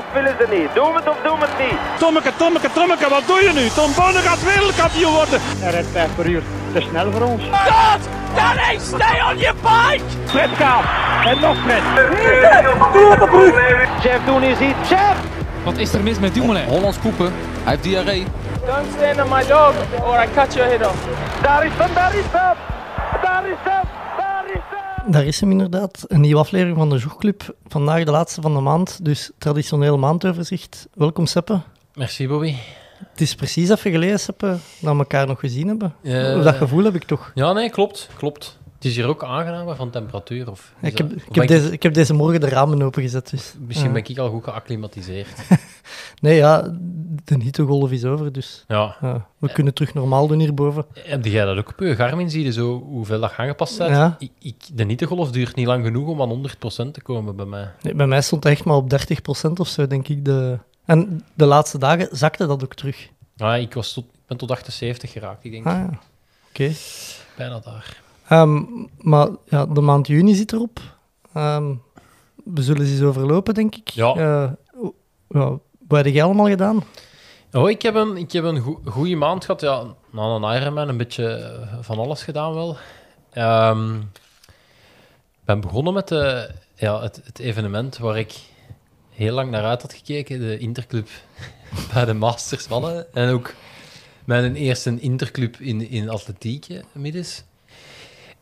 of willen ze niet? Doe het of doe het niet? Tommeke, Tommeke, Tommeke, wat doe je nu? Tom Bonne gaat wereldkampioen worden. Hij rijdt 5 per uur. Te snel voor ons. God! Danny, stay on your bike! Fred gaat. En nog Fred. Chef, doen is iets. Chef! Wat is er mis met Dumoulin? Hollands koepen. Hij heeft diarree. Don't stand on my dog or I cut your head off. Daar is hem, daar is hem! Daar is hem, daar is hem! Inderdaad. Een nieuwe aflevering van de Jogclub. Vandaag de laatste van de maand, dus traditioneel maandoverzicht. Welkom Seppe. Merci, Bobby. Het is precies even geleden, Seppe, dat we elkaar nog gezien hebben. Eh, Dat gevoel heb ik toch. Ja, nee, klopt. klopt. Het is hier ook aangenaam van temperatuur. Of Ik heb, dat- ik, heb deze, ik heb deze morgen de ramen opengezet. Dus. Misschien ben ik al goed geacclimatiseerd. Nee, ja, de hittegolf is over, dus ja. ja, we kunnen terug normaal doen hierboven. Heb jij dat ook op je Garmin? Zie je zo hoeveel dat aangepast staat? Ja. Ik, ik, de niettegolf duurt niet lang genoeg om aan 100% te komen bij mij. Nee, bij mij stond het echt maar op 30% of zo, denk ik. De... En de laatste dagen zakte dat ook terug. Ah, ik, was tot, ik ben tot 78 geraakt, ik denk. Ah oké. Bijna daar. Ehm, maar ja, de maand juni zit erop. Ehm, we zullen ze eens overlopen, denk ik. Ja. Eh, o- ja, wat heb jij allemaal gedaan? Oh, ik heb een, ik heb een goede maand gehad. Ja, na een Ironman een beetje eh, van alles gedaan wel. Ehm, Ik ben begonnen met de, ja, het, het evenement waar ik heel lang naar uit had gekeken. De Interclub bij de Masters mannen. En ook mijn eerste Interclub in, in atletiek eh,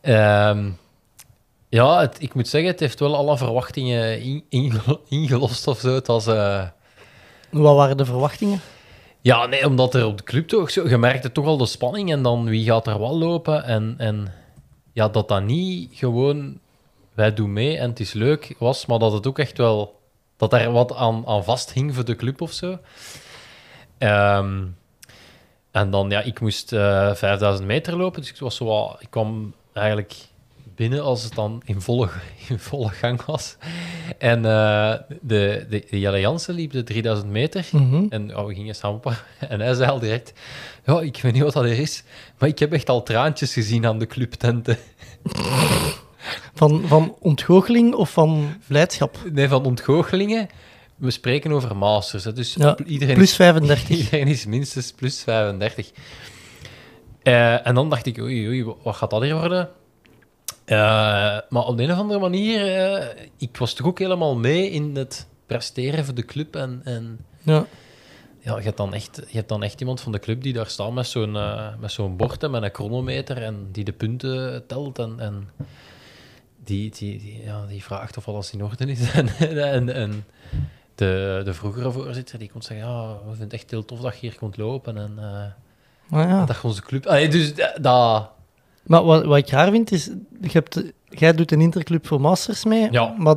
Ehm, ja, het, ik moet zeggen, het heeft wel alle verwachtingen in, inge- ingelost of zo. Het was... eh, Wat waren de verwachtingen? ja, nee, omdat er op de club toch zo... Je merkte toch al de spanning en dan wie gaat er wel lopen. En, en ja, dat dat niet gewoon... Wij doen mee en het is leuk was, maar dat het ook echt wel... Dat er wat aan, aan vasthing voor de club of zo. Ehm, en dan, ja, ik moest eh 5000 meter lopen, dus ik, was zo ik kwam eigenlijk binnen als het dan in volle, in volle gang was. En eh, de, de, de Jelle Jansen liep de 3000 meter. Mhm. En oh, we gingen stampen. En hij zei al direct: Ja, ik weet niet wat dat er is, maar ik heb echt al traantjes gezien aan de clubtenten. Van, van ontgoocheling of van blijdschap? Nee, van ontgoochelingen. We spreken over masters. Hè, dus Ja, iedereen, Plus is, 35. iedereen is minstens plus 35. Eh, en dan dacht ik: Oei, oei, wat gaat dat hier worden? Eh, maar op de een of andere manier, eh, ik was toch ook helemaal mee in het presteren voor de club. En, en Ja. Ja, je hebt, dan echt, je hebt dan echt iemand van de club die daar staat met zo'n met zo'n bord en met een chronometer en die de punten telt en, en die, die, die, ja, die vraagt of alles in orde is. en en, en de, de vroegere voorzitter die kon zeggen, ja, we vinden het echt heel tof dat je hier komt lopen en Ah, ja. dat onze club... Allee, dus dat... dat- Maar wat, wat ik raar vind is, je hebt, jij doet een interclub voor masters mee, Ja. maar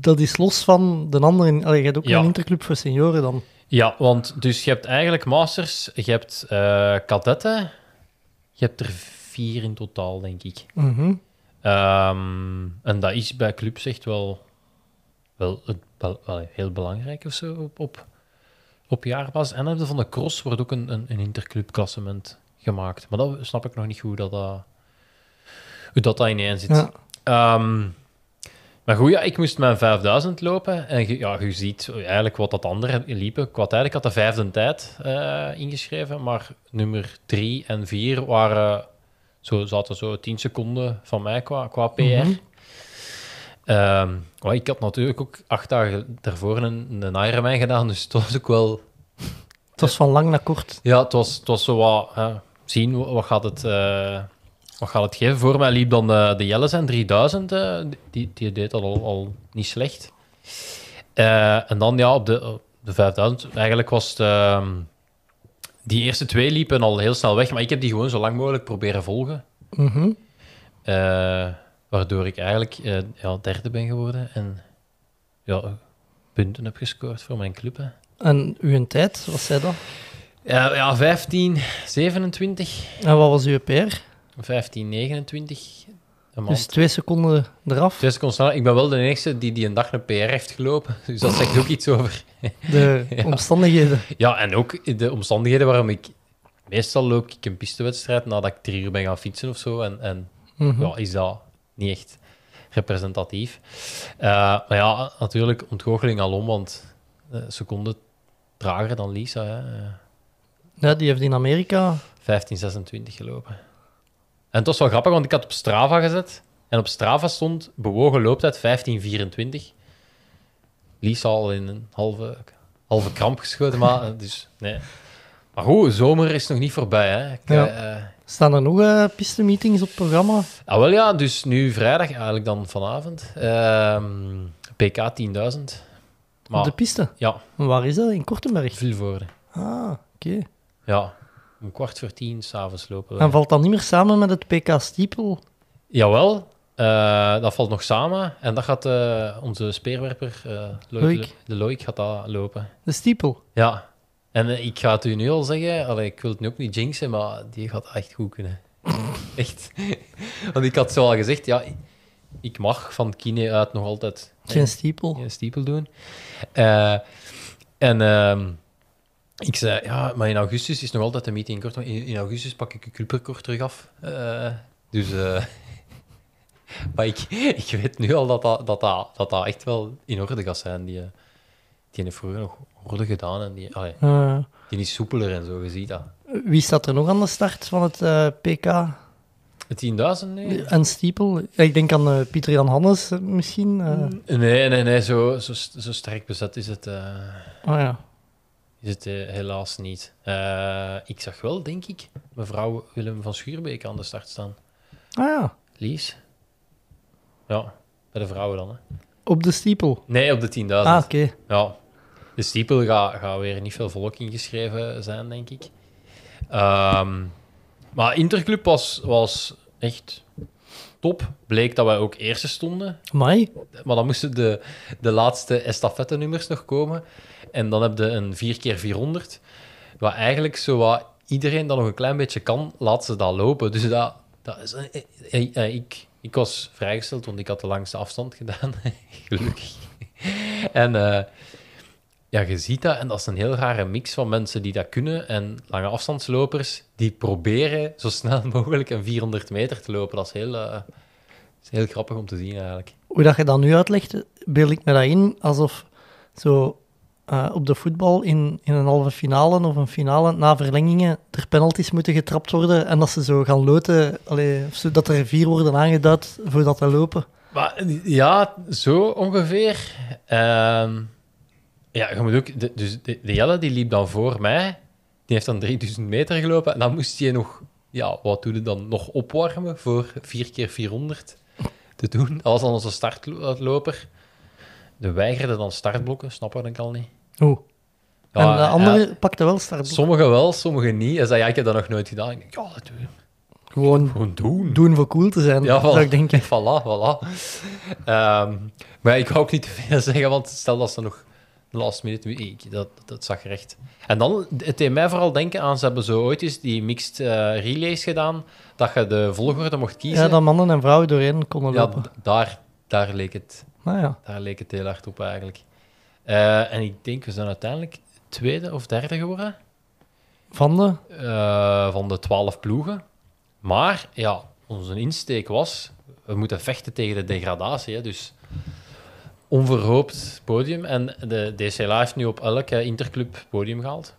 dat is los van de andere. Allee, je hebt ook Ja. een interclub voor senioren dan. Ja, want dus je hebt eigenlijk masters, je hebt eh kadetten, je hebt er vier in totaal, denk ik. Mhm. Ehm, en dat is bij clubs echt wel, wel, wel heel belangrijk of zo op, op, op jaarbasis. En dan heb je van de cross wordt ook een, een, een interclubklassement gemaakt. Maar dat snap ik nog niet goed hoe dat, dat, hoe dat, dat ineen zit. Ja. Ehm, maar goed, ja, ik moest mijn 5000 lopen. En je, ja, je ziet eigenlijk wat dat andere liepen. Qua tijd, ik had de vijfde tijd eh, ingeschreven. Maar nummer drie en vier waren zo, zaten zo 10 seconden van mij qua, qua PR. Mhm. Ehm, ik had natuurlijk ook acht dagen daarvoor een, een Ironman gedaan. Dus het was ook wel... Het was van lang naar kort. Ja, het was, het was zo wat... hè, zien, wat gaat het... eh, wat gaat het geven? Voor mij liep dan de, de Jelle zijn 3000. eh, die, die deed dat al, al niet slecht. Eh, en dan ja, op de, op de 5000. Eigenlijk was het... ehm, die eerste twee liepen al heel snel weg. Maar ik heb die gewoon zo lang mogelijk proberen volgen. Mhm. Eh, waardoor ik eigenlijk eh, ja, derde ben geworden. En ja, punten heb gescoord voor mijn club. Hè. En uw tijd, wat zei dat? Ja, ja, 15, 27, En wat was uw PR? 15, 29. Een maand. Dus twee seconden eraf. Twee seconden sneller. Ik ben wel de enige die die een dag een PR heeft gelopen. Dus dat zegt ook iets over. De Ja. omstandigheden. Ja, en ook de omstandigheden waarom ik... Meestal loop ik een pistewedstrijd nadat ik drie uur ben gaan fietsen of zo. En, en Mhm. ja, is dat niet echt representatief. Eh, maar ja, natuurlijk ontgoocheling alom, want een seconde trager dan Lisa. Hè. Eh, Ja, die heeft in Amerika... 15:26 gelopen. En het was wel grappig, want ik had op Strava gezet. En op Strava stond bewogen looptijd 15:24. Lisa al in een halve, halve kramp geschoten, maar eh, dus nee. Maar goed, zomer is nog niet voorbij. Hè. Ik, Ja. eh, Staan er nog eh pistemeetings op het programma? Ah, wel ja, dus nu vrijdag, eigenlijk dan vanavond. Ehm, PK 10.000. Maar Op de piste? ja, En Waar is dat? In Kortenberg? Vilvoorde. Ah, oké. Ja, om kwart voor tien s'avonds lopen we. En valt dat niet meer samen met het PK Stiepel? Jawel, eh, dat valt nog samen. En dat gaat eh, onze speerwerper, Loïc, de Loïc, gaat dat lopen. De Stiepel? Ja. En eh, ik ga het u nu al zeggen, allee, ik wil het nu ook niet jinxen, maar die gaat echt goed kunnen. echt. Want ik had zo al gezegd, ja, ik mag van kine uit nog altijd Geen Stiepel? een stiepel doen. Eh, en ehm, ik zei, ja, maar in augustus is nog altijd een meeting kort. In, in augustus pak ik een clubrecord terug af. Eh, dus... maar ik, ik weet nu al dat dat, dat, dat, dat dat echt wel in orde gaat zijn. Die, die heeft vroeger nog orde gedaan en die, allee, die is soepeler en zo, je ziet dat. wie staat er nog aan de start van het eh, PK? De 10.000? Nee. En Stiepel? Ik denk aan eh, Pieter Jan Hannes eh, misschien. eh. nee, nee, nee, zo, zo, zo sterk bezet is het... Oh ja. Is het helaas niet. Ik zag wel, denk ik, mevrouw Willem van Schuurbeek aan de start staan. Ah ja. Lies? Ja, bij de vrouwen dan. Hè. Op de Stiepel? Nee, op de 10.000. Ah, oké. Ja. De stiepel gaat gaat weer niet veel volk ingeschreven zijn, denk ik. Ehm, maar Interclub was, was echt top. Bleek dat wij ook eerste stonden. Amai. Maar dan moesten de, de laatste estafette-nummers nog komen. En dan heb je een 4x400. Wat eigenlijk zo wat iedereen dat nog een klein beetje kan, laat ze dat lopen. Dus dat, dat is... ik, ik was vrijgesteld, want ik had de langste afstand gedaan. Gelukkig. En eh, ja, je ziet dat. En dat is een heel rare mix van mensen die dat kunnen. En lange afstandslopers die proberen zo snel mogelijk een 400 meter te lopen. Dat is heel, eh, is heel grappig om te zien eigenlijk. Hoe dat je dat nu uitlegt, beeld ik me dat in alsof zo eh, op de voetbal in, in een halve finale of een finale na verlengingen er penalties moeten getrapt worden en dat ze zo gaan loten, allee, of zo, dat er vier worden aangeduid voordat ze lopen. Maar, ja, zo ongeveer. Ehm, ja, je moet ook... De, dus de, Jelle die liep dan voor mij. Die heeft dan 3000 meter gelopen. En dan moest je nog... Ja, wat doe je dan? Nog opwarmen voor 4 keer 400 te doen. Dan onze startloper. De weigerde dan startblokken, snap ik al niet. En de ja, andere pakte wel startblok. Sommigen wel, sommigen niet. Hij zei, ja, ik heb dat nog nooit gedaan. Ik denk, ja, dat doe je. Gewoon Gewoon doen. doen voor cool te zijn, Ja, zou ik denken. Voilà, voilà. Ehm, maar ik wou ook niet te veel zeggen, want stel dat ze nog last minute... Ik, dat, dat zag er echt... En dan, het deed mij vooral denken aan, ze hebben zo ooit eens die mixed eh, relays gedaan, dat je de volgorde mocht kiezen. Ja, dat mannen en vrouwen doorheen konden Ja, lopen. daar, daar, leek het, Nou ja. daar leek het heel hard op eigenlijk. Eh, en ik denk, we zijn uiteindelijk tweede of derde geworden Van de... eh, van de twaalf ploegen. Maar ja, onze insteek was, we moeten vechten tegen de degradatie. Hè, dus onverhoopt podium. En de DCLA heeft nu op elk interclub podium gehaald.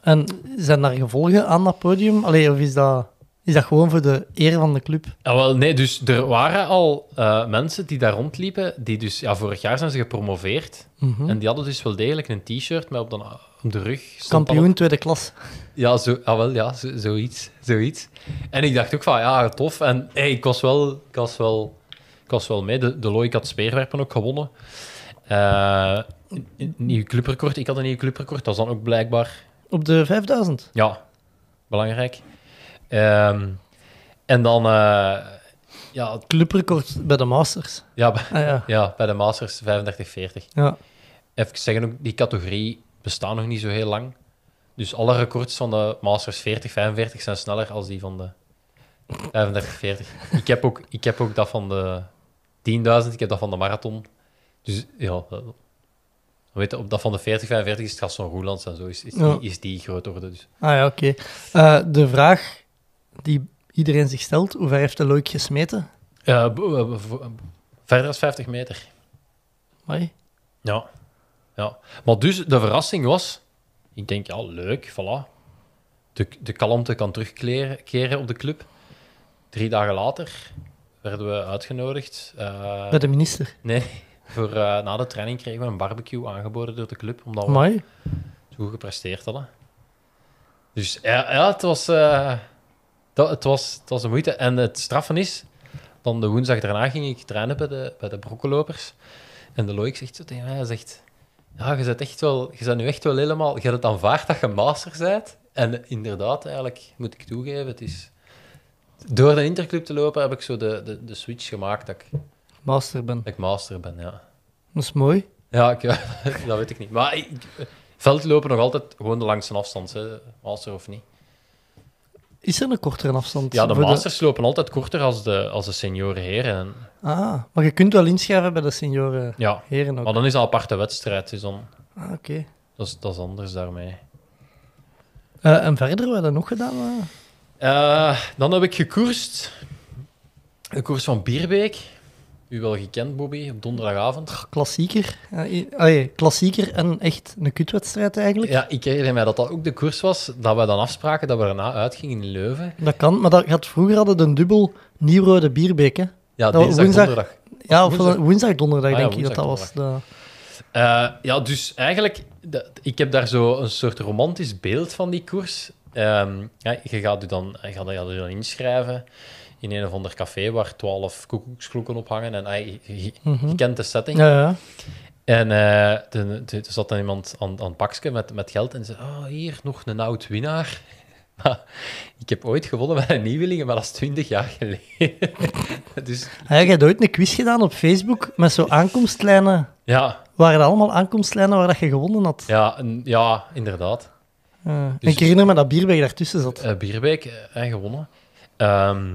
En zijn daar gevolgen aan dat podium? Allee, of is dat, is dat gewoon voor de eer van de club? Ja, wel, nee, dus er waren al eh, mensen die daar rondliepen, die dus, ja, vorig jaar zijn ze gepromoveerd. Mhm. En die hadden dus wel degelijk een t-shirt met op de, op de rug. Kampioen tweede klas. Ja, zo, ah, wel, ja zo, zoiets, zoiets. En ik dacht ook van, ja, tof. En hey, ik, was wel, ik, was wel, ik was wel mee. De, de had speerwerpen ook gewonnen. Eh, nieuw clubrecord. Ik had een nieuw clubrecord. Dat is dan ook blijkbaar, Op de 5000. ja, belangrijk. Ehm, en dan, eh, ja, het- Clubrecord bij de Masters. ja, bij- Ah ja. ja, bij de Masters 35-40. ja. Even zeggen, ook, die categorie bestaat nog niet zo heel lang. Dus alle records van de Masters 40-45 zijn sneller als die van de 35-40. ik, heb ook, ik heb ook dat van de 10.000, ik heb dat van de marathon. Dus ja, weet je, op dat van de 40-45 is het Gaston Roelands en zo, is, is, die, is die grootorde. Dus. Ah ja, oké. Eh, de vraag die iedereen zich stelt, hoe ver heeft de Loïc gesmeten? Verder dan 50 meter. Amai. Ja. Ja. Maar dus, de verrassing was... Ik denk, ja, leuk, voilà. De, de kalmte kan terugkeren keren op de club. Drie dagen later werden we uitgenodigd. eh, Bij de minister. Nee, voor, eh, na de training kregen we een barbecue aangeboden door de club, omdat we Mooi. goed gepresteerd hadden. Dus ja, ja het, was, eh, dat, het, was, het was een moeite. En het straffen is, dan de woensdag daarna ging ik trainen bij de, bij de brokkelopers. En de Loïc zegt zo tegen mij, hij zegt, ja, je bent, echt wel, je bent nu echt wel helemaal... Je hebt het aanvaard dat je master bent. En inderdaad, eigenlijk, moet ik toegeven, het is... Door de interclub te lopen heb ik zo de, de, de switch gemaakt dat ik, Master ben. dat ik master ben, ja. Dat is mooi. Ja, ik, dat weet ik niet. Maar ik, veldlopen nog altijd gewoon de langste afstand, hè, master of niet. Is er een kortere afstand? Ja, de masters lopen altijd korter als de, als de senioren heren. En, Ah, maar je kunt wel inschrijven bij de senioren ja, heren ook. maar dan is dat een aparte wedstrijd, dus dan, Ah, oké. dat, is, dat is anders daarmee. Eh, en verder, wat heb je nog gedaan? Eh, dan heb ik gekoerst. Een koers van Bierbeek. U wel gekend, Bobby, op donderdagavond. Klassieker. Allee, klassieker en echt een kutwedstrijd eigenlijk. Ja, ik herinner mij dat dat ook de koers was, dat we dan afspraken dat we erna uitgingen in Leuven. Dat kan, maar dat vroeger hadden we een dubbel Nieuwrode Bierbeek. Hè? Ja, Dat dinsdag, woensdag. donderdag. Ja, of Woensdag. woensdag, donderdag Ah ja, denk ik dat dat was. De- Eh, ja, dus eigenlijk, dat- ik heb daar zo een soort romantisch beeld van die koers. Ehm, ja, je gaat je dan, je gaat je dan inschrijven in een of ander café waar twaalf koekoeksklokken op hangen. En ah, je, je- je kent de setting. Ja, ja. En eh, toen, toen zat dan iemand aan, aan het pakje met, met geld en zei: Oh, hier nog een oud winnaar. Maar ik heb ooit gewonnen met een nieuweling, maar dat is twintig jaar geleden. dus Ah, ja, jij hebt ooit een quiz gedaan op Facebook met zo aankomstlijnen. ja, Waren dat allemaal aankomstlijnen waar dat je gewonnen had? ja, en- ja inderdaad. Eh, Dus- ik herinner me dat Bierbeek daartussen zat. Eh Bierbeek eh, gewonnen. Ehm, eh,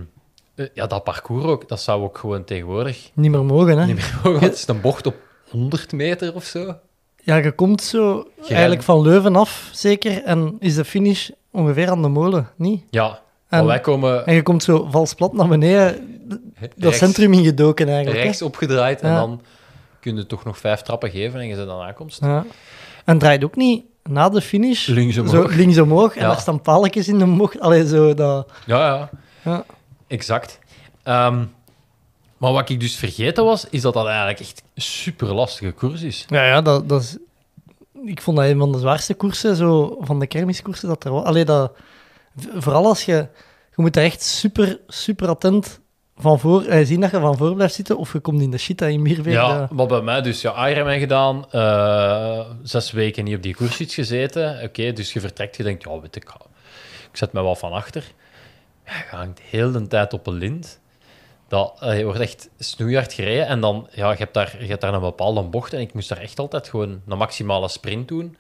ja, dat parcours ook, dat zou ook gewoon tegenwoordig Niet meer mogen, hè? niet meer mogen. Het is een bocht op 100 meter of zo. Ja, je komt zo eigenlijk van Leuven af, zeker. En is de finish ongeveer aan de molen, niet? Ja, maar En, wij komen en je komt zo vals plat naar beneden, dat rechts, centrum ingedoken eigenlijk. hè? rechts opgedraaid en dan kun je toch nog vijf trappen geven en je zit aan aankomst. Ja. En draait ook niet na de finish Links zo omhoog. links omhoog en daar staan paaltjes in de bocht. Allee, zo dat... Ja, ja. Exact. Ehm, maar wat ik dus vergeten was, is dat dat eigenlijk echt een super lastige koers is. Ja, ja, dat, dat is... Ik vond dat een van de zwaarste koersen, zo, van de kermiskoersen, dat er was. Allee, dat... Vooral als je... Je moet daar echt super, super attent van voor... Eh, zien dat je van voor blijft zitten, of je komt in de shit dat in Mierbeek. Ja, dat- maar bij mij dus ja, Ironman gedaan, eh, zes weken niet op die koersfiets gezeten. Oké, dus je vertrekt, je denkt, ja, weet ik, ik zet me wel van achter. Ja, je hangt heel de tijd op een lint. Dat, eh, je wordt echt snoeihard gereden en dan, ja, je hebt, daar, je hebt daar een bepaalde bocht en ik moest daar echt altijd gewoon een maximale sprint doen.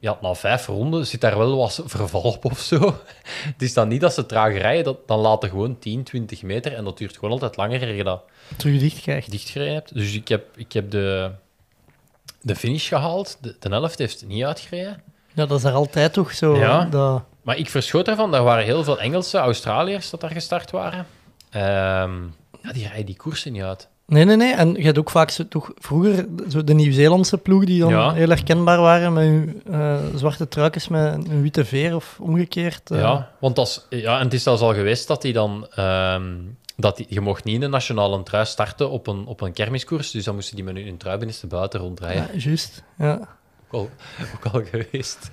Ja, na vijf ronden zit daar wel wat verval op of zo. Het is dan niet dat ze traag rijden, dat, dan laten gewoon 10, 20 meter en dat duurt gewoon altijd langer je dat terug dicht krijgt. dichtgereden hebt. Dus ik heb, ik heb de, de finish gehaald. De, de helft heeft niet uitgereden. Ja, dat is er altijd toch zo... Ja. Dat... Maar ik verschoot ervan. Er waren heel veel Engelse, Australiërs dat daar gestart waren. Ehm, ja, die rijden die koersen niet uit. Nee, nee, nee. En je had ook vaak zo, toch vroeger zo de Nieuw-Zeelandse ploeg die dan Ja. heel herkenbaar waren met hun eh, zwarte truikens met een witte veer of omgekeerd. eh. Ja, want als, ja, en het is zelfs al geweest dat die dan... ehm, dat die, je mocht niet in de nationale trui starten op een, op een kermiskoers. Dus dan moesten die met hun trui binnenste buiten rondrijden. Ja, juist. Ja. ook al, ook al geweest.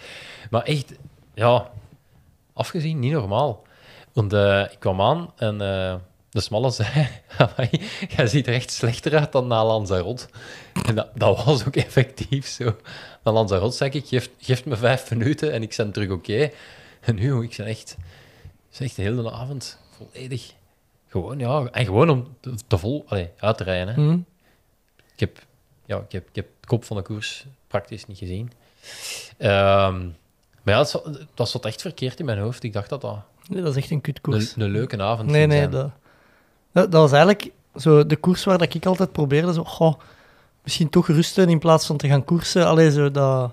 Maar echt, ja, afgezien, niet normaal. Want eh, ik kwam aan en eh, de smalle zei: "Amai, Jij ziet er echt slechter uit dan na Lanzarote. En dat, dat was ook effectief zo. Na Lanzarote zei ik: geef, geef me vijf minuten en ik ben terug oké. En nu, ik ben echt, ben echt de hele avond volledig. Gewoon, ja, en gewoon om te, te vol uit te rijden. Hè. Hm. Ik heb, ja, ik, heb, ik heb de kop van de koers praktisch niet gezien. Ehm, maar ja, dat zat, dat zat echt verkeerd in mijn hoofd. Ik dacht dat dat Nee, dat is echt een kutkoers. een leuke avond Nee, nee, zijn. dat, dat, dat was eigenlijk zo de koers waar dat ik altijd probeerde. Zo, goh, misschien toch rusten in plaats van te gaan koersen. Allee, zo dat...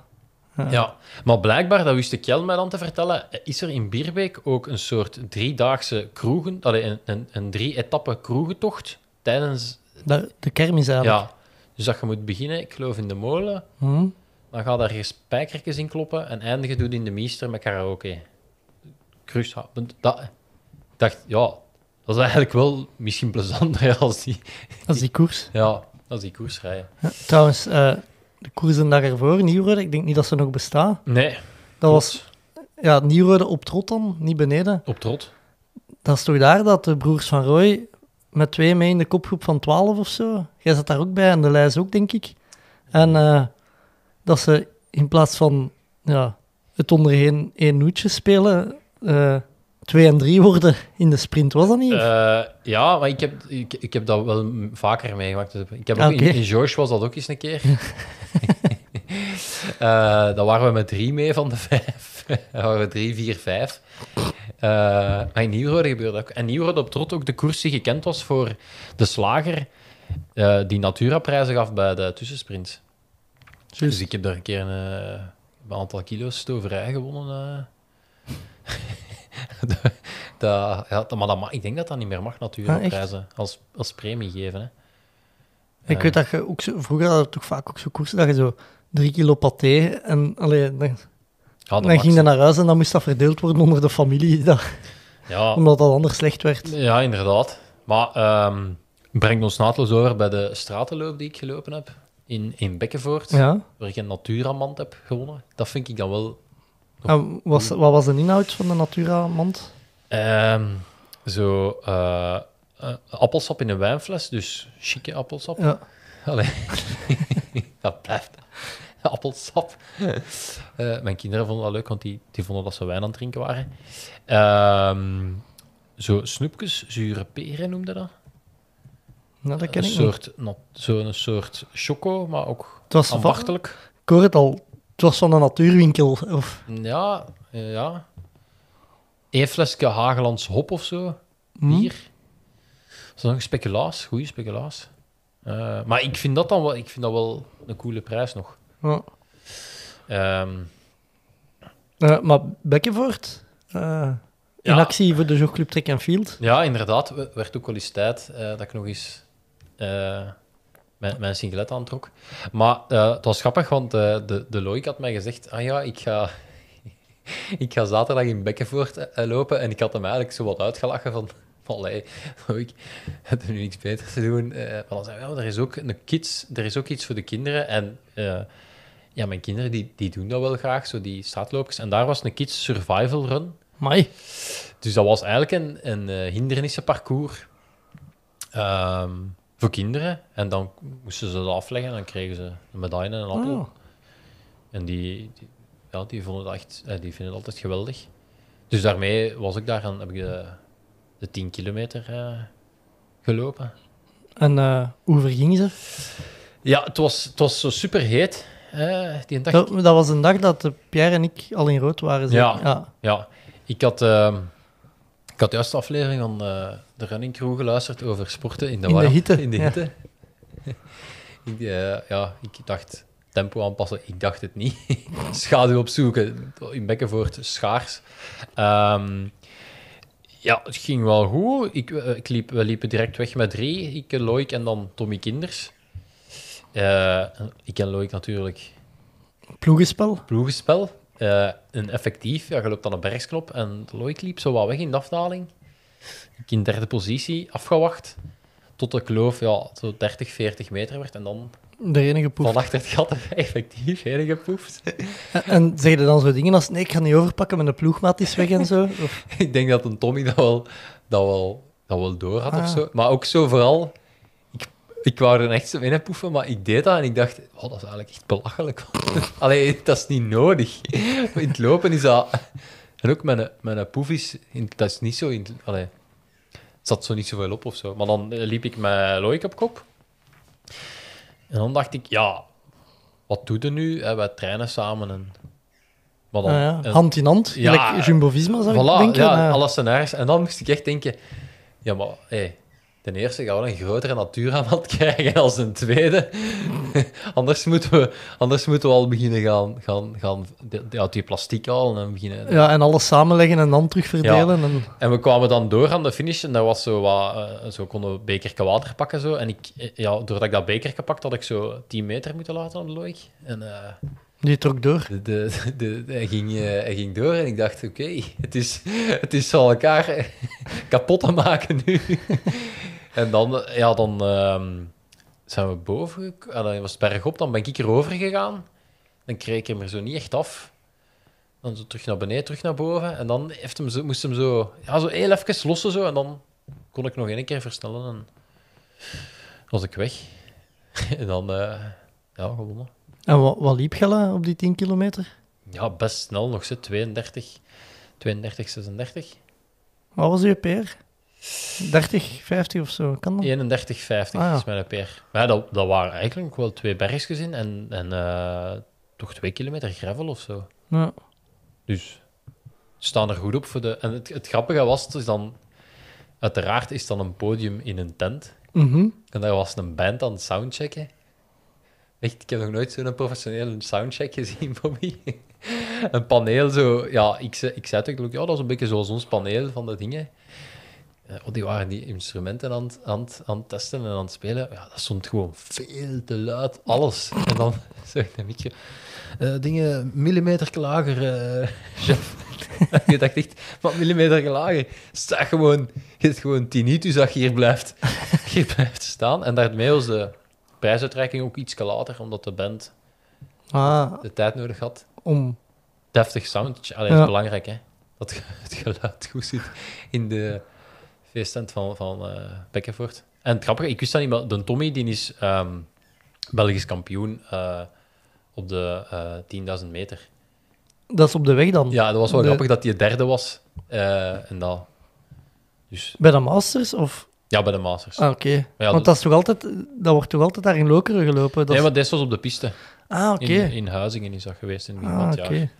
Ja, maar blijkbaar, dat wist Kjell mij dan te vertellen, is er in Bierbeek ook een soort driedaagse kroegen, allee, een, een, een drie-etappe kroegentocht tijdens... dat- de kermis eigenlijk. Ja, Dus dat je moet beginnen, ik geloof in de molen, Hm? Dan ga je daar spijkertjes in kloppen en eindigen doet in de meester met karaoke. Cruis, dat, ik dacht, ja, dat is eigenlijk wel misschien plezanter als die, is die koers. ja, als die koers rijden. Ja, trouwens, eh, de koers een dag ervoor, Nieuwrode, ik denk niet dat ze nog bestaan. Nee, Dat was ja, Nieuwrode op trot dan, niet beneden. op trot. Dat is toch daar dat de broers van Roy met twee mee in de kopgroep van 12 of zo. Jij zat daar ook bij en de lijst ook, denk ik. En eh, dat ze in plaats van ja, het onder één, één nootje spelen, eh, twee en drie worden in de sprint. Was dat niet? Eh, ja, maar ik heb, ik, ik heb dat wel vaker meegemaakt. Dus Ik heb ook Ah, in, in George was dat ook eens een keer. Eh dan waren we met drie mee van de vijf. dan waren we drie, vier, vijf. Eh, maar in Nieuwrode gebeurde ook. En Nieuwrode op trot ook de koers die gekend was voor de slager die Natura-prijzen gaf bij de tussensprint. Dus ik heb daar een keer een, eh, een aantal kilo's stoverij gewonnen. eh. dat, dat- ja, maar dat, mag- ik denk dat dat niet meer mag, Ah, Natura-prijzen. als, als premie geven. Hè. ik eh. weet dat je ook zo, vroeger had je toch vaak ook zo koersen dat je zo drie kilo paté en allee, dan, Ja, dat dan ging je naar huis en dan moest dat verdeeld worden onder de familie, dat, Ja, omdat dat anders slecht werd. Ja, inderdaad. Maar ehm brengt ons naadloos over bij de stratenloop die ik gelopen heb in, in Bekkenvoort, Ja. waar ik een Naturamand heb gewonnen. Dat vind ik dan wel... En was, wat was de inhoud van de Natura-mand? ehm, zo eh, eh, appelsap in een wijnfles, dus chique appelsap. Ja. Allee. dat blijft appelsap. Eh, mijn kinderen vonden dat leuk, want die, die vonden dat ze wijn aan het drinken waren. Ehm, zo snoepjes, zure peren noemde dat. Nou, dat ken een ik soort, Zo'n soort choco, maar ook Het was, van, ik hoor het al, het was van een natuurwinkel. Of, Ja, ja. Eén flesje Hagelands hop of zo. hm? Bier. Dat is nog een speculaas, goede speculaas. Eh, maar ik vind dat dan wel, ik vind dat wel een coole prijs nog. Ja. Ehm, Eh, maar Bekkenvoort, eh, in Ja. actie voor de jogclub Track and Field. ja, inderdaad. we- werd ook wel eens tijd dat ik nog eens eh, mijn, mijn singlet aantrok. Maar eh, het was grappig, want eh, de, de Loïc had mij gezegd: ah ja, ik ga, ik ga zaterdag in Bekkenvoort lopen. En ik had hem eigenlijk zo wat uitgelachen van. Allee, Loïc, heb nu niks beter te doen? Maar dan zei hij, er is ook een kids, er is ook iets voor de kinderen. En ja, mijn kinderen die, die doen dat wel graag, zo die straatloopjes. En daar was een kids survival run. Mai. Dus dat was eigenlijk een, een hindernissenparcours ehm, voor kinderen. En dan moesten ze dat afleggen en dan kregen ze een medaille en een appel. Oh. En die, die, ja, die, vonden dat echt, eh, die vinden het altijd geweldig. Dus daarmee was ik daar en heb ik de, de 10 kilometer eh, gelopen. En eh, hoe verging ze? Ja, het was, het was zo super heet. eh, die dag. Dat, dat was een dag dat Pierre en ik al in rood waren. Ja. ja. Ja, ik had, ehm, had juist de aflevering van eh, de Running Crew geluisterd over sporten in de, In de hitte, In de ja. hitte. ik, eh, ja, ik dacht tempo aanpassen, ik dacht het niet. Schaduw opzoeken, in Bekkenvoort schaars. Ehm, ja, het ging wel goed. Ik, eh, ik liep, we liepen direct weg met drie. Ik, Loïc en dan Tommy Kinders. Ik ken Loïc natuurlijk Ploegenspel. ploegenspel. Een effectief, ja, je loopt aan een bergsknop en Loïc liep zo wat weg in de afdaling. Ik in derde positie, afgewacht. Tot de kloof ja, zo 30, 40 meter werd en dan De enige poef. van achter het gat effectief heen gepoefd. En zeg je dan zo dingen als: nee, ik ga niet overpakken, mijn ploegmaat is weg en zo? Of, ik denk dat een Tommy dat wel, dat wel, dat wel door had of Ah. zo. Maar ook zo vooral, ik, ik wou er echt zo in poefen, maar ik deed dat en ik dacht, oh, dat is eigenlijk echt belachelijk. Allee, dat is niet nodig. In het lopen is dat... En ook mijn, mijn poef is, in- dat is niet zo... In, allee, het zat zo niet zoveel op of zo. Maar dan eh, liep ik met Loïc op kop. En dan dacht ik, ja, wat doe je nu? Hè, wij trainen samen en... Maar dan, ah ja, en- hand in hand. Ja, gelijk Jumbo-Visma, zou ik Voilà, denken. ja, Ah. alle scenario's. En dan moest ik echt denken... Ja, maar hey, ten eerste gaan we een grotere natuurramad krijgen als een tweede. anders, moeten we, anders moeten we al beginnen gaan, gaan, gaan uit die plastic halen en beginnen... Ja, en alles samenleggen en dan terug verdelen. En, En we kwamen dan door aan de finish en dat was zo wat... eh, zo konden we bekerke water pakken zo. En ik, eh, ja, doordat ik dat bekerke pakte, had ik zo 10 meter moeten laten aan de loik. En eh, die trok door. de, de, hij, ging, hij ging door en ik dacht, oké, het, is, het is al elkaar kapot te maken nu. En dan, ja, dan ehm, zijn we boven, dan was het bergop, dan ben ik erover gegaan. Dan kreeg ik hem er zo niet echt af. Dan zo terug naar beneden, terug naar boven. En dan heeft hem zo, moest hem zo, ja, zo heel even lossen zo. En dan kon ik nog één keer versnellen en was ik weg. en dan, eh, ja, gewonnen. En wat, wat liep Gelle op die 10 kilometer? Ja, best snel nog, zit 32, 32, 36. Wat was uw PR? 30, 50 of zo? Kan dat? 31, 50 Ah, ja. is mijn peer. Maar ja, dat, dat waren eigenlijk nog wel twee bergjes in en, en eh, toch twee kilometer gravel of zo. Ja. Dus staan er goed op voor de... En het, het grappige was, het is dan... Uiteraard is dan een podium in een tent. Mhm. En daar was een band aan het soundchecken. Echt, ik heb nog nooit zo'n professionele soundcheck gezien, Bobby. een paneel zo... Ja, ik, ik zei natuurlijk, ja, dat is een beetje zoals ons paneel van de dingen. Eh, die waren die instrumenten aan, het- aan, aan het testen en aan het spelen. Ja, dat stond gewoon veel te luid, alles. En dan zeg ik een beetje... eh, dingen millimeter lager, eh chef. je dacht echt, wat millimeter lager? Sta gewoon... Je hebt gewoon tinnitus dat je hier blijft, hier blijft staan. En daarmee was de prijsuitreiking ook iets later, omdat de band Ah, de tijd nodig had. om... Deftig sound. Allee, Ja. dat is belangrijk, hè. Dat het geluid goed zit in de feesttent van, van Bekkenvoort. En het grappige, ik wist dat niet, maar de Tommy die is ehm, Belgisch kampioen eh, op de eh 10.000 meter. Dat is op de weg dan? Ja, dat was wel De- grappig dat hij derde was. en dat... Dus Bij de Masters? Of... ja, bij de Masters. Ah, oké. ja, Want dat- dat, is toch altijd, dat wordt toch altijd daar in Lokeren gelopen? Dat Nee, is- maar deze was op de piste. Ah, oké. In, in Huizingen is dat geweest in van Ah, oké.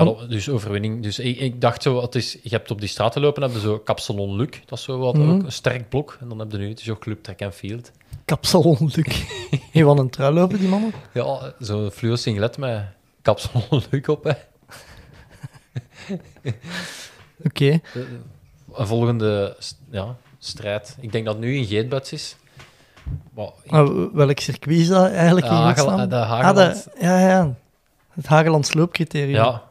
Eh, ja, dus overwinning. Dus ik, ik dacht zo, het is, je hebt op die straten lopen, heb je zo Capsalon Luc, dat is zo wat Mhm. ook een sterk blok. En dan heb je nu, het is ook Club Track and Field. Kapsalon, Luc. Hier van een trui lopen, die mannen? Ja, zo'n fluo singlet met Capsalon Luc op. Hè. Oké. Een volgende ja, strijd. Ik denk dat nu in Geetbuts is. Welk circuit is dat eigenlijk in Hagel- godsnaam? de Ah, Hageland. de- ja, ja. Het Hagelands loopcriterium. ja.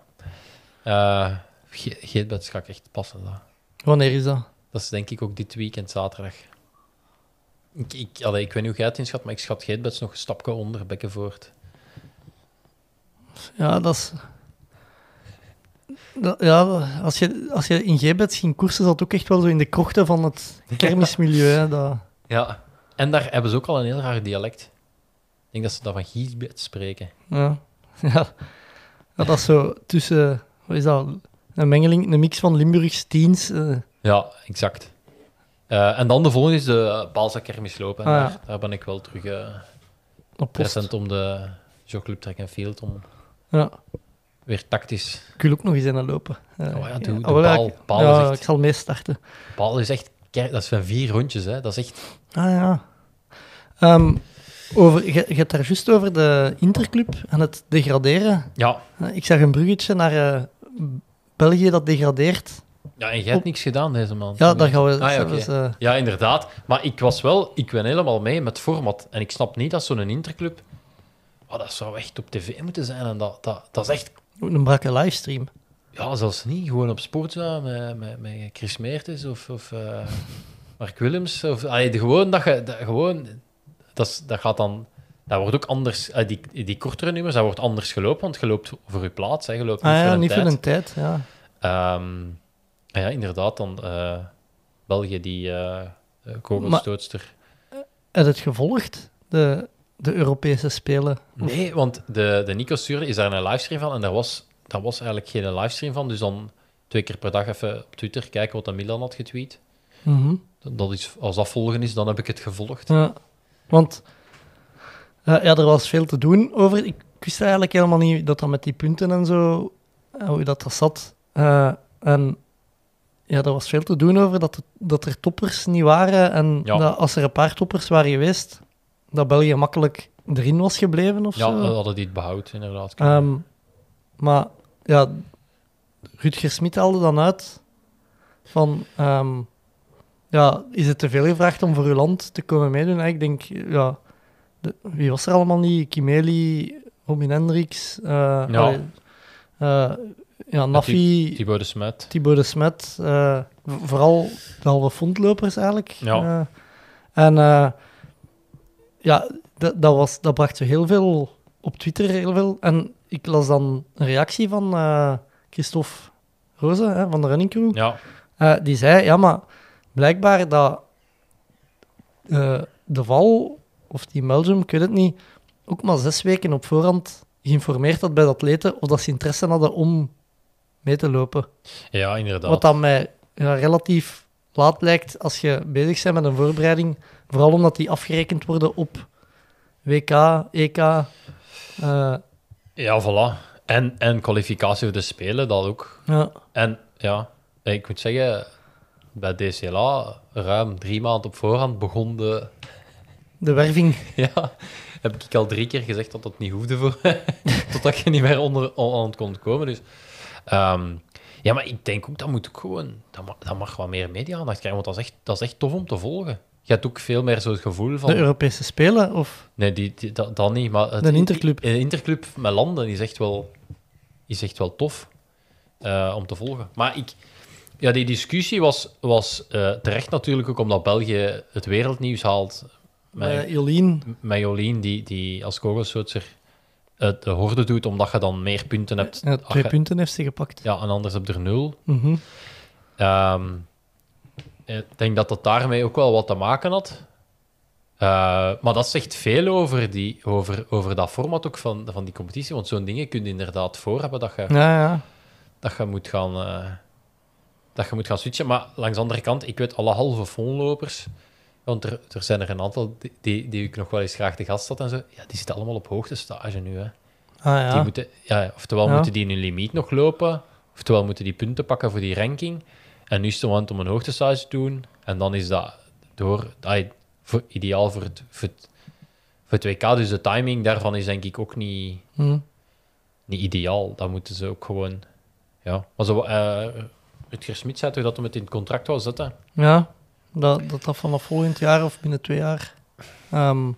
Eh Ge- Geetbuts ga ik echt passen. Dat. Wanneer is dat? Dat is denk ik ook dit weekend zaterdag. Ik, ik, allee, ik weet niet hoe jij het inschat, maar ik schat Geetbeds nog een stapje onder Bekkenvoort. Ja, dat is... Dat, ja, als je, als je in Gebet ging koersen, zat ook echt wel zo in de krochten van het kermismilieu. Hè, dat... Ja. En daar hebben ze ook al een heel raar dialect. Ik denk dat ze dat van Giesbed spreken. Ja. Ja. ja, dat is zo tussen... Wat is dat? Een mengeling, een mix van Limburgs teens. eh, Ja, exact. Eh, en dan de volgende is de Balza Kermisloop. En Ah, ja. daar, daar ben ik wel terug eh op post. present om de Jogclub Track and Field, om Ja. weer tactisch... Ik wil ook nog eens in lopen. Eh, Oh ja, doe- ah, de ja, paal. ik- Paal ja, is echt- ik zal mee starten. Paal is echt... Dat is van vier rondjes, hè. Dat is echt... Ah ja. Ehm, over, je, je hebt daar juist over de interclub en het degraderen. Ja. Eh, Ik zag een bruggetje naar eh, België dat degradeert. Ja, en jij hebt niks gedaan deze maand. Ja, daar gaan we Ah, ja, eh, Ja, inderdaad. Maar ik was wel... Ik ben helemaal mee met format. En ik snap niet dat zo'n interclub... Oh, dat zou echt op tv moeten zijn. En dat, dat, dat is echt... een brakke livestream. Ja, zelfs niet. Gewoon op Sportza met, met, met Chris Meertens of, of eh, Mark Willems. Of, allee, gewoon dat je... Dat, gewoon, dat, dat gaat dan... Dat wordt ook anders... eh, die, die kortere nummers, dat wordt anders gelopen. Want je loopt voor je plaats. Hè. Je loopt Ah niet ja, voor een niet tijd. voor een tijd. Ja. Ehm, en ja, inderdaad, dan eh, België, die eh, kogelstootster. Heb je het gevolgd? De, de Europese Spelen? Nee, want de, de Nico stuurde, is daar een livestream van en daar was, daar was eigenlijk geen livestream van. Dus dan twee keer per dag even op Twitter kijken wat de Milan had getweet. Mhm. Dat- Dat is, als dat volgen is, dan heb ik het gevolgd. Ja. Want ja, er was veel te doen over. Ik wist eigenlijk helemaal niet dat dat met die punten en zo, eh, hoe dat, dat zat. Eh, en ja, er was veel te doen over dat, het- dat er toppers niet waren. En Ja. dat als er een paar toppers waren geweest, dat België makkelijk erin was gebleven of Ja, zo. we hadden die het behoud, inderdaad. Ehm, maar ja, Rutger Smit haalde dan uit van... ehm, ja, is het te veel gevraagd om voor uw land te komen meedoen? Ik denk, ja... de- wie was er allemaal niet? Kimeli, Robin Hendricks... eh, Ja. allee, ja, Nafi, Thibaut de Smet. Thibaut de Smet. eh, vooral de halve fondlopers eigenlijk. Ja. En ja, dat, dat, was, dat bracht zo heel veel op Twitter. Heel veel. En ik las dan een reactie van Christophe Roze hè, van de Running Crew. Ja, die zei, ja, maar blijkbaar dat de val, of die Belgium, ik weet het niet, ook maar zes weken op voorhand geïnformeerd had bij de atleten of dat ze interesse hadden om mee te lopen. ja inderdaad. Wat dan mij ja, relatief laat lijkt als je bezig bent met een voorbereiding. Vooral omdat die afgerekend worden op WK, EK. eh, Ja, voilà. En, en kwalificatie voor de Spelen, dat ook. ja. En ja, ik moet zeggen, bij DCLA, ruim drie maanden op voorhand begon de... De werving. Ja, heb ik al drie keer gezegd dat dat niet hoefde voor. Totdat je niet meer onder, on- aan het kon komen. Dus, ehm, ja, maar ik denk ook, dat moet ook gewoon... Dat mag, dat mag wat meer media-aandacht krijgen, want dat is, echt, dat is echt tof om te volgen. Je hebt ook veel meer zo het gevoel van... De Europese Spelen, of Nee, die, die, dat, dat niet, maar... Het, De interclub. Een interclub met landen is echt wel, is echt wel tof eh, om te volgen. Maar ik... Ja, die discussie was, was eh, terecht natuurlijk ook omdat België het wereldnieuws haalt met, met Jolien. met Jolien, die, die als kogelstootser het de horde doet, omdat je dan meer punten hebt. Ja, twee je- punten heeft ze gepakt. Ja, en anders heb je er nul. Mhm. Ehm, ik denk dat dat daarmee ook wel wat te maken had. Eh, maar dat zegt veel over, die, over, over dat format ook van, van die competitie. Want zo'n dingen kun je inderdaad voor hebben dat je, Ja, ja. dat je, moet, gaan, eh, dat je moet gaan switchen. Maar langs de andere kant, ik weet alle halve fonlopers. Want er, er zijn er een aantal die, die, die ik nog wel eens graag te gast had en zo. Ja, die zitten allemaal op hoogtestage nu. Hè. Ah, ja. Die moeten, ja, oftewel Ja. moeten die hun limiet nog lopen, oftewel moeten die punten pakken voor die ranking. En nu is het moment om een hoogtestage te doen. En dan is dat door, voor, ideaal voor het, voor, het, voor het WK. Dus de timing daarvan is denk ik ook niet, Hm. niet ideaal. Dat moeten ze ook gewoon... Ja. Maar zo, eh Rutger Smit zei toch dat hij het in het contract wou zetten? Ja, dat, dat dat vanaf volgend jaar of binnen twee jaar ehm,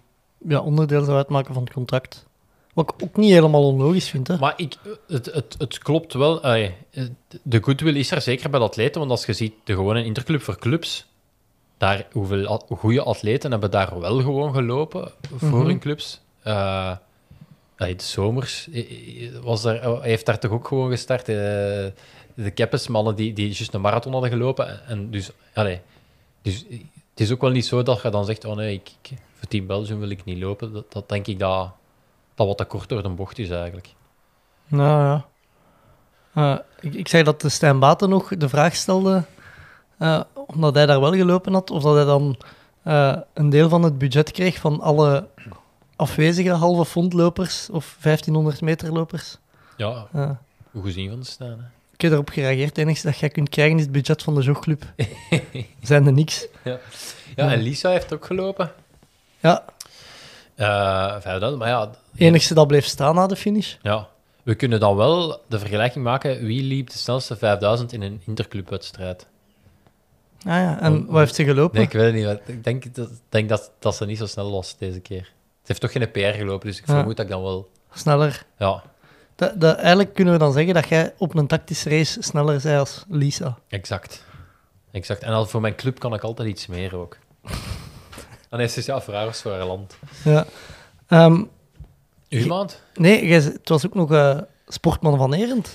ja, onderdeel zou uitmaken van het contract. Wat ik ook niet helemaal onlogisch vind. Hè. Maar ik, het, het, het klopt wel. de goodwill is er zeker bij de atleten. Want als je ziet, de gewone interclub voor clubs, daar, hoeveel goede atleten hebben daar wel gewoon gelopen voor Mhm. hun clubs. Ai, de zomers was daar, hij heeft daar toch ook gewoon gestart. eh, de Keppes, mannen die, die juist een marathon hadden gelopen. En dus, allee, dus het is ook wel niet zo dat je dan zegt: Oh nee, ik, ik- voor Team Belgium wil ik niet lopen. Dat, dat denk ik dat, dat wat te kort door de bocht is eigenlijk. Nou ja. Eh, ik, ik zei dat de Stijn Baten nog de vraag stelde, eh, omdat hij daar wel gelopen had, of dat hij dan eh, een deel van het budget kreeg van alle afwezige halve fondlopers of 1500 meter lopers. Ja, Eh, hoe gezien van de staan. Hè? Ik heb erop gereageerd. Het enige dat jij kunt krijgen is het budget van de jogclub. Zijn er niks. Ja, en Lisa heeft ook gelopen. Ja, 5000, maar ja, het enigste dat bleef staan na de finish. ja, we kunnen dan wel de vergelijking maken. Wie liep de snelste 5000 in een interclubwedstrijd? Ah ja, en wat heeft ze gelopen? Nee, ik weet het niet. Ik denk, dat, denk dat, dat ze niet zo snel was deze keer. Ze heeft toch geen PR gelopen, dus ik Ja. vermoed dat ik dan wel... Sneller. Ja, Dat, dat, eigenlijk kunnen we dan zeggen dat jij op een tactische race sneller bent als Lisa. exact. Exact. En al voor mijn club kan ik altijd iets meer ook. Dan is het ja, of voor haar land. Ja. Uw maand? nee, het was ook nog eh, Sportman van Erend.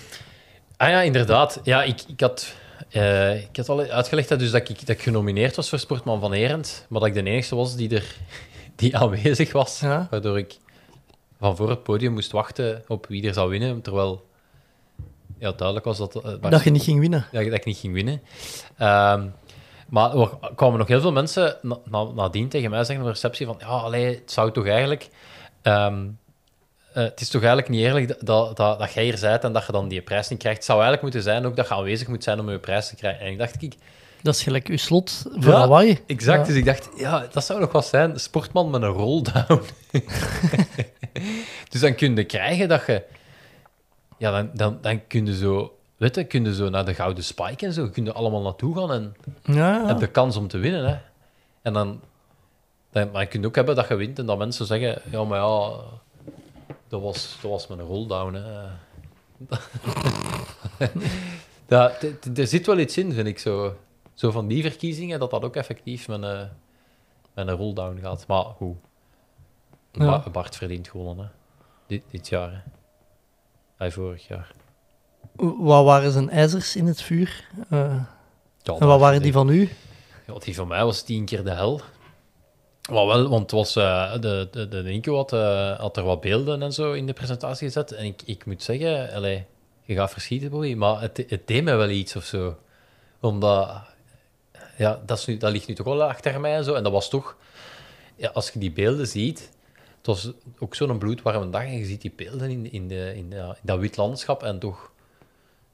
Ah ja, inderdaad. Ja, ik, ik, had, eh, ik had al uitgelegd dat, dus dat, ik, dat ik genomineerd was voor Sportman van Erend, maar dat ik de enige was die, er, die aanwezig was. Ja. Waardoor ik van voor het podium moest wachten op wie er zou winnen, terwijl ja, duidelijk was dat... eh, Dat je niet ging winnen. dat, ik- dat ik niet ging winnen. Ehm, maar er kwamen nog heel veel mensen na, na, nadien tegen mij zeggen op de receptie van ja, allee, het zou toch eigenlijk... ehm, eh, het is toch eigenlijk niet eerlijk dat, dat, dat, dat jij hier bent en dat je dan die prijs niet krijgt. Het zou eigenlijk moeten zijn ook dat je aanwezig moet zijn om je prijs te krijgen. En ik dacht, ik, Dat is gelijk uw slot voor Ja, Hawaii. Exact, Ja. dus ik dacht, ja, dat zou nog wat zijn. Sportman met een rolldown. dus dan kun je krijgen dat je... Ja, dan, dan, dan kun je zo... Weet je, kun je zo naar de Gouden Spike en zo. Kun je allemaal naartoe gaan en Ja, ja. heb de kans om te winnen. Hè. En dan... dan maar je kunt ook hebben dat je wint en dat mensen zeggen... Ja, maar ja... Dat was, dat was een rolldown, hè. d- er zit wel iets in, vind ik, zo. Zo van die verkiezingen, dat dat ook effectief met een, met een rolldown gaat. Maar hoe? Ja. Bart verdient gewonnen, hè. Dit, dit jaar, hè. Hij vorig jaar. Wat waren zijn ijzers in het vuur? Eh, Ja, en wat waren die van u? Ja, die van mij was tien keer de hel. Maar wel, want het was, eh, de, de, de Nico had, eh, had er wat beelden en zo in de presentatie gezet. En ik, ik moet zeggen, allee, je gaat verschieten, Boy, maar het, het deed mij wel iets of zo. Omdat, ja, dat, is nu, dat ligt nu toch wel achter mij en zo. En dat was toch, ja, als je die beelden ziet, het was ook zo'n bloedwarme dag en je ziet die beelden in, in, de, in, ja, in dat wit landschap en toch,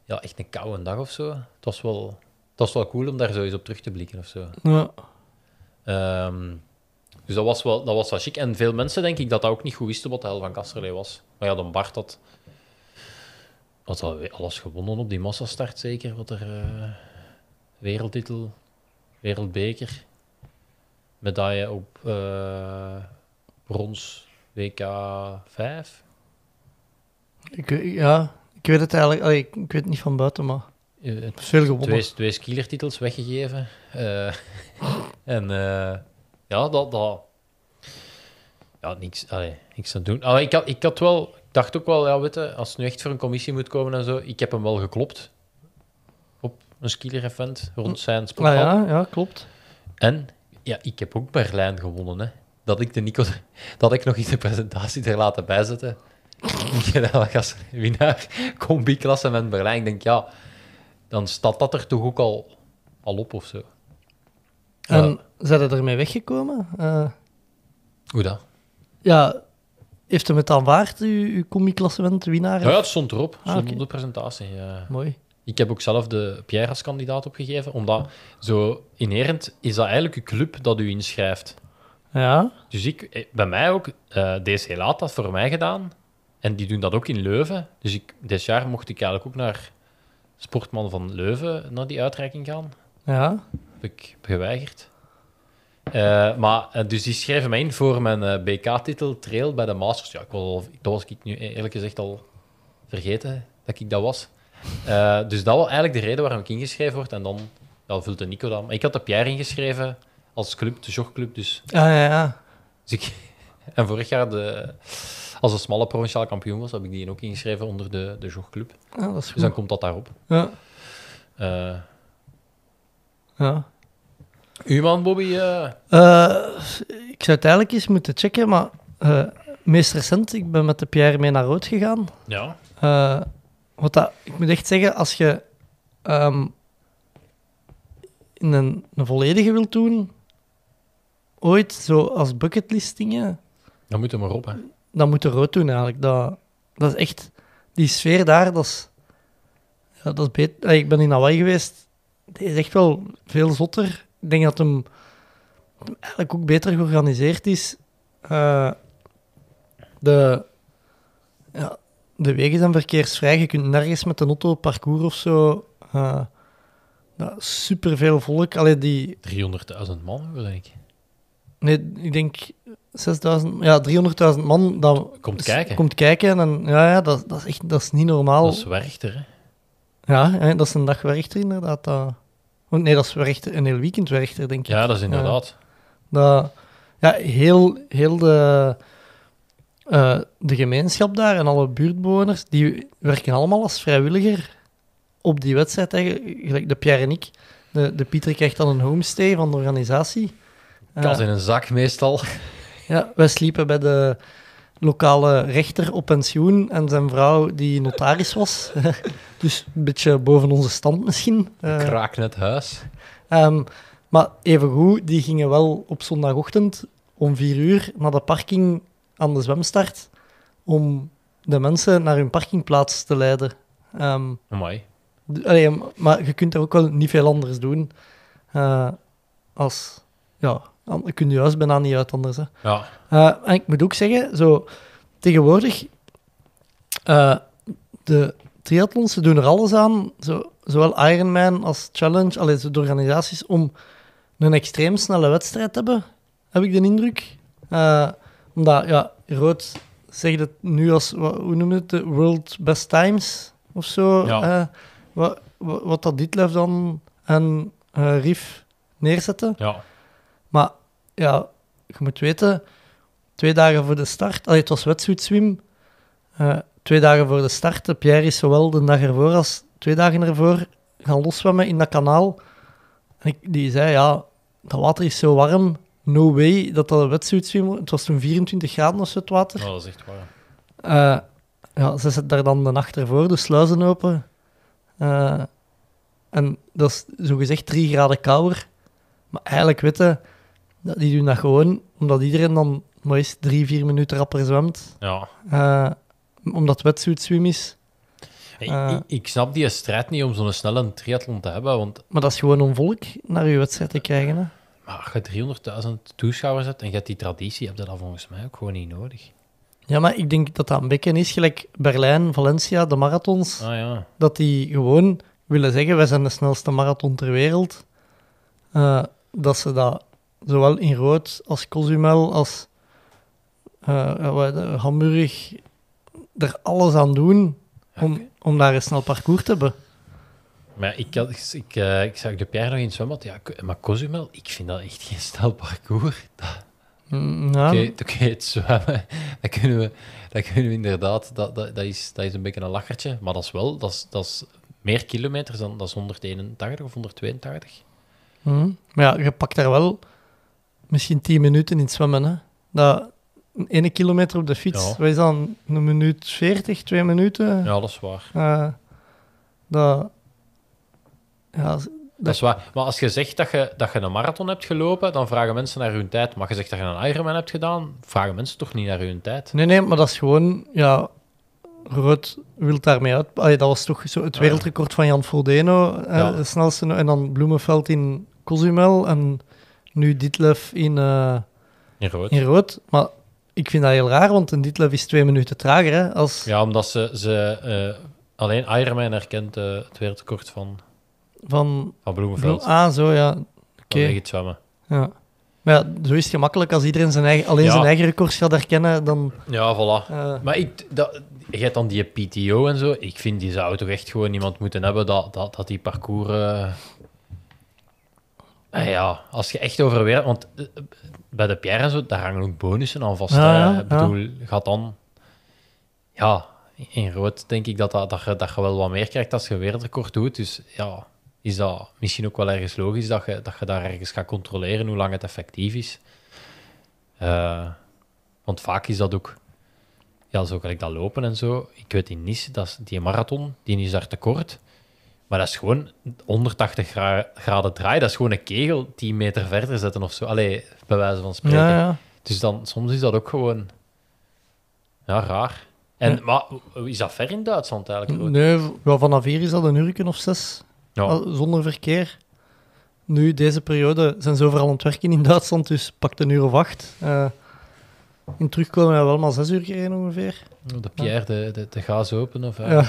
ja, echt een koude dag of zo. Het was wel, het was wel cool om daar zo eens op terug te blikken of zo. Ja. Ehm, dus dat was, wel, dat was wel chic. En veel mensen denk ik dat dat ook niet goed wisten wat de hel van Kasterlee was. Maar ja, dan Bart had, had al alles gewonnen op die massastart zeker. Wat er eh, wereldtitel, wereldbeker, medaille op eh, brons WK 5. Ik, ja, ik weet het eigenlijk... allee, ik, ik weet het niet van buiten, maar Eh, veel gewonnen. twee, twee skielertitels weggegeven. Eh, en ja, dat, dat... Ja, niks, allee, niks aan doen. Allee, ik, had, ik had wel... Ik dacht ook wel, ja, weet je, als het nu echt voor een commissie moet komen en zo, ik heb hem wel geklopt een skieler-event rond zijn Ah, sporthal. ja, ja, klopt. En ja, ik heb ook Berlijn gewonnen, hè. Dat ik, de Nico, dat ik nog in de presentatie er laten bijzetten. Ik dat als winnaar combi-klassement Berlijn. Ik denk, ja, dan staat dat er toch ook al, al op of zo. En zijn er ermee weggekomen? Eh, Hoe dat? ja, heeft hem het aanvaard, uw, uw combi-klassement winnaar? Ja, het stond erop. Ah, stond oké. op de presentatie. ja. Mooi. Ik heb ook zelf de Pierre als kandidaat opgegeven, omdat zo inherent is dat eigenlijk een club dat u inschrijft. Ja, Dus ik, eh, bij mij ook, eh DCL had dat voor mij gedaan. En die doen dat ook in Leuven. Dus ik, dit jaar mocht ik eigenlijk ook naar Sportman van Leuven, naar die uitreiking gaan. ja. Heb ik geweigerd. Eh, maar, dus die schreven mij in voor mijn BK-titel Trail bij de Masters. Ja, ik was, dat was ik nu eerlijk gezegd al vergeten dat ik dat was. Eh, dus dat was eigenlijk de reden waarom ik ingeschreven word. En dan ja, vulde Nico dat. Maar ik had de Pierre ingeschreven als club, de jogclub. Dus Ja, ja, ja. dus ik, en vorig jaar, de, als een smalle provinciaal kampioen was, heb ik die ook ingeschreven onder de, de jogclub. Is Dus dan komt dat daarop. Ja, Eh ja. uw man, Bobby? eh, ik zou het eigenlijk eens moeten checken, maar meest recent, ik ben met de Pierre mee naar rood gegaan. ja. Wat dat, ik moet echt zeggen, als je ehm, in een, een volledige wilt doen, ooit zo als bucketlist dingen, Dan moet je maar op. Hè. dan moet je rood doen eigenlijk. Dat, dat is echt, die sfeer daar, dat is, ja, dat is beter. Ik ben in Hawaii geweest, die is echt wel veel zotter. Ik denk dat hem, dat hem eigenlijk ook beter georganiseerd is. Eh, de, ja, de wegen zijn verkeersvrij. Je kunt nergens met een auto parcours of zo. Uh, super veel volk. Allee, die, 300.000 man, wil ik. nee, ik denk 6000, ja, 300.000 man dat Komt kijken. Komt kijken en ja, ja dat, dat is echt dat is niet normaal. Dat is Werchter, hè. Ja, hè, dat is een dag werchter inderdaad. Dat... Oh, nee, dat is werchter, een heel weekend werchter, denk ik. Ja, dat is inderdaad. Dat, ja, heel, heel de, eh, de gemeenschap daar en alle buurtbewoners, die werken allemaal als vrijwilliger op die wedstrijd. hè. Gelijk de Pierre en ik. De, de Pieter krijgt dan een homestay van de organisatie. Eh, Kas in een zak meestal. ja, wij sliepen bij de lokale rechter op pensioen en zijn vrouw die notaris was. dus een beetje boven onze stand misschien. Eh, Kraak net huis. Ehm, maar evengoed, die gingen wel op zondagochtend om vier uur naar de parking aan de zwemstart om de mensen naar hun parkingplaats te leiden. Ehm, d- allee, maar je kunt er ook wel niet veel anders doen. Eh, als, ja, je kunt je huis bijna niet uit anders. Hè. Ja, Eh, en ik moet ook zeggen, zo, tegenwoordig, eh, de triathlons, ze doen er alles aan, zo, zowel Ironman als Challenge, allee, zo de organisaties, om een extreem snelle wedstrijd te hebben, heb ik de indruk. Omdat, ja, Rood zegt het nu als, hoe noem je het, de World Best Times of zo. Ja. wat, wat, dat Ditlev dan en eh Rief neerzetten. ja. Maar ja, je moet weten, twee dagen voor de start, allee, het was wetsuitswim, eh twee dagen voor de start, de Pierre is zowel de dag ervoor als twee dagen ervoor gaan loszwemmen in dat kanaal. En ik, die zei, ja, dat water is zo warm, no way dat dat een wetsuitswim wordt. Het was toen 24 graden of zo, het water. Oh, dat is echt waar. Eh, ja, ze zetten daar dan de nacht ervoor, de sluizen open. Eh, en dat is zogezegd drie graden kouder. Maar eigenlijk weten, dat die doen dat gewoon omdat iedereen dan maar eens drie, vier minuten rapper zwemt. Ja. Eh, omdat het wetsuitswim is. Ik, ik, ik snap die strijd niet om zo'n snelle triathlon te hebben, want Maar dat is gewoon om volk naar je wedstrijd te krijgen. Hè. Als je 300.000 toeschouwers hebt en je hebt die traditie, heb je dat volgens mij ook gewoon niet nodig. Ja, maar ik denk dat dat een beetje is, gelijk Berlijn, Valencia, de marathons. Ah ja. dat die gewoon willen zeggen, wij zijn de snelste marathon ter wereld. Eh, dat ze dat zowel in Rood als Cozumel als eh, Hamburg er alles aan doen om, om daar een snel parcours te hebben. Maar ik, had, ik, eh, ik zag de Pierre nog in het zwembad. Ja, maar Cozumel, ik vind dat echt geen snel parcours. Dat- Mm, ja, Oké, oké, het zwemmen, dat kunnen we, dat kunnen we inderdaad, dat, dat, dat, is, dat is een beetje een lachertje. Maar dat is wel, dat is, dat is meer kilometers dan dat is 181 of 182. mm. Maar ja, je pakt daar wel misschien 10 minuten in het zwemmen. Hè. Dat, een ene kilometer op de fiets, Ja. wat is dat, een minuut 40, twee minuten? Ja, dat is waar. Eh, dat, ja, Dat is waar. Maar als je zegt dat je, dat je een marathon hebt gelopen, dan vragen mensen naar hun tijd. Maar als je zegt dat je een Ironman hebt gedaan, vragen mensen toch niet naar hun tijd? Nee, nee, maar dat is gewoon, ja, Rood wil daarmee uit. Allee, dat was toch zo het wereldrecord van Jan Frodeno, Ja. snelste. En dan Bloemenveld in Cozumel en nu Ditlev in, eh, In rood. in Rood. Maar ik vind dat heel raar, want een Ditlev is twee minuten trager. Hè, als Ja, omdat ze, ze eh, alleen Ironman herkent eh, het wereldrecord van, van... van Bloemenveld. Ah, zo, ja. Oké. Het zwemmen. Ja. Maar ja, zo is het gemakkelijk. Als iedereen zijn eigen, alleen Ja. zijn eigen records gaat herkennen, dan... Ja, voilà. eh, Maar ik, dat, je hebt dan die PTO en zo. Ik vind die zou toch echt gewoon iemand moeten hebben dat, dat, dat die parcours. eh, eh, ja, als je echt over wereld. Want eh, bij de Pierre en zo, daar hangen ook bonussen aan vast. Ja, hè. ja, Ik bedoel, gaat dan. Ja, in rood denk ik dat, dat, dat, je, dat je wel wat meer krijgt als je wereldrecord doet. Dus ja, is dat misschien ook wel ergens logisch dat je, dat je daar ergens gaat controleren hoe lang het effectief is. Eh, want vaak is dat ook ja, zo gelijk dat lopen en zo. Ik weet in Nice, dat is die marathon, die is daar te kort. Maar dat is gewoon 180 gra- graden draai. Dat is gewoon een kegel 10 meter verder zetten of zo. Allee, bij wijze van spreken. ja, ja. Dus dan, soms is dat ook gewoon... Ja, raar. En, Ja. Maar is dat ver in Duitsland eigenlijk? Nee, wel vanaf hier is dat een uurtje of zes. Ja. Zonder verkeer. Nu, deze periode, zijn ze overal aan het werken in Duitsland, dus pakt een uur of acht. Eh, in terugkomen hebben we wel maar zes uur gereden ongeveer. De Pierre, de, de, de gaas open of... eh?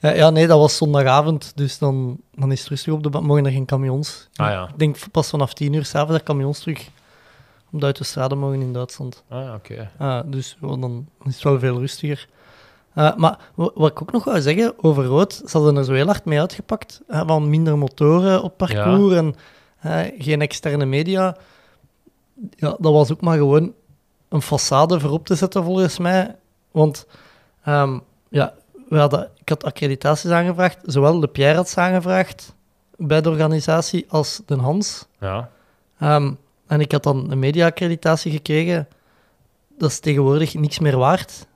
Ja. ja, nee, dat was zondagavond, dus dan, dan is het rustig op de band. Mogen er geen camions. Ah ja. Ik denk pas vanaf tien uur s'avonds er camions terug om uit de straten mogen in Duitsland. Ah, ja, oké. Ah, dus dan is het wel veel rustiger. Eh, maar wa- wat ik ook nog wou zeggen over rood, ze hadden er zo heel hard mee uitgepakt. van minder motoren op parcours en geen externe media. Ja, dat was ook maar gewoon een façade voor op te zetten, volgens mij. Want ehm, ja, we hadden, ik had accreditaties aangevraagd. Zowel de Pierre had ze aangevraagd bij de organisatie als de Hans. Ja. Ehm, en ik had dan een media-accreditatie gekregen. Dat is tegenwoordig niks meer waard.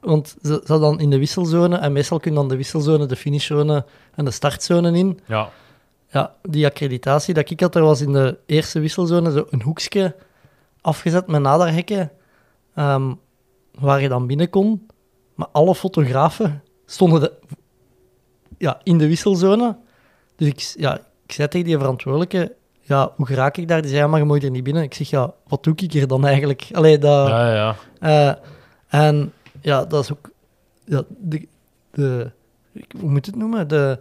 Want ze zat dan in de wisselzone. En meestal kun je dan de wisselzone, de finishzone en de startzone in. Ja. Ja, die accreditatie dat ik had, er was in de eerste wisselzone zo een hoekje afgezet met naderhekken. ehm, waar je dan binnen kon. Maar alle fotografen stonden de, ja, in de wisselzone. Dus ik, ja, ik zei tegen die verantwoordelijke, ja, hoe raak ik daar? Die zei, ja, maar je mag er niet binnen. Ik zeg, ja, wat doe ik hier dan eigenlijk? Allee, dat... Ja, ja. Eh, en ja, dat is ook ja, de, de, hoe moet je het noemen? De,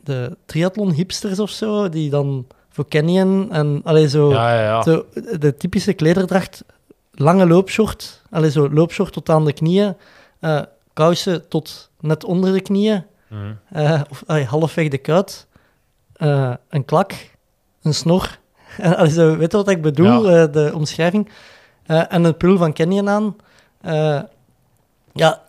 de triathlon-hipsters of zo, die dan voor Canyon en allee, zo, Ja, ja, ja. zo de typische klederdracht, lange loopshort, allee, zo loopshort tot aan de knieën, eh, kousen tot net onder de knieën, Mhm. eh, of allee, halfweg de kuit, eh, een klak, een snor. Allee, zo, weet je wat ik bedoel, de omschrijving? En een pul van Canyon aan. Ja,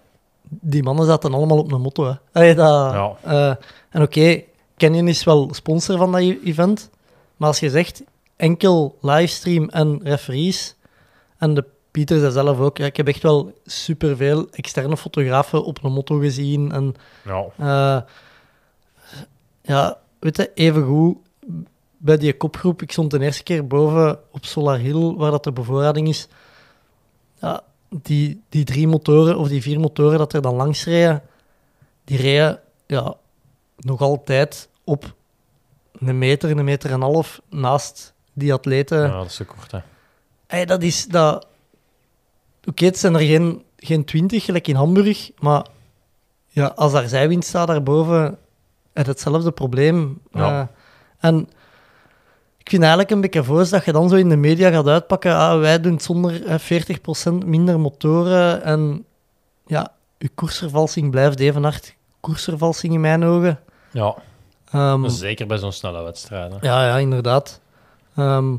die mannen zaten allemaal op een motto. Hè. Allee, dat, Ja. eh, en oké, Canyon is wel sponsor van dat event, maar als je zegt enkel livestream en referees, en de Pieter zei zelf ook, ja, ik heb echt wel superveel externe fotografen op een motto gezien en ja. eh, ja, weet je, even goed bij die kopgroep. Ik stond de eerste keer boven op Solar Hill, waar dat de bevoorrading is. Ja, die, die drie motoren, of die vier motoren dat er dan langs reden, die reden ja, nog altijd op een meter, een meter en een half naast die atleten. ja, dat is te kort, hè. Hey, dat is dat. Oké, het zijn er geen, geen twintig, gelijk in Hamburg, maar ja, als daar zijwind staat daarboven, je hetzelfde probleem. Ja. Eh, en ik vind eigenlijk een beetje voos dat je dan zo in de media gaat uitpakken, ah, wij doen het zonder eh, 40% minder motoren en ja, uw koersvervalsing blijft even hard koersvervalsing in mijn ogen. Ja, Ehm, zeker bij zo'n snelle wedstrijd. hè. ja, ja, inderdaad. Ehm,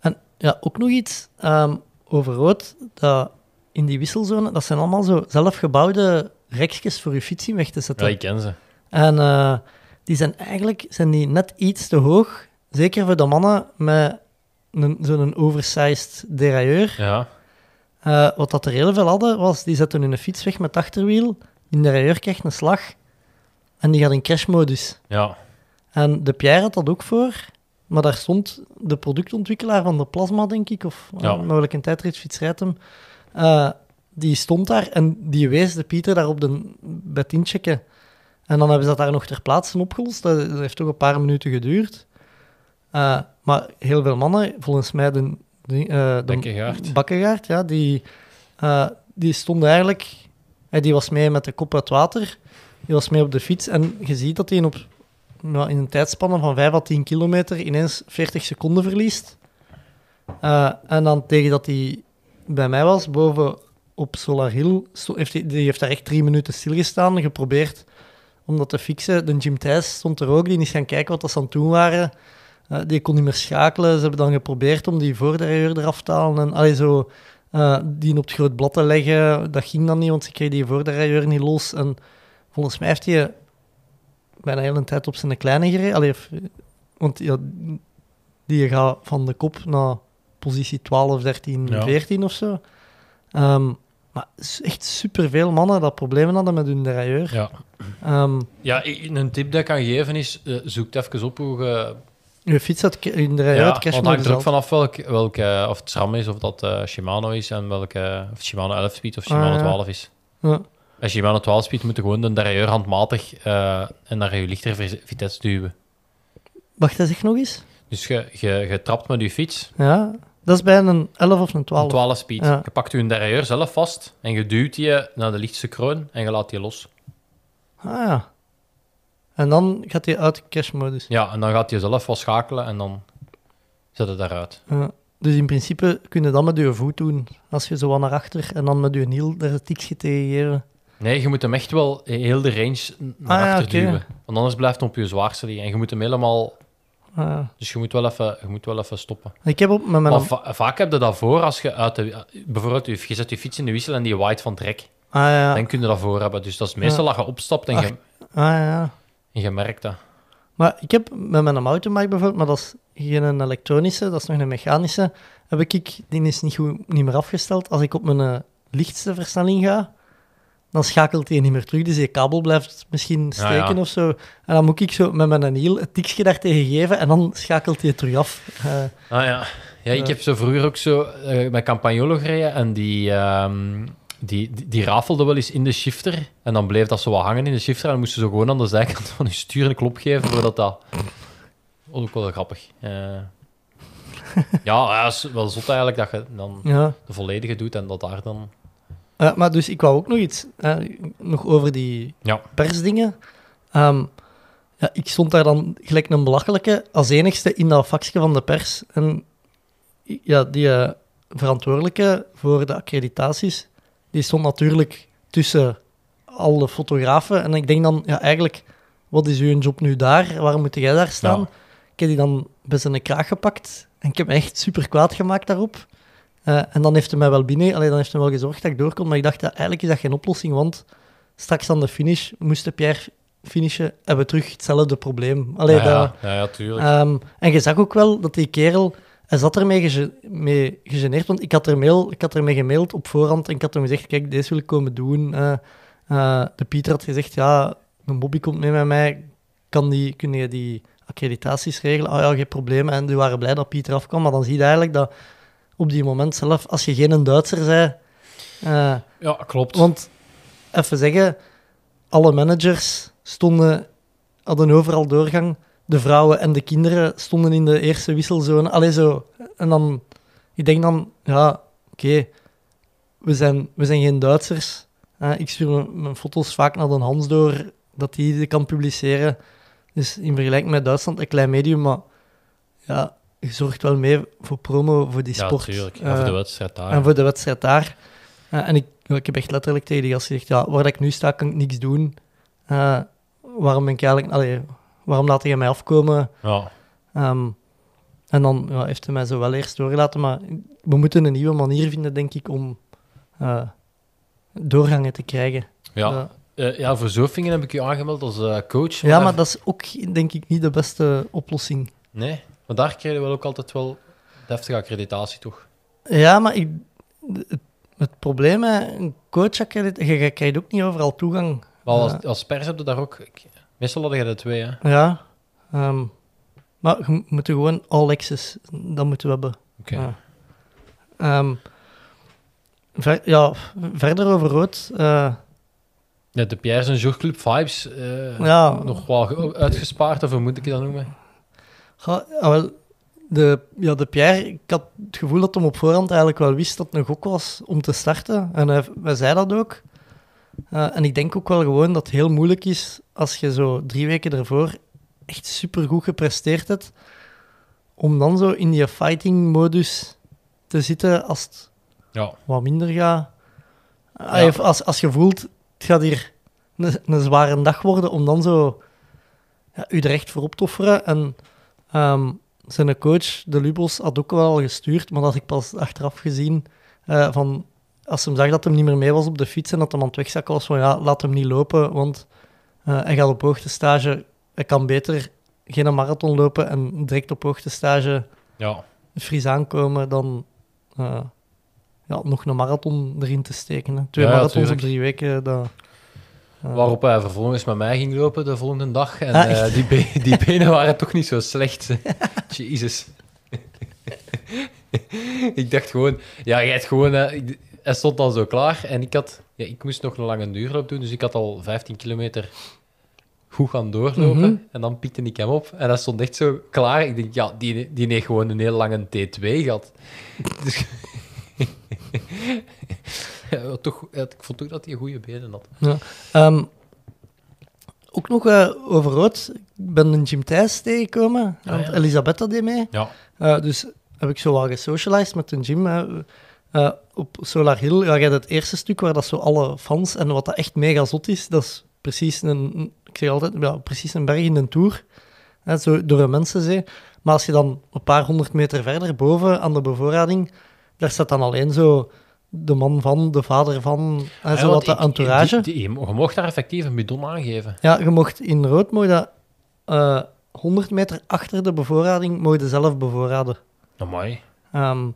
en ja, ook nog iets ehm, over rood, dat in die wisselzone, dat zijn allemaal zo zelfgebouwde rekjes voor je fiets in weg te zetten. Ja, ik ken ze. En eh, die zijn eigenlijk zijn die net iets te hoog, zeker voor de mannen met een, zo'n oversized derailleur. Ja, Eh, wat dat er heel veel hadden, was die zetten hun fiets weg met het achterwiel, die derailleur krijgt een slag en die gaat in crashmodus. ja. En de Pierre had dat ook voor, maar daar stond de productontwikkelaar van de Plasma, denk ik, of Ja. ja. mogelijk een tijdritfiets rijdt hem. eh, die stond daar en die wees de Pieter daar op de, het inchecken. En dan hebben ze dat daar nog ter plaatse opgelost. Dat heeft toch een paar minuten geduurd. Eh, maar heel veel mannen, volgens mij de, de, eh, de Bekkegaard. Bakkegaard, ja, die, eh, die stond eigenlijk... die was mee met de kop uit water. Die was mee op de fiets. En je ziet dat hij op, nou, in een tijdspanne van 5 à 10 kilometer ineens 40 seconden verliest. En dan tegen dat hij bij mij was, boven op Solar Hill, heeft hij, die heeft daar echt drie minuten stilgestaan, geprobeerd om dat te fixen. De Jim Thijs stond er ook, die is gaan kijken wat dat ze aan het doen waren. Eh, die kon niet meer schakelen. Ze hebben dan geprobeerd om die voordeur eraf te halen. En allee, zo, eh, die op het groot blad te leggen. Dat ging dan niet, want ze kreeg die voordeur niet los. En volgens mij heeft hij bijna heel een tijd op zijn kleine gereden. Allee, want ja, die gaat van de kop naar positie 12, 13, Ja. 14 of zo. Ehm, maar echt superveel mannen dat problemen hadden met hun derailleur. Ja. Ehm, ja, een tip dat ik kan geven is, eh, zoek even op hoe je... je fiets had hun derailleur Ja, uit want het hangt er ook af. vanaf welk, welke, of het SRAM is, of dat eh, Shimano is, en welke, of Shimano 11 speed of Shimano Ah, ja. 12 is. Ja. Bij Shimano 12 speed moet je gewoon de derailleur handmatig eh, en naar je lichtere vi- vitesse duwen. Wacht, dat zeg nog eens. Dus je, je, je trapt met je fiets, Ja, dat is bij een 11 of een 12. een 12 speed. Ja. Je pakt je derailleur zelf vast en je duwt die naar de lichtste kroon en je laat die los. Ah ja. En dan gaat hij uit de crashmodus. Ja, en dan gaat hij zelf wel schakelen en dan zet het daaruit. Ja. Dus in principe kun je dat met je voet doen. Als je zo wat naar achter en dan met je hiel er een tikje tegen geven. Nee, je moet hem echt wel heel de range naar Ah, ja, achter oké. duwen. Want anders blijft hij op je zwaarste liggen. En je moet hem helemaal... Ah, ja. Dus je moet wel even, je moet wel even stoppen. Ik heb op met mijn... Maar va- vaak heb je dat voor als je uit de... Bijvoorbeeld, je, je zet je fiets in de wissel en die waait van trek. Ah ja. Dan kun je dat voor hebben. Dus dat is meestal dat je opstapt en, je, Ah ja. En je merkt dat. Maar ik heb met mijn mountainbike bijvoorbeeld, maar dat is geen elektronische, dat is nog een mechanische, heb ik, die is niet, goed, niet meer afgesteld. Als ik op mijn eh, lichtste versnelling ga, dan schakelt hij niet meer terug. Dus je kabel blijft misschien steken ja. of zo. En dan moet ik zo met mijn hiel het tikje daartegen geven en dan schakelt hij terug af. Eh, Ah ja. Ja, ik Ja. heb zo vroeger ook zo eh, met Campagnolo gereden en die, ehm, die, die, die rafelde wel eens in de shifter. En dan bleef dat zo wat hangen in de shifter en dan moesten ze gewoon aan de zijkant van je stuur een klop geven voordat dat ook wel grappig. Eh, ja, het is wel zot eigenlijk dat je dan Ja. de volledige doet en dat daar dan... Maar dus ik wou ook nog iets, eh, nog over die Ja. persdingen. Ehm, ja, ik stond daar dan gelijk een belachelijke als enigste in dat vakje van de pers. En ja, die eh, verantwoordelijke voor de accreditaties, die stond natuurlijk tussen alle fotografen. En ik denk dan, ja, eigenlijk, wat is uw job nu daar? Waarom moet jij daar staan? Ja. Ik heb die dan bij zijn kraag gepakt en ik heb me echt super kwaad gemaakt daarop. Eh, en dan heeft hij mij wel binnen, dan heeft hij wel gezorgd dat ik doorkom. Maar ik dacht, ja, eigenlijk is dat geen oplossing, want straks aan de finish, moest Pierre finishen, hebben we terug hetzelfde probleem. Allee, ja, dat, ja, ja, tuurlijk. Ehm, en je zag ook wel dat die kerel, hij zat ermee gege- mee gegeneerd, want ik had, er mail, ik had ermee gemaild op voorhand en ik had hem gezegd, kijk, deze wil ik komen doen. Eh, eh, de Pieter had gezegd, ja, een Bobby komt mee met mij, kan die, kun je die accreditaties regelen? Ah ja, geen probleem. En die waren blij dat Pieter afkwam, maar dan zie je eigenlijk dat op die moment zelf, als je geen Duitser zei, eh, ja, klopt. want, even zeggen, alle managers stonden, hadden overal doorgang. De vrouwen en de kinderen stonden in de eerste wisselzone. Allee, zo. En dan, ik denk dan, ja, oké, we, zijn, we zijn geen Duitsers. Ik stuur mijn, mijn foto's vaak naar de Hans door, dat die die kan publiceren. Dus in vergelijking met Duitsland, een klein medium, maar ja, je zorgt wel mee voor promo, voor die ja, sport. Ja, voor de Eh, wedstrijd daar. en voor de wedstrijd daar. Eh, en ik, ik heb echt letterlijk tegen die gast gezegd, ja, waar ik nu sta, kan ik niks doen. Eh, waarom ben ik eigenlijk... Allee, waarom laat je mij afkomen? Ja. Ehm, en dan ja, heeft hij mij zo wel eerst doorgelaten, maar we moeten een nieuwe manier vinden, denk ik, om eh, doorgangen te krijgen. Ja. Eh, ja, voor heb ik u aangemeld als eh, coach. Ja, maar dat is ook, denk ik, niet de beste oplossing. Nee, maar daar krijg je wel ook altijd wel deftige accreditatie, toch? Ja, maar ik, het, het probleem een coach, je, je krijgt ook niet overal toegang. Maar als, als pers heb je daar ook... ik- meestal hadden je de twee, hè? Ja, ehm, maar je moet gewoon all access, dat moeten we hebben. Oké. Ja. Ehm, ver- ja, verder over rood. eh, Ja, de Pierre zijn Jourclub Vibes eh, Ja. nog wel ge- uitgespaard, of hoe moet ik dat noemen? ga- ah, wel, de, ja, de Pierre, ik had het gevoel dat hij op voorhand eigenlijk wel wist dat het een gok was om te starten. En hij, hij zei dat ook. Eh, en ik denk ook wel gewoon dat het heel moeilijk is als je zo drie weken ervoor echt supergoed gepresteerd hebt, om dan zo in die fighting-modus te zitten als het Ja. wat minder gaat. Als, als je voelt, het gaat hier een, een zware dag worden, om dan zo ja, u er echt voor op te offeren. En ehm, zijn coach, de Lubos, had ook wel gestuurd, maar dat had ik pas achteraf gezien. eh, van, als hij zag dat hij niet meer mee was op de fiets en dat hij aan het wegzakken was, van ja, laat hem niet lopen, want eh, hij gaat op hoogtestage. Hij kan beter geen marathon lopen en direct op hoogtestage Ja. fris aankomen dan eh, ja, nog een marathon erin te steken. Hè. Twee Ja, marathons op drie weken, dat... eh, Waarop hij vervolgens met mij ging lopen de volgende dag. En Ah, die, be- die benen waren toch niet zo slecht. Jezus. ik dacht gewoon... Ja, jij hebt gewoon... ik- hij stond dan zo klaar. En ik had... Ja, ik moest nog een lange duurloop doen. Dus ik had al 15 kilometer goed gaan doorlopen. Mhm. En dan pikte ik hem op. En hij stond echt zo klaar. Ik denk, ja, die, die heeft gewoon een heel lange T2 gehad. Dus... ja, toch, ik vond toch dat hij goede benen had. Ja. Ehm, ook nog eh, over rood. Ik ben een Jim Thijs tegengekomen. Ah, want ja. Elisabetta deed mee. Ja. Eh, dus heb ik zo wat gesocialized met een gym. Eh, op Solar Hill, ja, het eerste stuk waar dat zo alle fans en wat dat echt mega zot is, dat is precies een, ik zeg altijd, ja, precies een berg in een tour. Hè, zo door een mensenzee. Maar als je dan een paar honderd meter verder boven aan de bevoorrading, daar staat dan alleen zo de man van, de vader van, en zo wat de entourage. die- die- je mocht daar effectief een bidon aangeven. Ja, je mocht in rood mocht dat, eh 100 meter achter de bevoorrading je zelf bevoorraden. Amai. Ehm,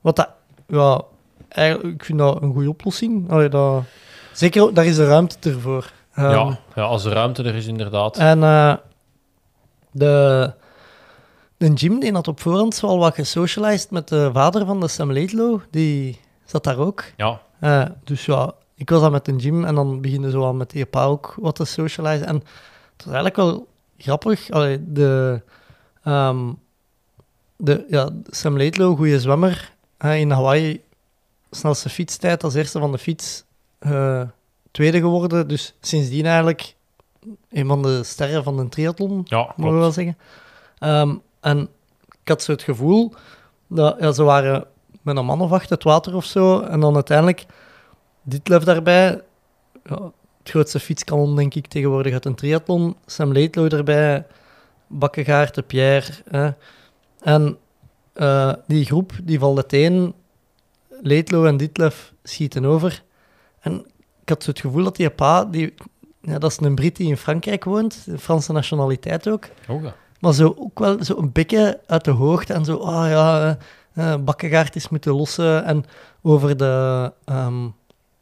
wat dat, ja, eigenlijk, ik vind dat een goede oplossing. Allee, dat, zeker, daar is de ruimte ervoor. Ehm, ja, ja, als er ruimte er is, inderdaad. En eh, de, de Jim die had op voorhand wel wat gesocialized met de vader van de Sam Laidlow. Die zat daar ook. ja, Eh, dus ja, ik was dan met een gym en dan beginnen zo aan met die pa ook wat te socializen. En het was eigenlijk wel grappig. Allee, de, Ehm, de, ja, Sam Laidlow, goede zwemmer. Hè, in Hawaii, snelste fietstijd als eerste van de fiets. eh, tweede geworden. Dus sindsdien eigenlijk een van de sterren van de triathlon, Ja, mogen we wel zeggen. Ehm, en ik had zo het gevoel dat ja, ze waren met een man of acht het water of zo. En dan uiteindelijk dit lef daarbij. Ja, het grootste fietskanon, denk ik, tegenwoordig uit een triathlon. Sam Laidlow erbij, Bakkegaard, de Pierre. Hè. En eh, die groep die valt uiteen. Laidlow en Ditlef schieten over. En ik had zo het gevoel dat die pa, die, ja, dat is een Brit die in Frankrijk woont, de Franse nationaliteit ook. Oh, ja. Maar zo ook wel zo een beetje uit de hoogte en zo, ah ja, eh, eh, Bakkegaard is moeten lossen. En over de ehm,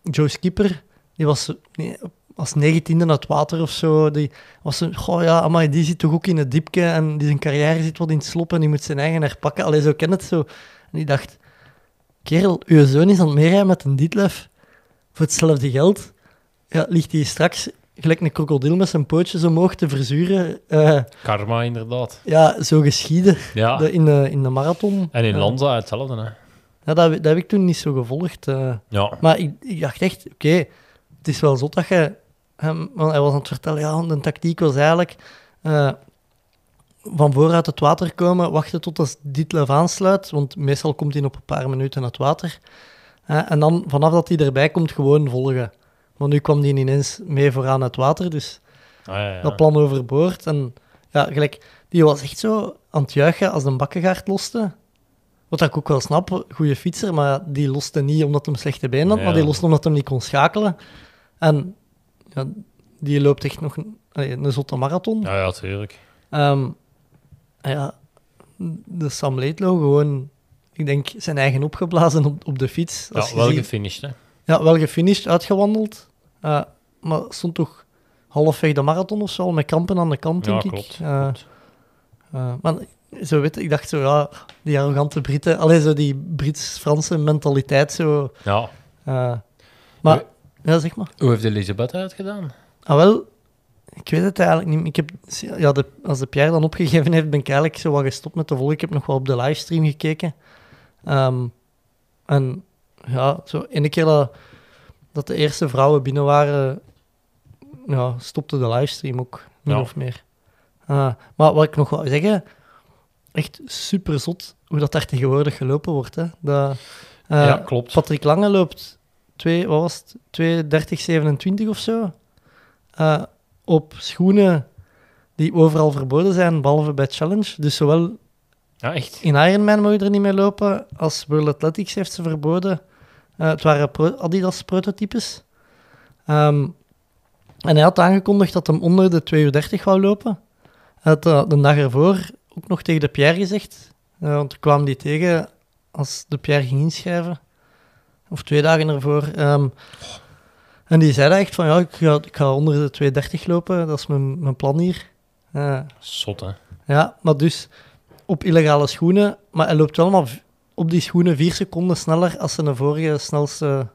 Joe Skipper, die was nee, als negentiende uit het water of zo. Die was zo, goh ja, amai, die zit toch ook in het diepje en die zijn carrière zit wat in het slop en die moet zijn eigen herpakken. Allee, zo ken het zo. En ik dacht, kerel, uw zoon is aan het meerijden met een Dietlef voor hetzelfde geld. Ja, ligt hij straks gelijk een krokodil met zijn pootjes omhoog te verzuren. eh, Karma, inderdaad. ja, zo geschieden Ja. de- in, de, in de marathon. En in Ja. Lanza hetzelfde, hè. Ja, dat, heb- dat heb ik toen niet zo gevolgd. eh. Ja. maar ik, ik dacht echt, oké, het is wel zot dat je... hem- want hij was aan het vertellen, ja, de tactiek was eigenlijk... eh, van vooruit het water komen, wachten tot als Ditlev aansluit, want meestal komt hij op een paar minuten uit het water. En dan, vanaf dat hij erbij komt, gewoon volgen. Maar nu kwam hij ineens mee vooraan het water, dus Ah, ja, ja. dat plan overboord. En ja, gelijk, die was echt zo aan het juichen als een bakkengaard loste. Wat ik ook wel snap, goede fietser, maar die loste niet omdat hij slechte benen had, Ja. maar die loste omdat hij niet kon schakelen. En ja, die loopt echt nog een, een zotte marathon. Ja, ja, tuurlijk. Ehm, en ja, de Sam Laidlow gewoon, ik denk, zijn eigen opgeblazen op, op de fiets. Ja, Als je wel ziet- gefinished, hè. ja, wel gefinished, uitgewandeld. Eh, maar stond toch halfweg de marathon of zo, met krampen aan de kant, Ja, denk ik. klopt. Eh, klopt. eh, maar zo weet ik, dacht zo, ja, die arrogante Britten, alleen zo die Brits-Franse mentaliteit zo. Ja. maar, ja, zeg maar. Hoe heeft Elisabeth het gedaan? Ah, wel, ik weet het eigenlijk niet. Ik heb, ja, de, als de Pierre dan opgegeven heeft, ben ik eigenlijk zo wat gestopt met te volgen. Ik heb nog wel op de livestream gekeken. Ehm, en ja, zo ene keer dat, dat de eerste vrouwen binnen waren, ja, stopte de livestream ook, min Ja. of meer. Ah, maar wat ik nog wou zeggen, echt super zot hoe dat daar tegenwoordig gelopen wordt. Hè. Dat, eh, ja, klopt. Patrick Lange loopt 2, wat was het? 2.30.27 of zo. Eh, op schoenen die overal verboden zijn, behalve bij Challenge. Dus zowel Ja, echt. in Ironman mag je er niet mee lopen, als World Athletics heeft ze verboden. Eh, het waren pro- Adidas prototypes. Ehm, en hij had aangekondigd dat hem onder de 2.30 wou lopen. Hij had eh, de dag ervoor ook nog tegen de Pierre gezegd. want toen kwam die tegen als de Pierre ging inschrijven. Of twee dagen ervoor. Ehm, en die zei echt van, ja, ik ga, ik ga onder de 2.30 lopen. Dat is mijn, mijn plan hier. Eh, Zot, hè. ja, maar dus op illegale schoenen. Maar hij loopt wel maar op die schoenen vier seconden sneller als zijn vorige snelste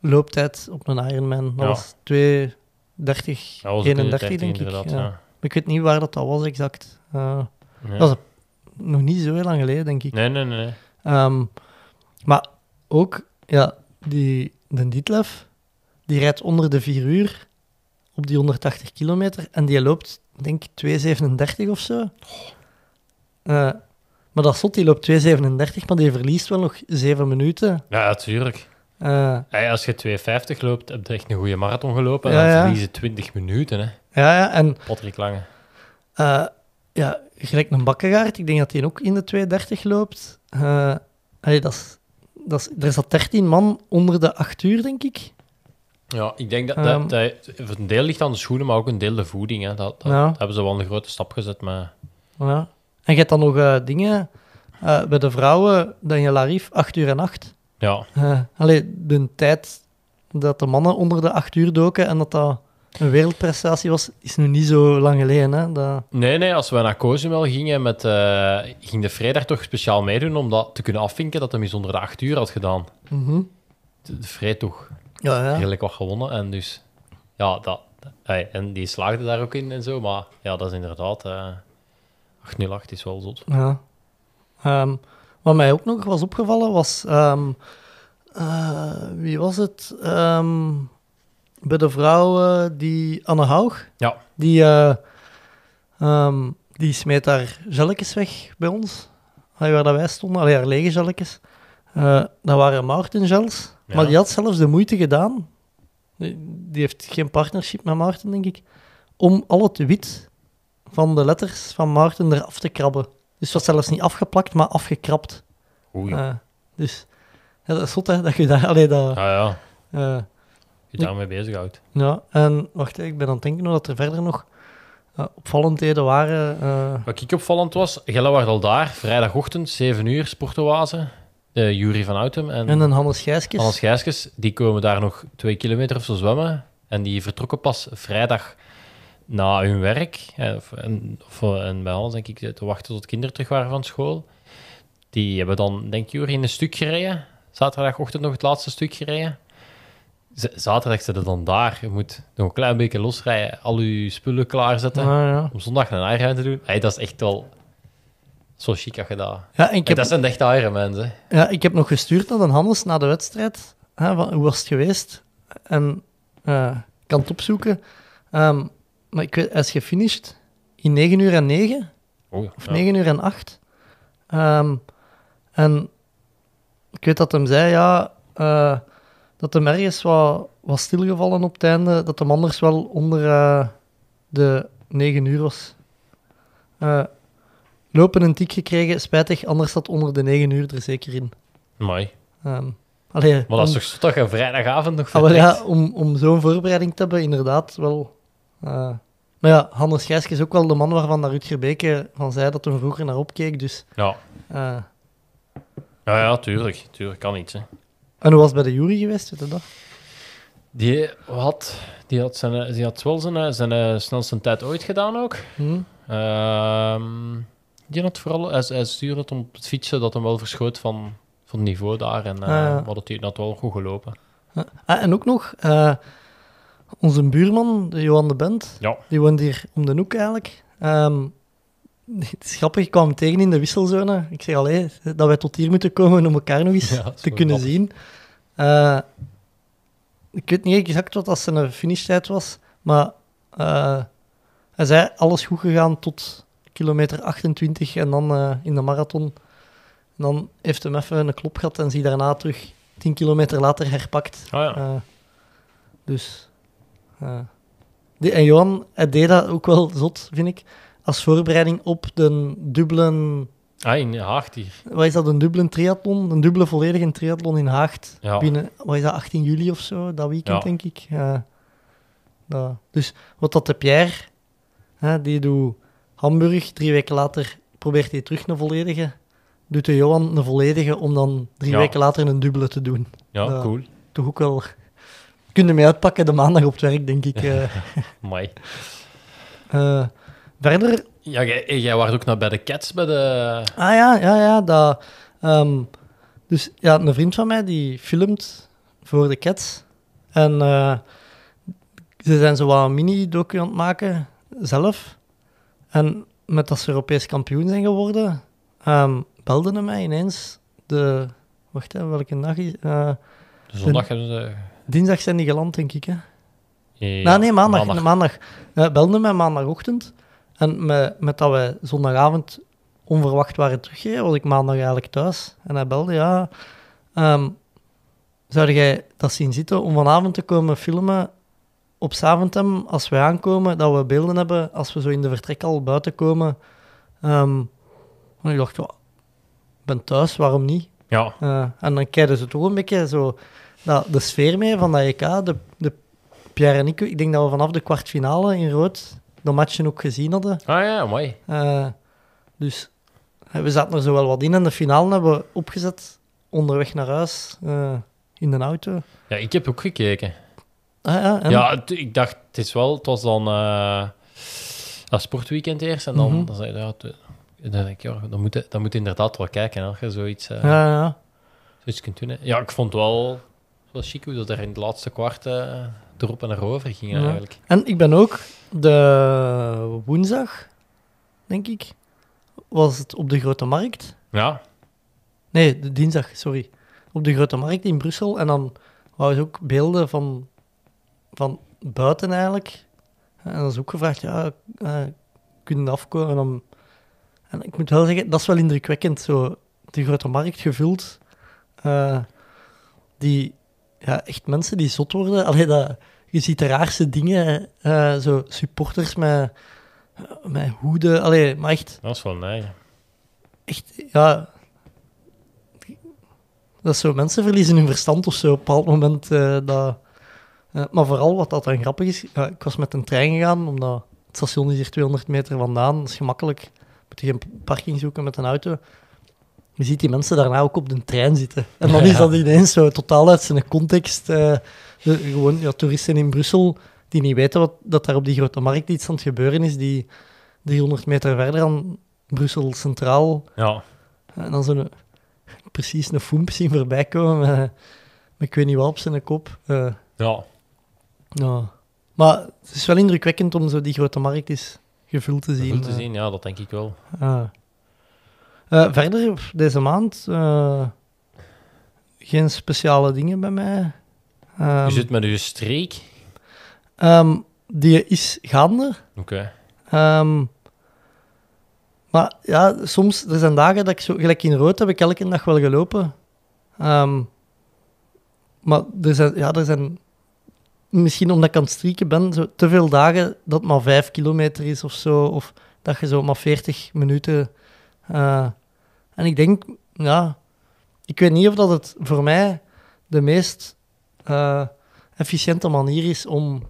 looptijd op een Ironman. Dat Ja. was 2.30, Dat was ook in de 31 30 denk ik. Ja. ik weet niet waar dat, dat was exact. Eh. Dat is nog niet zo heel lang geleden, denk ik. Nee, nee, nee. nee. Ehm, maar ook, ja, die, de Dietlef, die rijdt onder de 4 uur op die 180 kilometer en die loopt, denk ik, 2,37 of zo. Eh, maar dat zot, die loopt 2,37, maar die verliest wel nog 7 minuten. Ja, natuurlijk. Eh, Hey, als je 2,50 loopt, heb je echt een goede marathon gelopen. En Ja, dan ja. verliezen 20 minuten, hè. ja, ja, en Patrick Lange. eh, ja, gelijk een bakkegaard, ik denk dat hij ook in de 2,30 loopt. Dat is, dat is, er zat 13 man onder de 8 uur, denk ik. Ja, ik denk dat, Ehm. dat, dat voor een deel ligt aan de schoenen, maar ook een deel de voeding. Hè. Dat, Ja. hebben ze wel een grote stap gezet. Maar Ja. En je hebt dan nog eh, dingen eh, bij de vrouwen, Daniel Arif, 8 uur en 8. ja, Uh, allee, de tijd dat de mannen onder de 8 uur doken en dat dat een wereldprestatie was, is nu niet zo lang geleden. Hè? Dat, nee, nee, als we naar Cozumel gingen, met, eh, ging de vrijdag toch speciaal meedoen om dat te kunnen afvinken dat hij eens onder de 8 uur had gedaan. Mhm. De, de vrij toch Ja, ja. redelijk wat gewonnen. En dus, ja, dat, hey, en die slaagde daar ook in en zo. Maar ja, dat is inderdaad. eh, 808 is wel zot. Ja. Ehm, wat mij ook nog was opgevallen was... ehm, eh, wie was het? Ehm, bij de vrouw eh, die... Anne Haug? Ja. Die, eh, ehm, die smeet haar gelletjes weg bij ons. Allee, waar dat wij stonden. Allee, haar lege gelletjes. Eh, dat waren Maarten gels. Ja. Maar die had zelfs de moeite gedaan. Die, die heeft geen partnership met Maarten, denk ik. Om al het wit van de letters van Maarten eraf te krabben. Dus het was zelfs niet afgeplakt, maar afgekrapt. Oei. Dus ja, dat is zot, hè, dat je daar... Allee, dat, ja, ja. Je daarmee bezighoudt. ja, en wacht, ik ben aan het denken dat er verder nog eh, opvallendheden waren. eh, Wat ik opvallend was, Gelle was al daar, vrijdagochtend, 7 uur, sportoase. De Jury van Outem en, en een Hannes Gijskes. Hans Gijskes, die komen daar nog twee kilometer of zo zwemmen. En die vertrokken pas vrijdag na hun werk. Of, en, of, en bij ons denk ik te wachten tot kinderen terug waren van school. Die hebben dan, denk ik, Jury, een stuk gereden. Zaterdagochtend nog het laatste stuk gereden. Zaterdag zitten dan daar. Je moet nog een klein beetje losrijden, al je spullen klaarzetten. Ja. Om zondag een Ironman te doen. Hey, dat is echt wel zo chic als je dat... Ja, en ik heb, dat zijn echt Ironmans, hè. ja, ik heb nog gestuurd naar de Hannes na de wedstrijd. Hè, van, hoe was het geweest? En eh, ik kan het opzoeken. Ehm, maar ik weet, hij is gefinished in 9 uur en 9. Oh, Of ja. 9 uur en 8. Ehm, en ik weet dat hem zei, ja, eh, dat hem ergens wat, was stilgevallen op het einde, dat hem anders wel onder eh, de 9 uur was. Eh, lopen een tik gekregen, spijtig, anders zat onder de 9 uur er zeker in. Mooi. Ehm allee, Maar dat is toch toch een vrijdagavond nog Ah, wel vertrekt? ja, om, om zo'n voorbereiding te hebben, inderdaad wel. eh, maar ja, Hannes Gijske is ook wel de man waarvan dat Rutger Beke van zei dat hij vroeger naar opkeek. Dus, Ja. ja, ja, tuurlijk. Tuurlijk, kan iets, hè. En hoe was het bij de jury geweest, weet je dat? Die had, die had, zijn, die had wel zijn, zijn eh, snelste tijd ooit gedaan ook. Hm? Ehm, die had vooral... Hij, hij stuurde het op het fietsen dat hem wel verschoot van, van het niveau daar. En, eh Ah, ja. maar dat hij had wel goed gelopen. Ah, en ook nog, eh, onze buurman, de Johan de Bent, Ja. die woont hier om de hoek eigenlijk. Ehm, het is grappig, ik kwam hem tegen in de wisselzone. Ik zeg allee, dat wij tot hier moeten komen om elkaar nog eens Ja, te kunnen grappig. zien. Eh, ik weet niet exact wat dat zijn finishtijd was, maar eh, hij zei alles goed gegaan tot kilometer 28 en dan eh, in de marathon. En dan heeft hem even een klop gehad en zie daarna terug 10 kilometer later herpakt. Ah, ja. Dus. die, en Johan, hij deed dat ook wel zot, vind ik. Als voorbereiding op de dubbele. Ah, in Haag hier. Wat is dat, een dubbele triathlon? Een dubbele volledige triathlon in Haagt. Ja. Binnen, wat is dat, 18 juli of zo, dat weekend, Ja. denk ik. Dat- dus wat dat de Pierre, hè, die doet Hamburg, drie weken later probeert hij terug een volledige. Doet de Johan een volledige om dan drie Ja. weken later een dubbele te doen Ja, Ja. cool. toch ook wel... Kun je mee uitpakken de maandag op het werk, denk ik. eh. Mooi. Eh, verder... Ja, jij, jij was ook nog bij de Cats, bij de... Ah ja, ja, ja. Dat, ehm, dus ja, een vriend van mij die filmt voor de Cats. En eh, ze zijn zo wat een mini-docu aan het maken, zelf. En met dat ze Europees kampioen zijn geworden, ehm belden ze mij ineens de... Wacht, hè, welke dag is... eh, Zondag hebben ze... dinsdag zijn die geland, denk ik, hè? Ja, nou, nee, maandag. maandag. maandag. Eh, belde mij maandagochtend. En met, met dat wij zondagavond onverwacht waren teruggereden, was ik maandag eigenlijk thuis. En hij belde, ja... ehm, zou jij dat zien zitten om vanavond te komen filmen op Saventem, als we aankomen, dat we beelden hebben, als we zo in de vertrek al buiten komen? Ehm, en ik dacht, ik ben thuis, waarom niet? Ja, Eh, en dan krijgen ze toch een beetje zo dat, de sfeer mee van dat EK. De, de Pierre en ik, ik denk dat we vanaf de kwartfinale in rood de matchen ook gezien hadden. ah ja, mooi. Eh, dus eh, we zaten er zo wel wat in. En de finale hebben we opgezet onderweg naar huis eh, in de auto. Ja, ik heb ook gekeken. Ah, ja, en? Ja, ik dacht, het is wel, het was dan dat sportweekend eerst en dan, Mhm. dan zei je, ja, dan denk ik, ja, dan moet, je- dan moet inderdaad wel kijken als je zoiets, ja, ja. zoiets kunt doen. hè. Ja, ik vond wel wel chic hoe dat er in het laatste kwart erop en erover ging Ja. eigenlijk. En ik ben ook de woensdag, denk ik, was het op de Grote Markt. Ja, Nee, de dinsdag, sorry. Op de Grote Markt in Brussel. En dan waren ze ook beelden van, van buiten eigenlijk. En dan is ook gevraagd, ja, eh kunnen afkomen? En, dan, en ik moet wel zeggen, dat is wel indrukwekkend. Zo, de Grote Markt gevuld. eh, die, ja, echt mensen die zot worden. Allee, dat, je ziet de raarste dingen. eh, zo supporters met, met hoeden. Allee, maar echt dat is wel nee. echt, ja. Dat is zo, mensen verliezen hun verstand of zo op een bepaald moment. eh, dat, eh, maar vooral wat dat dan grappig is, ik was met een trein gegaan, omdat het station is hier 200 meter vandaan, dat is gemakkelijk. Moet je geen parking zoeken met een auto. Je ziet die mensen daarna ook op de trein zitten. En dan Ja, is dat ineens zo totaal uit zijn context. De- gewoon ja, toeristen in Brussel die niet weten wat, dat daar op die grote markt iets aan het gebeuren is, die 300 meter verder aan Brussel Centraal Ja, en dan zo'n precies een foemp zien voorbij komen met, met ik weet niet wat op zijn kop. Eh, ja. ja. Maar het is wel indrukwekkend om zo die grote markt eens gevuld te zien. Goed te eh. zien, ja, dat denk ik wel. Ah. Eh, verder, deze maand, geen speciale dingen bij mij. Ehm, Je zit met je streek. ehm, die is gaande. Oké. Ehm, maar ja, soms, er zijn dagen dat ik zo, gelijk in rood heb ik elke dag wel gelopen. Maar er zijn, ja, er zijn, misschien omdat ik aan het strieken ben, zo te veel dagen dat het maar vijf kilometer is of zo, of dat je zo maar 40 minuten. eh, en ik denk, ja, ik weet niet of dat het voor mij de meest eh, efficiënte manier is om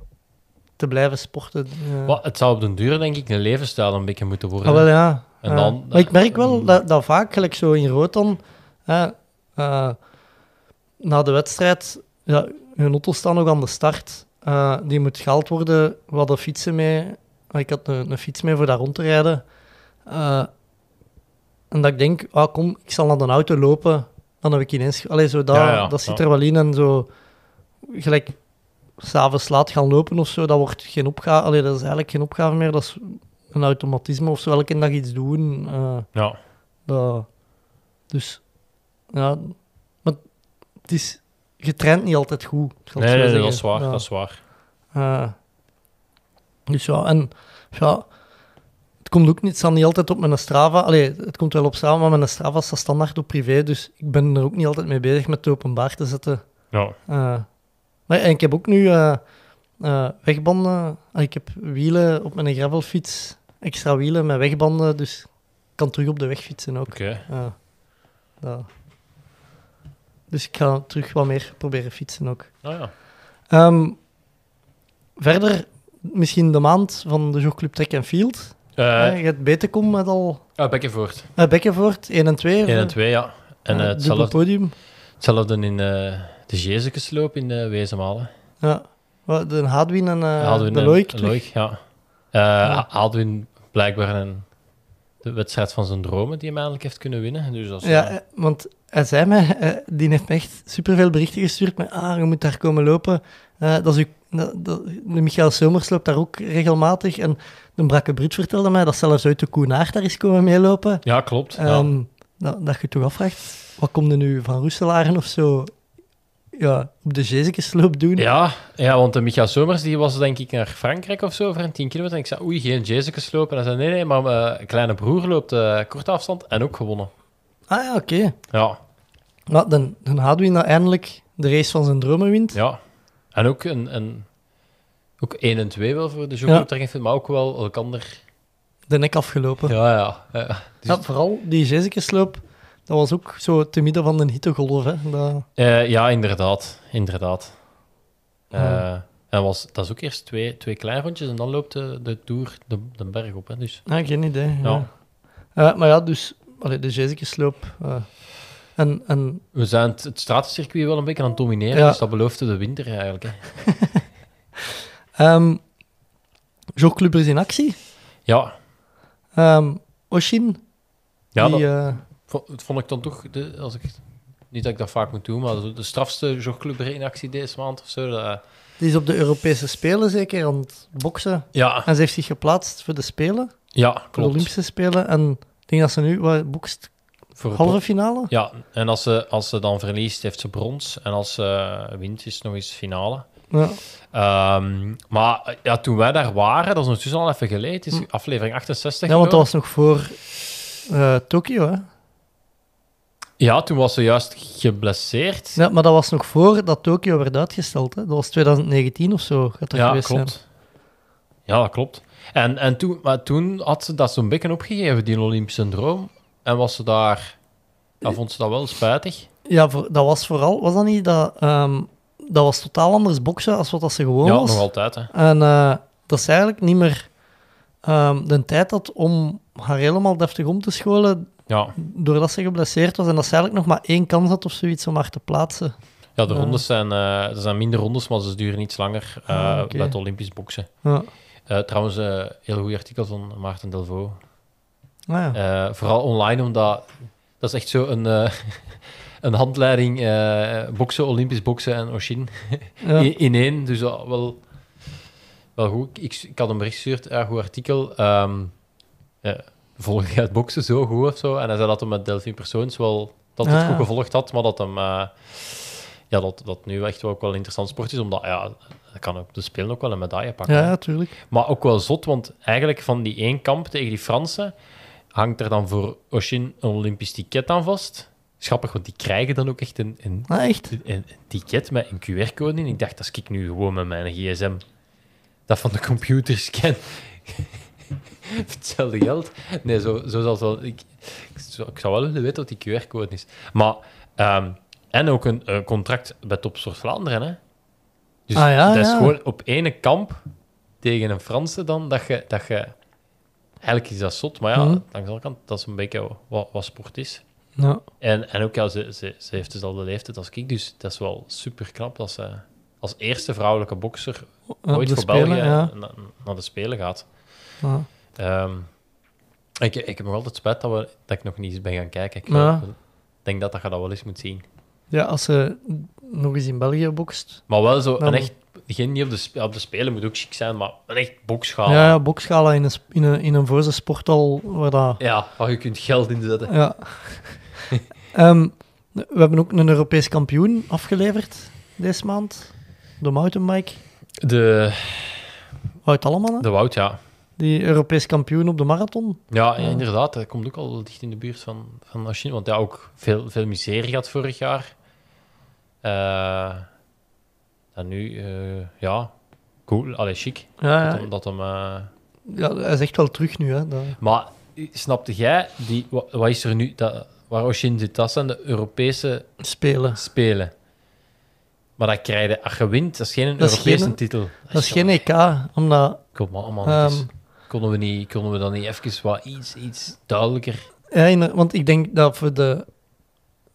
te blijven sporten. eh. Wat, het zou op den duur, denk ik, een levensstijl een beetje moeten worden. Ah, wel ja. En Eh, dan- maar ik merk wel dat, dat vaak, gelijk zo in eh, na de wedstrijd, ja, hun auto staan nog aan de start. Eh, die moet gehaald worden. We hadden fietsen mee. Ik had een, een fiets mee voor daar rond te rijden. Eh, en dat ik denk, ah, kom, ik zal naar de auto lopen. Dan heb ik ineens... Allee, zo dat, Ja, ja, dat zit ja. er wel in. En zo, gelijk, s'avonds laat gaan lopen of zo, dat wordt geen opgave. Allee, dat is eigenlijk geen opgave meer. Dat is een automatisme of zo. Elke dag iets doen. eh, Ja, dat, dus, ja, maar het is, je traint niet altijd goed. nee, nee, dat is waar, Ja. dat is waar. Dus ja, en ja, het komt ook niet, staat niet altijd op mijn Strava. Allee, het komt wel op Strava, maar mijn Strava staat standaard op privé, dus ik ben er ook niet altijd mee bezig met het openbaar te zetten. Ja, Eh, en ik heb ook nu eh, eh, wegbanden. Ah, Ik heb wielen op mijn gravelfiets, extra wielen met wegbanden, dus ik kan terug op de weg fietsen ook. oké. Ja. Dus ik ga terug wat meer proberen fietsen ook. Nou ja. Ehm, verder, misschien de maand van de jogclub Track and Field. Eh Eh, je hebt Betekom met al... ah, Bekkenvoort. Uh, Bekkenvoort, 1 en 2. 1 en 2, ja. En dubbel hetzelfde, podium. hetzelfde in de Jezekesloop in uh, Wezenmalen. Ja. Wat, De Hadwin en uh, Hadwin de Loik en terug. Loik, ja. Hadwin blijkbaar een, de wedstrijd van zijn dromen die hem eigenlijk heeft kunnen winnen. Dus is, Ja, eh, want hij zei mij, die heeft me echt superveel berichten gestuurd met ah, je moet daar komen lopen. Dat is uw, de Michael Somers loopt daar ook regelmatig. En de Brakke Brut vertelde mij dat zelfs uit de Koenaert daar is komen meelopen. ja, klopt. ja. Ehm, dat, dat je toch afvraagt, wat komt er nu van Roeselaren of zo ja, op de Jezekesloop doen? Ja, ja, want de Michael Somers die was denk ik naar Frankrijk of zo voor een 10 kilometer. En ik zei, oei, geen Jezekes lopen. En hij zei, nee, nee, maar mijn kleine broer loopt eh korte afstand en ook gewonnen. Ah ja, oké. Ja, Nou, dan, dan Hadwin dat eindelijk de race van zijn dromen wint. ja. En ook, een, een, ook 1 en 2 wel voor de. Jogclub ja. maar ook wel elkander. De nek afgelopen. Ja, Ja, ja. ja. Vooral die Jezekesloop, dat was ook zo te midden van de hittegolf. Hè. Dat, Eh, ja, inderdaad. Inderdaad. Eh, Ah. en was, dat is ook eerst twee, twee kleine rondjes en dan loopt de, de Tour de, de berg op. Hè, dus. ah, geen idee. Ja. Ja. Eh, maar ja, dus allee, de Jezekesloop. eh en, en We zijn het, het stratencircuit wel een beetje aan het domineren, Ja. dus dat beloofde de winter eigenlijk. Hè. ehm jogclubbers in actie. Ja, Ehm Oshin, ja die, dat eh, vo- dat vond ik dan toch, de, als ik, niet dat ik dat vaak moet doen, maar de, de strafste jogclub in actie deze maand of zo. dat- die is op de Europese Spelen zeker aan het boksen. ja, En ze heeft zich geplaatst voor de Spelen, ja, voor de. Olympische Spelen. En ik denk dat ze nu wat boekst Voor halve finale. Ja, en als ze, als ze dan verliest, heeft ze brons. En als ze wint, is het nog eens finale. Ja. Ehm, maar ja, toen wij daar waren, dat is ondertussen al even geleden. Is aflevering 68. Hm. Ja, want dat was nog voor eh, Tokio, hè? Ja, toen was ze juist geblesseerd. Ja, maar dat was nog voor dat Tokio werd uitgesteld. Hè? Dat was 2019 of zo. Gaat dat Ja, geweest klopt. zijn. Ja, dat klopt. En, en toen, maar toen had ze dat zo'n beetje opgegeven, die Olympische droom. En was ze daar... Ja, vond ze dat wel spijtig. Ja, voor, dat was vooral... Was dat niet dat... ehm, dat was totaal anders boksen als wat dat ze gewoon Ja, was. nog altijd, hè. En eh, dat is eigenlijk niet meer ehm, de tijd had om haar helemaal deftig om te scholen Ja, doordat ze geblesseerd was. En dat ze eigenlijk nog maar één kans had of zoiets om haar te plaatsen. ja de rondes zijn... eh, er zijn minder rondes, maar ze duren iets langer Ah, oké. bij het Olympisch boksen. Ja. Eh, trouwens, een heel goed artikel van Maarten Delvaux. Ah, ja. Vooral online, omdat dat is echt zo een, een handleiding boksen, Olympisch boksen en Oshin Ja. in, in één. Dus wel, wel goed. Ik, ik had een bericht gestuurd, goed artikel. Ehm volg je het boksen zo goed of zo? En hij zei dat hij met Delphine Persoons wel dat het Ah, goed gevolgd had, maar dat hem eh, ja, dat, dat nu echt wel ook wel een interessant sport is, omdat ja, hij kan op de Spelen ook wel een medaille pakken. ja, hè. ja, tuurlijk. Maar ook wel zot, want eigenlijk van die één kamp tegen die Fransen hangt er dan voor Oshin een Olympisch ticket aan vast. Schappig, want die krijgen dan ook echt een, een, Ah, echt? een, een ticket met een QR-code in. Ik dacht, dat ik nu gewoon met mijn gsm dat van de computer scan. Hetzelfde geld. Nee, zo, zo zal wel... Ik, ik, zou, wel willen weten wat die QR-code is. Maar... ehm, en ook een contract bij Topsport Vlaanderen, hè. Dus Ah, ja, dat is ja. gewoon op ene kamp tegen een Franse dan, dat je... Dat je eigenlijk is dat zot, maar ja, Mhm. langs de andere kant, dat is een beetje wat, wat sport is. Ja. En, en ook, ja, ze, ze, ze heeft dezelfde leeftijd als ik, dus dat is wel super knap dat ze als eerste vrouwelijke bokser ooit de voor Spelen, België ja. na- naar de Spelen gaat. Ja. Ehm, ik, ik heb nog altijd spijt dat, we, dat ik nog niet eens ben gaan kijken. Ik Ja. denk dat, dat je dat wel eens moet zien. ja, als ze nog eens in België bokst. Maar wel zo Dan- een echt... Geen niet op de, op de Spelen moet ook chic zijn, maar een echt bokschaal. Ja, ja, boksgala in een, in een, in een voorze sporthal waar dat... Ja, waar je kunt geld inzetten. Ja. Ehm, we hebben ook een Europees kampioen afgeleverd deze maand. De mountainbike. De, Wout Alleman, hè? de Wout, ja. Die Europees kampioen op de marathon. Ja, Ja. inderdaad. Dat komt ook al dicht in de buurt van, van Machine. Want ja, ook veel, veel miserie gehad vorig jaar. Eh en nu, eh, ja, cool. Allee, chic. Ja, Dat ja. hem... Dat hem eh, ja, hij is echt wel terug nu. Hè. Dat- Maar snapte jij, die, wat, wat is er nu, dat, waar Oshin zit, dat zijn de Europese Spelen. Spelen. Maar dat krijg je, als je wint, dat is geen Dat is Europese titel. Dat is geen EK, omdat... Kom maar, man. Ehm, konden, we niet, konden we dan niet even wat iets, iets duidelijker... Ja, want ik denk dat voor de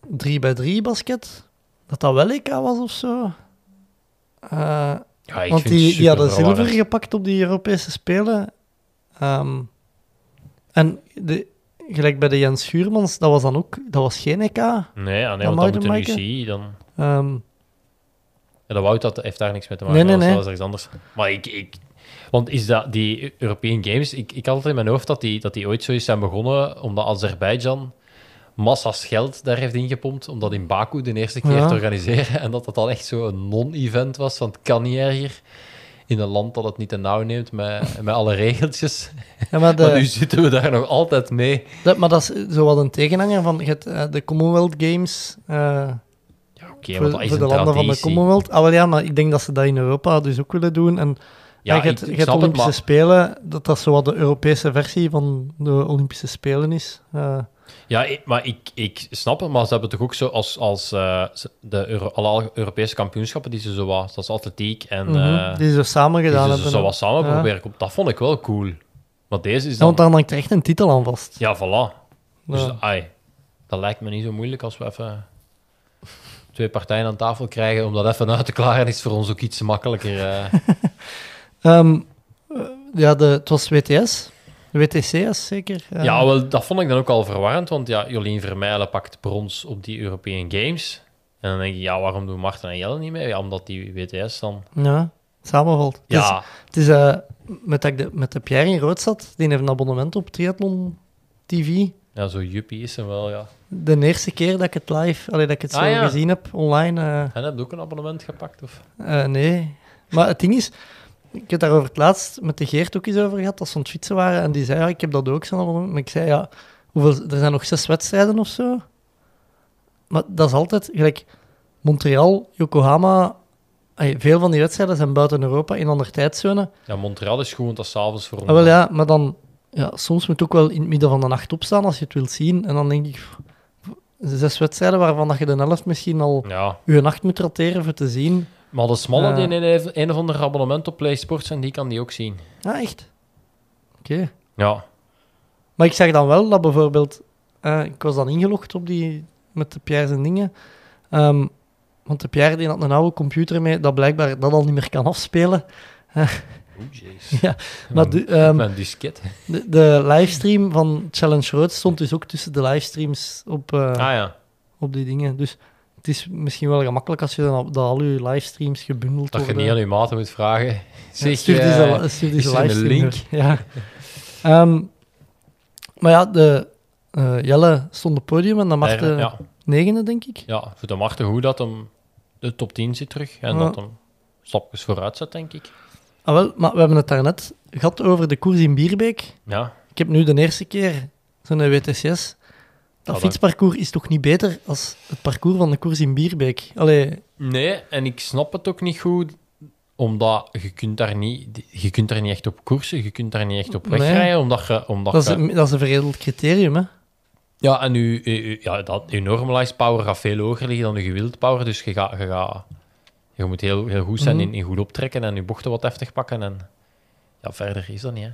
3x3 basket, dat dat wel EK was of zo. Eh, Ja, ik want vind die, die hadden zilver gepakt op die Europese Spelen. Ehm, en de, gelijk bij de Jens Schuurmans, dat was dan ook dat was geen EK. Nee, ah, nee want dan mag moet je een maken. UCI dan... Ehm, Ja, dat Wout dat heeft daar niks mee te maken. Nee, nee, dat nee. dat was ergens anders. Maar ik, ik... Want is dat die European Games... Ik, ik had altijd in mijn hoofd dat die, dat die ooit zo is zijn begonnen, omdat Azerbeidzjan massa's geld daar heeft ingepompt om dat in Baku de eerste keer Ja. te organiseren. En dat dat dan echt zo een non-event was, van het kan niet erger. In een land dat het niet te nauw neemt met, met alle regeltjes. ja, maar, de, Maar nu zitten we daar nog altijd mee. dat, maar dat is zo wat een tegenhanger van je hebt, eh, de Commonwealth Games. eh, Ja, oké, voor, want dat is voor de landen van de. Commonwealth. Ah, wel ja, maar ik denk dat ze dat in Europa dus ook willen doen. En Ja, je hebt, ik je hebt snap het, Olympische maar... Spelen, dat dat zo wat de Europese versie van de Olympische Spelen is. Eh, Ja, ik- maar ik, ik snap het, maar ze hebben toch ook zo als, als eh, ze- de Euro, alle Europese kampioenschappen die ze zo was, dat is atletiek en eh, die ze samen die gedaan ze hebben. zo wat samen Ja. proberen. Dat vond ik wel cool. Maar deze is dan... want daar hangt er echt een titel aan vast. Ja, voilà. Dus Ja. ai, dat lijkt me niet zo moeilijk als we even twee partijen aan tafel krijgen om dat even uit te klaren. Is voor ons ook iets makkelijker. eh. Ehm, eh, ja, de, het was WTS. WTCS zeker. eh. Ja, wel, dat vond ik dan ook al verwarrend, want ja, Jolien Vermeijlen pakt brons op die European Games. En dan denk je, ja, waarom doen Marten en Jelle niet mee? Ja, omdat die WTS dan... Ja, samenvalt. Het is, Ja, het is eh, met, dat ik de, met de Pierre in rood zat, die heeft een abonnement op Triathlon TV. Ja, zo juppie is hem wel, ja. De eerste keer dat ik het live, allee, dat ik het zo Ah, ja. gezien heb online, eh, En heb je ook een abonnement gepakt? Of? nee. Maar het ding is, ik heb daarover het laatst met de Geert ook eens over gehad, als ze aan het fietsen waren. En die zei, ja, ik heb dat ook zo'n. Maar ik zei, ja, hoeveel, er zijn nog zes wedstrijden of zo. Maar dat is altijd, gelijk, Montreal, Yokohama, veel van die wedstrijden zijn buiten Europa, in andere tijdzone. Ja, Montreal is gewoon tot s'avonds voor ons. Ah, wel ja, maar dan, ja, soms moet je ook wel in het midden van de nacht opstaan als je het wilt zien. En dan denk ik, zes wedstrijden waarvan dat je de helft misschien al Ja, je nacht moet roteren voor te zien. Maar de smalle die in een, een of ander abonnement op PlaySports en die kan die ook zien. Ah, echt? Oké. Ja, Maar ik zag dan wel dat bijvoorbeeld... eh, ik was dan ingelogd op die... Met de Pierre en dingen. Ehm, want de Pierre die had een oude computer mee, dat blijkbaar dat al niet meer kan afspelen. Oeh, jeez. Ja, maar de, Mijn disket. de, de livestream van Challenge Road stond dus ook tussen de livestreams op, eh, Ah ja. op die dingen. Dus het is misschien wel gemakkelijk als je dan dat al je livestreams gebundeld Dat je worden. niet aan je maten moet vragen. Ja, stuur eh, deze, stuur deze is er een link? Ja. Ehm, maar ja, de, eh, Jelle stond op het podium en dan mag de ja, negende, denk ik. ja, voor de Marten goed dat hem de top 10 zit terug. En Ja. dat hem stapjes vooruit zet, denk ik. Ah, wel, maar we hebben het daarnet gehad over de koers in Bierbeek. Ja, Ik heb nu de eerste keer zo'n WTCS. Dat fietsparcours is toch niet beter als het parcours van de koers in Bierbeek? Allee, Nee, en ik snap het ook niet goed, omdat je kunt daar niet, je kunt daar niet echt op koersen, je kunt daar niet echt op Nee. wegrijden, omdat je... Omdat dat is, je dat is een veredeld criterium, hè? ja, en je- ja, dat, normalized power gaat veel hoger liggen dan je gewild power, dus je, gaat, je, gaat, je moet heel, heel goed zijn Mhm. in, in goed optrekken en je bochten wat heftig pakken. En ja, verder is dat niet, hè.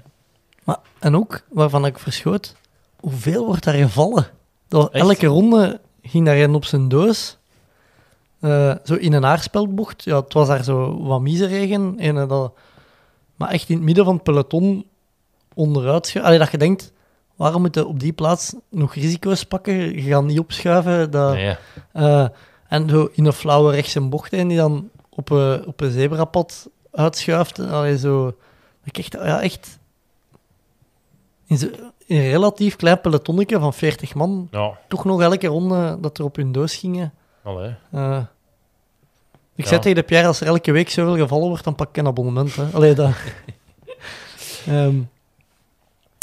Maar, en ook, waarvan ik verschoot, hoeveel wordt daar gevallen? Dat elke ronde ging daar een op zijn doos. Eh, zo in een aarspeldbocht. Ja, het was daar zo wat miseregen. En, eh, dat, maar echt in het midden van het peloton onderuit. Allee, dat je denkt, waarom moet je op die plaats nog risico's pakken? Je gaat niet opschuiven. Dat, Nee, eh, en zo in een flauwe rechtse bocht en die dan op een, op een zebrapad uitschuift. Allee, zo. Ik echt, ja, echt in, zo, in een relatief klein pelotonnetje van 40 man, ja, toch nog elke ronde dat er op hun doos gingen. allee. Eh, ik Ja. zei tegen de Pierre, als er elke week zoveel gevallen wordt, dan pak ik een abonnement. Hè. Allee, dat... Ehm,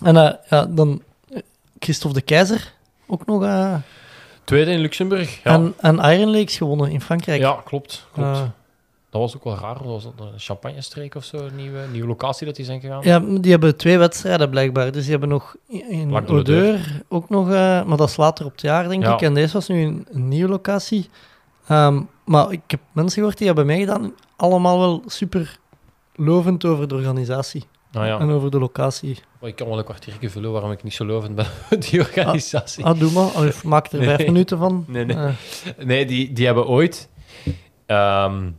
en eh, ja, dan eh, Christophe de Keizer, ook nog... eh, Tweede in Luxemburg. Ja, en, en Iron Lakes gewonnen in Frankrijk. ja klopt. klopt. Dat was ook wel raar. Was dat een champagne-streek of zo? Een nieuwe, nieuwe locatie dat die zijn gegaan? Ja, die hebben twee wedstrijden blijkbaar. Dus die hebben nog in Odeur ook nog, eh, maar dat is later op het jaar, denk Ja. ik. En deze was nu een, een nieuwe locatie. Ehm, maar ik heb mensen gehoord die hebben meegedaan, allemaal wel super lovend over de organisatie Nou ja, en over de locatie. ik kan wel een kwartiertje vullen waarom ik niet zo lovend ben die organisatie. Ah, doe maar. Of maak er vijf Nee. minuten van. Nee, nee. Eh, Nee, die, die hebben ooit ehm,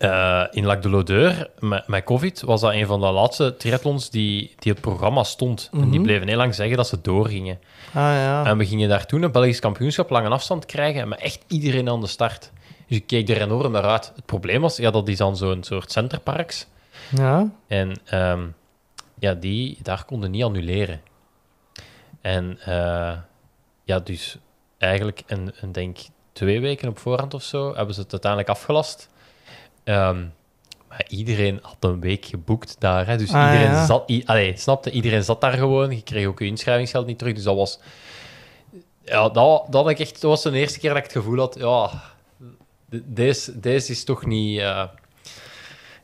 eh, in Lac de Lodeur, met, met COVID, was dat een van de laatste triathlons die, die het programma stond. En die Mhm. bleven heel lang zeggen dat ze doorgingen. ah ja. En we gingen daar toen een Belgisch kampioenschap lange afstand krijgen, met echt iedereen aan de start. Dus ik keek er enorm naar uit. Het probleem was, ja, dat is dan zo'n soort centerparks. ja. En ehm, ja, die, daar konden niet annuleren. En eh, ja, dus eigenlijk een, een denk twee weken op voorhand of zo hebben ze het uiteindelijk afgelast. Ehm, maar iedereen had een week geboekt daar. Hè? Dus Ah, iedereen ja. zat... Allee, snapte? Iedereen zat daar gewoon. Je kreeg ook je inschrijvingsgeld niet terug. Dus dat was... Ja, dat, dat, ik echt, dat was de eerste keer dat ik het gevoel had... Ja, de- deze, deze is toch niet... eh,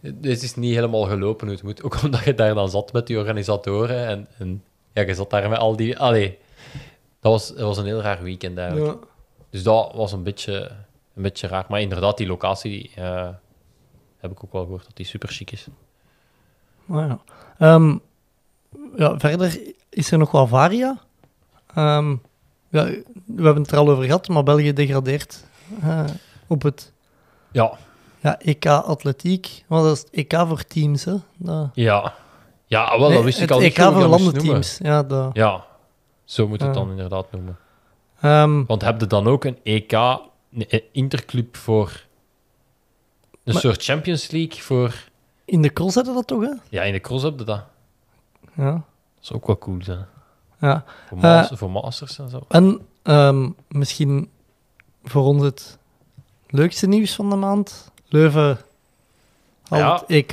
dit is niet helemaal gelopen hoe het moet. Ook omdat je daar dan zat met die organisatoren. En, en ja, je zat daar met al die... Allee, dat was, dat was een heel raar weekend eigenlijk. ja. Dus dat was een beetje, een beetje raar. Maar inderdaad, die locatie eh, heb ik ook wel gehoord dat die super chic is. Ah, ja. Ehm, ja, verder is er nog wat varia. Ehm, ja, we hebben het er al over gehad, maar België degradeert eh, op het Ja, ja, EK Atletiek. Wat is het EK voor teams, hè? Dat, ja. Ja, wel, dat wist ik al EK je voor dat landenteams. Ja, dat, Ja, zo moet het dan inderdaad noemen. Ehm, Want heb je dan ook een EK, een interclub voor een Maar- soort Champions League voor... in de cross hadden dat toch, hè? Ja, in de cross je dat. Ja. Dat is ook wel cool. Ja. Voor, mas- voor masters en zo. En ehm, misschien voor ons het leukste nieuws van de maand. Leuven haalt Ja. het EK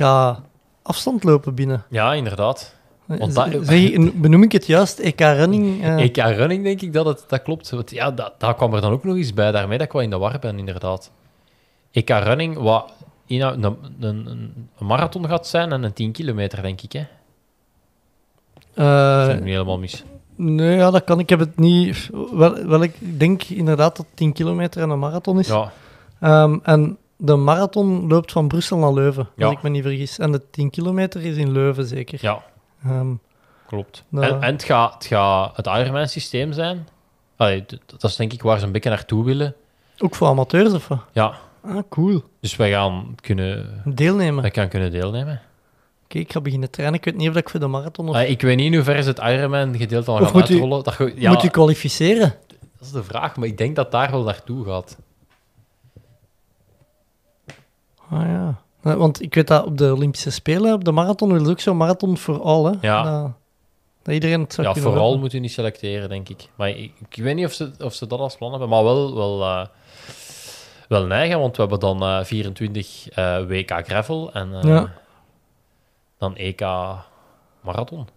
afstandlopen binnen. Ja, inderdaad. Want Z- dat- zeg, benoem ik het juist? EK running? eh, EK running denk ik dat het dat klopt. Want ja, dat, daar kwam er dan ook nog eens bij, daarmee dat ik wel in de war ben, inderdaad. EK running, wat een, een, een, marathon gaat zijn en een 10 kilometer, denk ik. Hè? eh, Dat ik niet helemaal mis. nee, ja, dat kan. Ik heb het niet... Wel, wel, ik denk inderdaad dat 10 kilometer en een marathon is. Ja, Ehm, en de marathon loopt van Brussel naar Leuven, Ja. als ik me niet vergis. En de 10 kilometer is in Leuven, zeker. ja Ehm, klopt. En, en het gaat het, het Ironman-systeem zijn. Allee, dat is denk ik waar ze een beetje naartoe willen. ook voor amateurs, of? Ja, Ah, cool. dus wij gaan kunnen, Deelnemen. wij gaan kunnen deelnemen. Oké, ik ga beginnen trainen. Ik weet niet of ik voor de marathon of... Allee, ik weet niet in hoeverre ze het Ironman-gedeelte al Of gaan moet u- uitrollen. Dat, ja, Moet je kwalificeren? dat is de vraag, maar ik denk dat daar wel naartoe gaat. Ah ja. Eh, Want ik weet dat op de Olympische Spelen, op de marathon, ze ook zo'n marathon voor al, hè? Ja. Dat, dat iedereen het zou Ja, vooral moet je niet selecteren, denk ik. Maar ik, ik weet niet of ze, of ze dat als plan hebben, maar wel, wel, eh, wel neigen, want we hebben dan eh, 24 eh, WK Gravel en eh, Ja. dan EK Marathon.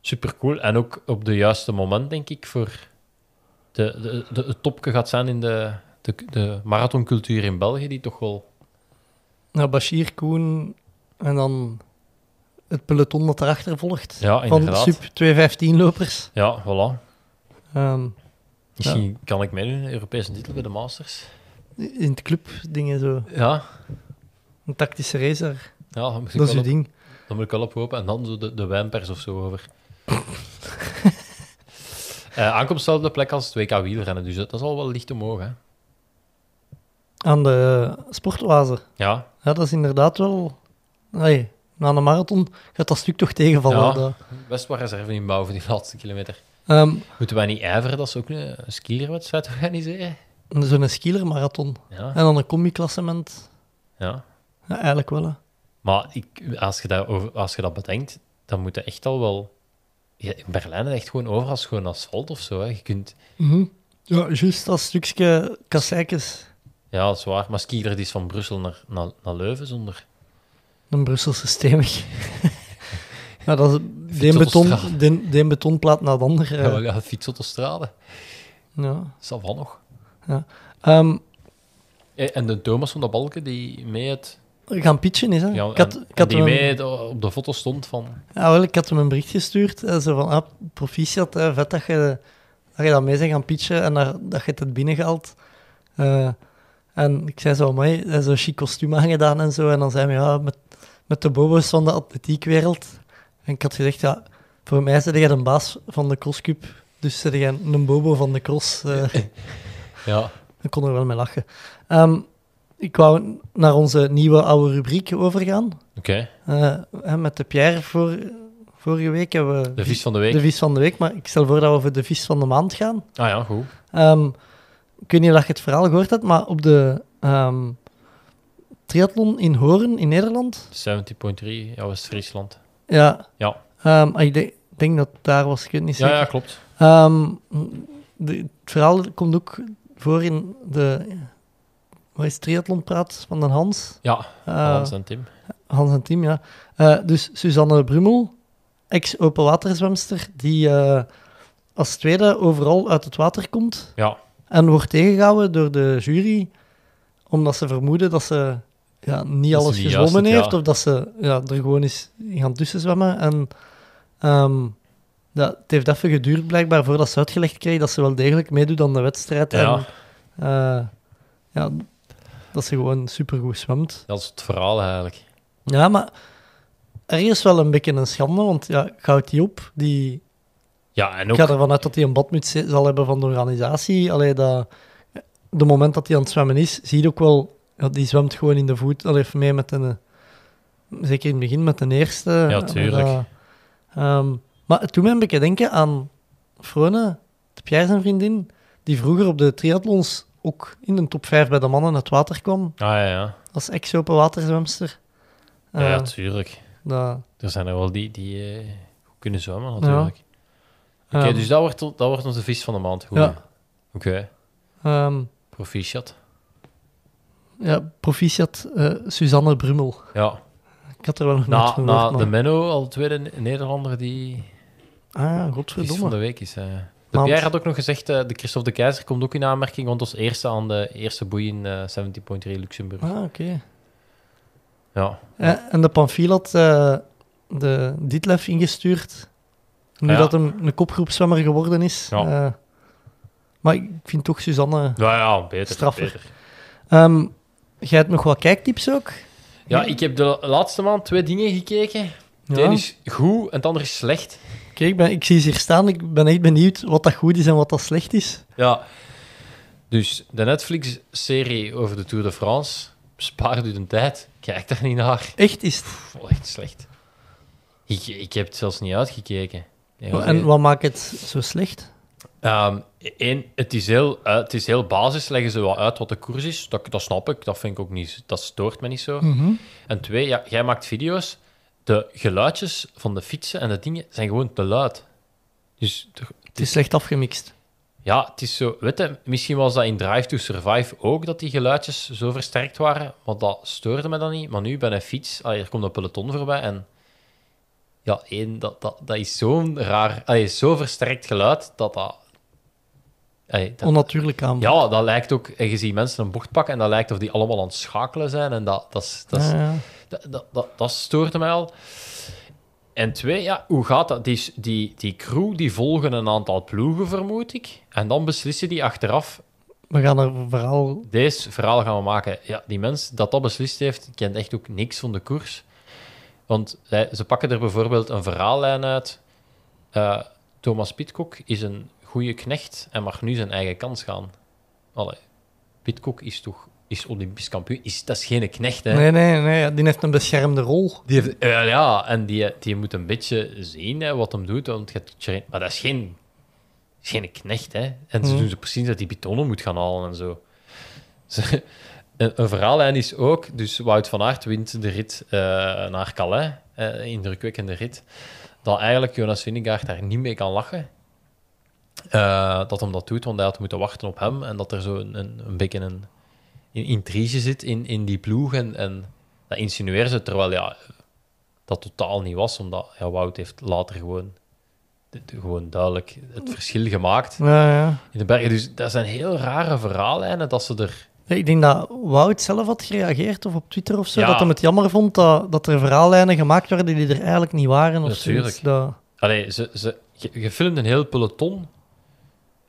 Super cool. En ook op de juiste moment, denk ik, voor de, de, de, het topje gaat zijn in de, de, de marathoncultuur in België, die toch wel... Ja, Bashir, Koen en dan het peloton dat erachter volgt. Ja, van sub 215-lopers. Ja, voilà. Ehm, Misschien kan ik meedoen, Europese titel bij de Masters. In het club dingen zo. Ja, Een tactische racer. ja dat, moet ik Dat is je ding. Dan moet ik wel op hopen. En dan zo de, de wijnpers of zo over. Eh aankomst staat op de plek als het WK wielrennen, dus dat is al wel licht omhoog. Hè? Aan de sportoase. Ja, Ja, dat is inderdaad wel... Nee, na een marathon gaat dat stuk toch tegenvallen. Ja. dat. best wel reserve in bouw voor die laatste kilometer. Ehm, Moeten wij niet ijveren dat ze ook een, skielerwedstrijd organiseren? Zo'n skielermarathon. Ja, En dan een combi-klassement. ja. Ja, eigenlijk wel, hè. Maar ik, als, je dat over, als je dat bedenkt, dan moet je echt al wel... Ja, in Berlijn is echt gewoon overal gewoon asfalt of zo. Hè. Je kunt... Ja, juist dat stukje kasseikens. Ja, dat is waar. Maar skieler die is van Brussel naar, naar, naar Leuven zonder... Een Brusselse stemmig. ja, dat is de een beton, de, de betonplaat naar de ander. Ja, eh, we gaan fietsautostade. ja. Dat van nog. Ehm, Eh, En de Thomas van de Balken die mee het... gaan pitchen is, hè. Ja, ik had, en- ik had die hem, mee op de foto stond van... ja, wel, ik had hem een bericht gestuurd. eh, zo van, ah, proficiat, hè, vet dat je, dat je dat mee bent gaan pitchen en dat, dat je het hebt binnengehaald. Eh, en ik zei zo, hij zo'n chic kostuum aangedaan en zo. En dan zei hij, ja, met, met de bobo's van de atletiekwereld. En ik had gezegd, ja, voor mij zit jij de baas van de crosscup. Dus zit jij een bobo van de cross. Ja, Ik kon er wel mee lachen. Ehm, ik wou naar onze nieuwe oude rubriek overgaan. oké. Eh, met de Pierre voor, vorige week hebben we De vis van de week. de vis van de week. Maar ik stel voor dat we voor de vis van de maand gaan. Ah ja, goed. Ehm, ik weet niet of je het verhaal gehoord hebt, maar op de ehm, triathlon in Hoorn in Nederland. 70.3, ja, West-Friesland. Ja. Ja. Ehm, ik denk, denk dat daar was, ik weet niet Ja, zeker. ja, klopt. De, het verhaal komt ook voor in de wat is het, triathlonpraat van de Hans. Ja, Eh, Hans en Tim. Hans en Tim, ja. Eh, dus Suzanne Brummel, ex-openwaterzwemster, die eh, als tweede overal uit het water komt Ja, en wordt tegengehouden door de jury, omdat ze vermoeden dat ze ja, niet alles gezwommen heeft, ja. of dat ze ja, er gewoon is gaan tussen zwemmen. En ehm, ja, het heeft even geduurd blijkbaar voordat ze uitgelegd kreeg dat ze wel degelijk meedoet aan de wedstrijd. Ja. En, eh, ja, dat ze gewoon supergoed zwemt. dat is het verhaal eigenlijk. Ja, maar ergens wel een beetje een schande, want ja, houdt die op. Die, Ja, en ik ook... ga ervan uit dat hij een badmuts zal hebben van de organisatie. Allee, dat, de moment dat hij aan het zwemmen is, zie je ook wel, ja, die zwemt gewoon in de voet. Allee, even mee met een, zeker in het begin met de eerste. Ja, tuurlijk. Dat, maar het doet mij een beetje denken aan Frone, de Pierre zijn vriendin, die vroeger op de triathlons ook in de top 5 bij de mannen het water kwam, Ah ja, ja. als ex-open waterzwemster. Ja, ja, Eh, tuurlijk. dat, Er zijn er wel die, die eh, kunnen zwemmen, natuurlijk. Oké, Ehm, dus dat wordt, dat wordt onze vis van de maand. Goed. Ja. Oké, ehm, proficiat. ja, proficiat eh, Suzanne Brummel. Ja, Ik had er wel nog na, na de Menno, al de tweede Nederlander die Ah, vis van godverdomme. de week is. eh. De Want- Pierre had ook nog gezegd, eh, de Christophe de Keizer komt ook in aanmerking, want als eerste aan de eerste boei in eh 70.3 Luxemburg. Ah, oké. Ja. En de Pamphile had eh, de Ditlef ingestuurd. Nu Ja. dat hem een kopgroepszwemmer geworden is. Ja. Eh, maar ik vind toch Suzanne... Ja, ja, beter. Straffer. beter. Ehm jij hebt nog wat kijktips ook? Ja, ik heb de laatste maand twee dingen gekeken. Het Ja. een is goed en het andere is slecht. Ik, ben- ik zie ze hier staan. Ik ben echt benieuwd wat dat goed is en wat dat slecht is. Ja. Dus de Netflix-serie over de Tour de France. Spaar u de tijd. Kijk daar niet naar. Echt is het. Pff, echt slecht. Ik, ik heb het zelfs niet uitgekeken. En wat maakt het zo slecht? Ehm, één, het, is heel, eh, het is heel basis, leggen ze wel uit wat de koers is. Dat, dat snap ik, dat vind ik ook niet, dat stoort me niet zo. En twee, ja, jij maakt video's. De geluidjes van de fietsen en de dingen zijn gewoon te luid. Dus Het is slecht afgemixt. ja, het is zo. Weet je, misschien was dat in Drive to Survive ook dat die geluidjes zo versterkt waren, maar dat stoorde me dan niet. Maar nu bij een fiets, allee, er komt een peloton voorbij en ja, één, dat, dat, dat is zo'n raar, allee, zo versterkt geluid dat dat. Dat- Onnatuurlijk aan. ja, dat lijkt ook. En je ziet mensen een bocht pakken en dat lijkt of die allemaal aan het schakelen zijn. En dat, dat, dat, is- Ja, ja. dat, dat, stoorde mij al. En twee, ja, hoe gaat dat? Die, die, die crew die volgen een aantal ploegen, vermoed ik. En dan beslissen die achteraf, We gaan er vooral... deze verhaal gaan we maken. Ja, die mens dat dat beslist heeft, kent echt ook niks van de koers. Want ze pakken er bijvoorbeeld een verhaallijn uit. Eh, Thomas Pitcock is een goede knecht en mag nu zijn eigen kans gaan. Allee, Pitcock is toch is Olympisch kampioen. Is, dat is geen knecht, hè? Nee, nee, nee. Die heeft een beschermde rol. Die heeft, eh, ja, en die, die moet een beetje zien hè, wat hem doet. Want Tjerijn- maar dat is geen, is geen knecht. Hè. En ze Mhm. doen ze precies dat die betonnen moet gaan halen en zo. Ze- een, een verhaallijn is ook, dus Wout van Aert wint de rit eh, naar Calais, eh indrukwekkende rit, dat eigenlijk Jonas Vingegaard daar niet mee kan lachen. Eh, dat hem dat doet, want hij had moeten wachten op hem en dat er zo een, een, een beetje een, een intrige zit in, in die ploeg en, en dat insinueren ze, terwijl ja, dat totaal niet was, omdat ja, Wout heeft later gewoon, de- de- gewoon duidelijk het verschil gemaakt Ja, ja. in de bergen. Dus dat zijn heel rare verhaallijnen dat ze er... Ik denk dat Wout zelf had gereageerd of op Twitter of zo. Ja. Dat hij het jammer vond dat, dat er verhaallijnen gemaakt werden die er eigenlijk niet waren. Of Natuurlijk. Dat, Allee, ze, ze, je, je filmt een heel peloton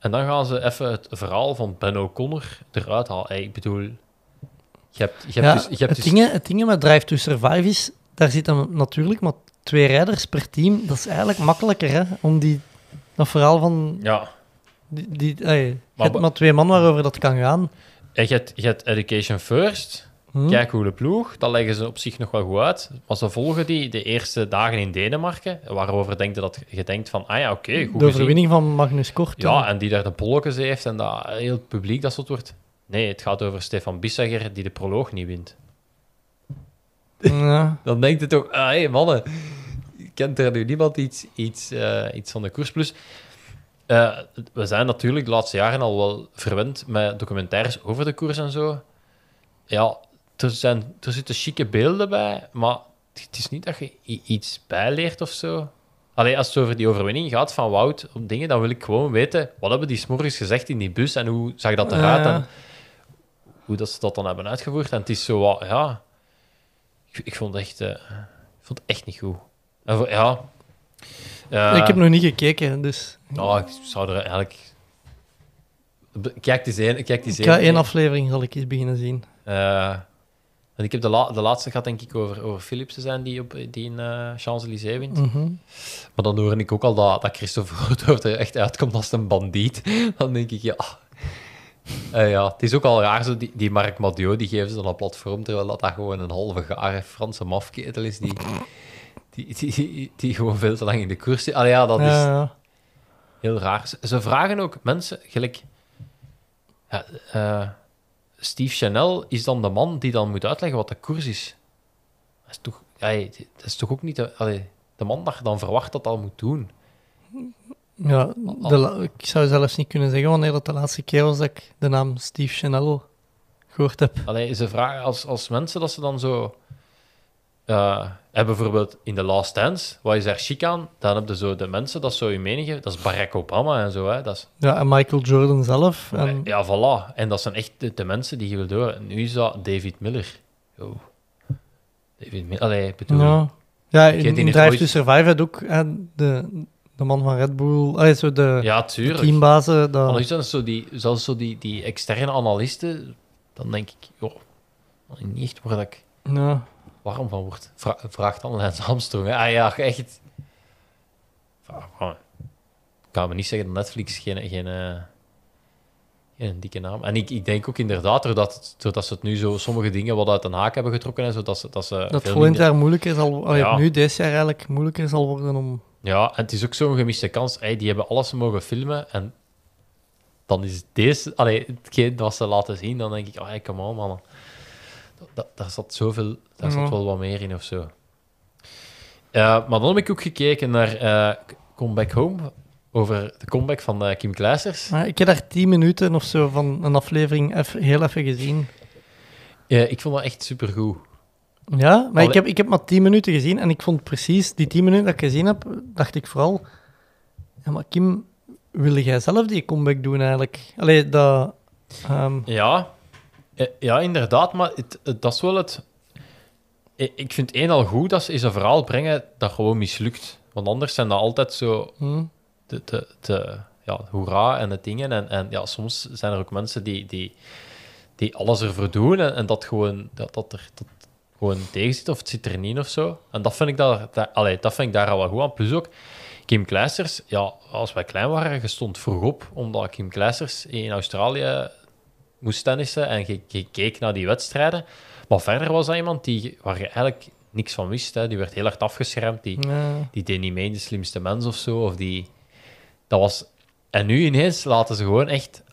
en dan gaan ze even het verhaal van Ben O'Connor eruit halen. Ik bedoel, je hebt, je hebt ja, dus... Je hebt het, dus ding, het ding met Drive to Survive is, daar zitten natuurlijk maar twee rijders per team. Dat is eigenlijk makkelijker, hè, om die, dat verhaal van... ja, Die, die, ey, je Maar hebt ba- maar twee man waarover dat kan gaan. en je hebt, je hebt Education First, Hm? Kijk hoe de ploeg, dat leggen ze op zich nog wel goed uit. Maar ze volgen die de eerste dagen in Denemarken, waarover denk je dat je denkt van, ah ja, oké, goed de gezien. overwinning van Magnus Kort. Ja, en die daar de bolletjes heeft en dat heel het publiek dat soort wordt. Nee, het gaat over Stefan Bissegger die de proloog niet wint. Ja. Dan denkt het toch, ah, hé mannen, kent er nu niemand iets, iets, eh, iets van de koers? Plus, eh, we zijn natuurlijk de laatste jaren al wel verwend met documentaires over de koers en zo. Ja, er, zijn, er zitten chique beelden bij, maar het is niet dat je iets bijleert of zo. Alleen als het over die overwinning gaat van Wout op dingen, dan wil ik gewoon weten, wat hebben die s'morgens gezegd in die bus en hoe zag dat eruit Ja. en hoe dat ze dat dan hebben uitgevoerd. En het is zo wat, ja... Ik, ik vond het echt, eh, ik vond het echt niet goed. En voor- ja... Eh, ik heb nog niet gekeken, dus oh, ik zou er eigenlijk... Kijk eens één. Kijk eens ik ga één- aflevering zal ik eens beginnen zien. eh, en ik heb de, la- de laatste gaat denk ik over, over Philipsen zijn die, op, die in eh, Champs-Élysées wint. Mhm. Maar dan hoor ik ook al dat, dat Christophe Roodhoofd er echt uitkomt als een bandiet. Dan denk ik, ja... Eh, ja, het is ook al raar, zo, die, die Marc Madiot, die geven ze dan een platform, terwijl dat, dat gewoon een halve gare Franse mafketel is, die, die, die, die, die gewoon veel te lang in de koers zit. Allee, ja, dat is ja. heel raar. Ze, ze vragen ook mensen, gelijk... Ja, eh, Steve Chanel is dan de man die dan moet uitleggen wat de koers is. Dat is toch, ja, dat is toch ook niet de, allee, de man dat je dan verwacht dat dat moet doen. Ja, de ik zou zelfs niet kunnen zeggen wanneer dat de laatste keer was dat ik de naam Steve Chanel gehoord heb. Allee, ze vragen als, als mensen dat ze dan zo. Eh hebben bijvoorbeeld in The Last Dance, wat is daar chic aan? Dan hebben zo de mensen dat zo je mening geven. Dat is Barack Obama en zo. Hè. Dat is, Ja, en Michael Jordan zelf. En, Ja, voilà. En dat zijn echt de, de mensen die je wil door. Nu is dat David Miller. Oh. David Miller. Allee, ik bedoel. ja. ja, in, die in heeft Drive ooit- to Survive had ook hè, de, de man van Red Bull, allee, zo de, Ja, de tuurlijk. teambazen. Maar Dat, dan is dat zo die, zelfs zo die, die externe analisten, dan denk ik, joh, niet echt waar dat ik ja. Warm van word. Vra vraagt dan Lance Armstrong. Hè? Ah ja, echt. Ik kan me niet zeggen dat Netflix geen, geen, eh, geen dikke naam... En ik, ik denk ook inderdaad, doordat, doordat ze het nu zo sommige dingen wat uit een haak hebben getrokken en zo, dat ze, dat ze dat veel volgend minder- jaar moeilijker zal allee, Ja. nu dit jaar eigenlijk moeilijker zal worden om... Ja, en het is ook zo'n gemiste kans. Hey, die hebben alles mogen filmen en dan is deze... Allee, hetgeen wat ze laten zien, dan denk ik, oh, hey, come on, man. Dat, daar zat zoveel... Daar Ja. zat wel wat meer in of zo. Ja, maar dan heb ik ook gekeken naar eh Come Back Home, over de comeback van eh, Kim Kleisters. Maar ik heb daar tien minuten of zo van een aflevering even, heel even gezien. Ik vond dat echt supergoed. Ja, maar Allee- ik heb, ik heb maar tien minuten gezien en ik vond precies die tien minuten dat ik gezien heb, dacht ik vooral... Ja, maar Kim, wil jij zelf die comeback doen eigenlijk? Allee, dat... ehm, Ja, eh, ja inderdaad, maar het, het- dat is wel het... Ik vind één al goed dat ze is een verhaal brengen dat gewoon mislukt. Want anders zijn dat altijd zo de, de, de ja, hoera en de dingen. En, en ja, soms zijn er ook mensen die, die, die alles ervoor doen en, en dat gewoon, dat, dat er dat gewoon tegen zit of het zit er niet of zo. En dat vind ik, daar, allee, dat vind ik daar al wel goed aan. Plus ook, Kim Kleisters, ja, als wij klein waren, je stond vroeg op, omdat Kim Kleisters in Australië moest tennissen en je, je keek naar die wedstrijden. Maar verder was dat iemand die, waar je eigenlijk niks van wist. Hè. Die werd heel hard afgeschermd. Die, die deed niet mee de slimste mens of zo. Of die, dat was... En nu ineens laten ze gewoon echt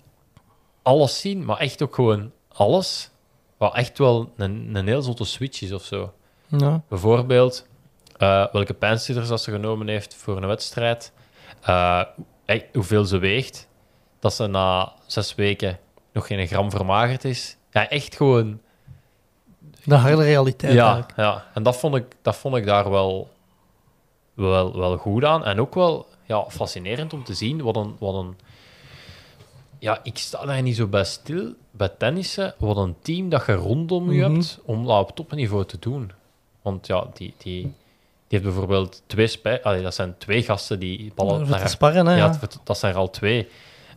alles zien, maar echt ook gewoon alles. Wat echt wel een, een heel zotte switch is of zo. ja. Bijvoorbeeld, eh, welke pijnstillers dat ze genomen heeft voor een wedstrijd. eh, hoeveel ze weegt. Dat ze na zes weken nog geen gram vermagerd is. Ja, echt gewoon... De harde realiteit Ja, eigenlijk. ja. en dat vond ik, dat vond ik daar wel, wel, wel goed aan. En ook wel ja, fascinerend om te zien wat een, wat een... Ja, ik sta daar niet zo bij stil, bij tennissen, wat een team dat je rondom je Mhm. hebt om dat op topniveau te doen. Want ja, die, die, die heeft bijvoorbeeld twee spij... Allee, dat zijn twee gasten die ballen naar sparren, hè. ja, dat zijn er al twee.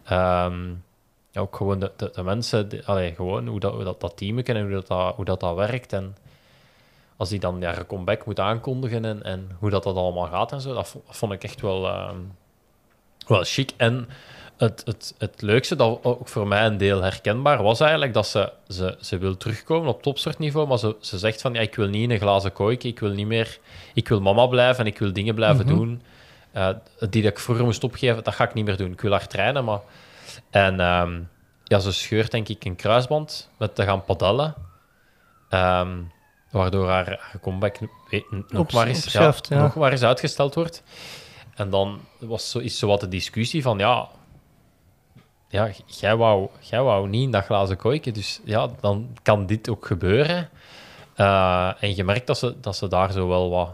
Ehm, ja, ook gewoon de, de, de mensen, allee, gewoon hoe dat, hoe dat, dat team kennen, hoe dat, dat, hoe dat, dat werkt. En als die dan ja, een comeback moet aankondigen en, en hoe dat, dat allemaal gaat en zo, dat, vo- dat vond ik echt wel, ehm, wel chic. En het, het, het leukste, dat ook voor mij een deel herkenbaar was eigenlijk, dat ze, ze, ze wil terugkomen op topsoortniveau, maar ze, ze zegt van, ja, ik wil niet in een glazen kooitje, ik wil niet meer, ik wil mama blijven en ik wil dingen blijven Mhm. doen eh, die dat ik vroeger moest opgeven, dat ga ik niet meer doen. Ik wil hard trainen, maar... En ehm, ja, ze scheurt denk ik een kruisband met te gaan padellen. Ehm, waardoor haar, haar comeback nog, Op- maar eens, ja. nog maar eens uitgesteld wordt. En dan was zo, is zo wat de discussie van, ja... Ja, jij wou, jij wou niet in dat glazen kooitje, dus ja, dan kan dit ook gebeuren. Eh, en je merkt dat ze, dat ze daar zo wel wat,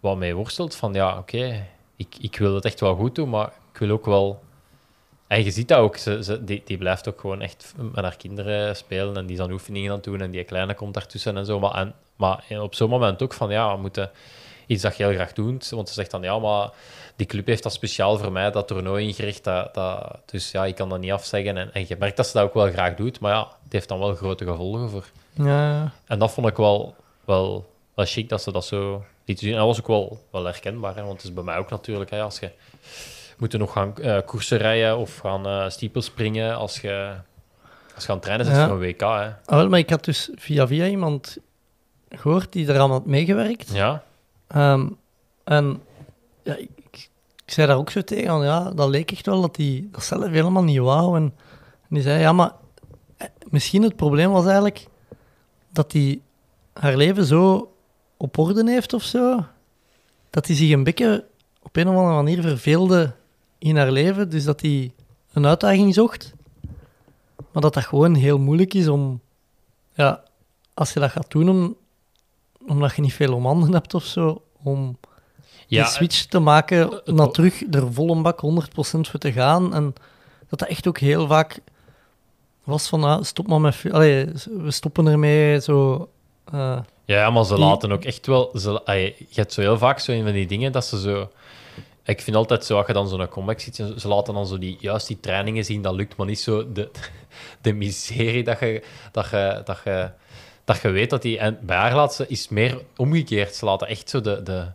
wat mee worstelt. Van ja, oké, ik, ik wil het echt wel goed doen, maar ik wil ook wel... En je ziet dat ook, ze, ze, die, die blijft ook gewoon echt met haar kinderen spelen en die is aan oefeningen aan het doen en die kleine komt daartussen en zo. Maar, en, maar op zo'n moment ook van, ja, we moeten iets dat je heel graag doet. Want ze zegt dan, ja, maar die club heeft dat speciaal voor mij, dat toernooi ingericht. Dat, dat, dus ja, ik kan dat niet afzeggen. En, en je merkt dat ze dat ook wel graag doet, maar ja, het heeft dan wel grote gevolgen voor... ja. En dat vond ik wel, wel, wel chic dat ze dat zo liet zien. En dat was ook wel, wel herkenbaar, hè, want het is bij mij ook natuurlijk. Hè, als je moet je nog gaan eh, koersen rijden of gaan eh stiepels springen, als je, als je aan het trainen zit Ja. voor een WK. Hè. Ah, wel, maar ik had dus via via iemand gehoord die eraan had meegewerkt. Ja, Ehm, en ja, ik, ik, zei daar ook zo tegen, van, ja, dat leek echt wel dat hij dat zelf helemaal niet wou. En, en die zei, ja, maar eh, misschien het probleem was eigenlijk dat hij haar leven zo op orde heeft of zo, dat hij zich een beetje op een of andere manier verveelde in haar leven, dus dat hij een uitdaging zocht. Maar dat dat gewoon heel moeilijk is om, ja, als je dat gaat doen, om, omdat je niet veel om handen hebt of zo, om Ja, die switch te maken naar terug er vol een bak 100% voor te gaan. En dat dat echt ook heel vaak was van, ah, stop maar met... Allee, we stoppen ermee, zo... eh, Ja, maar ze Die- laten ook echt wel... Ze, je hebt zo heel vaak zo een van die dingen dat ze zo... Ik vind altijd zo, als je dan zo'n comeback ziet, ze laten dan zo die, juist die trainingen zien, dat lukt, maar niet zo de, de miserie dat je, dat je, dat je, dat je weet dat die... En bij haar ze is meer omgekeerd. Ze laten echt zo de... de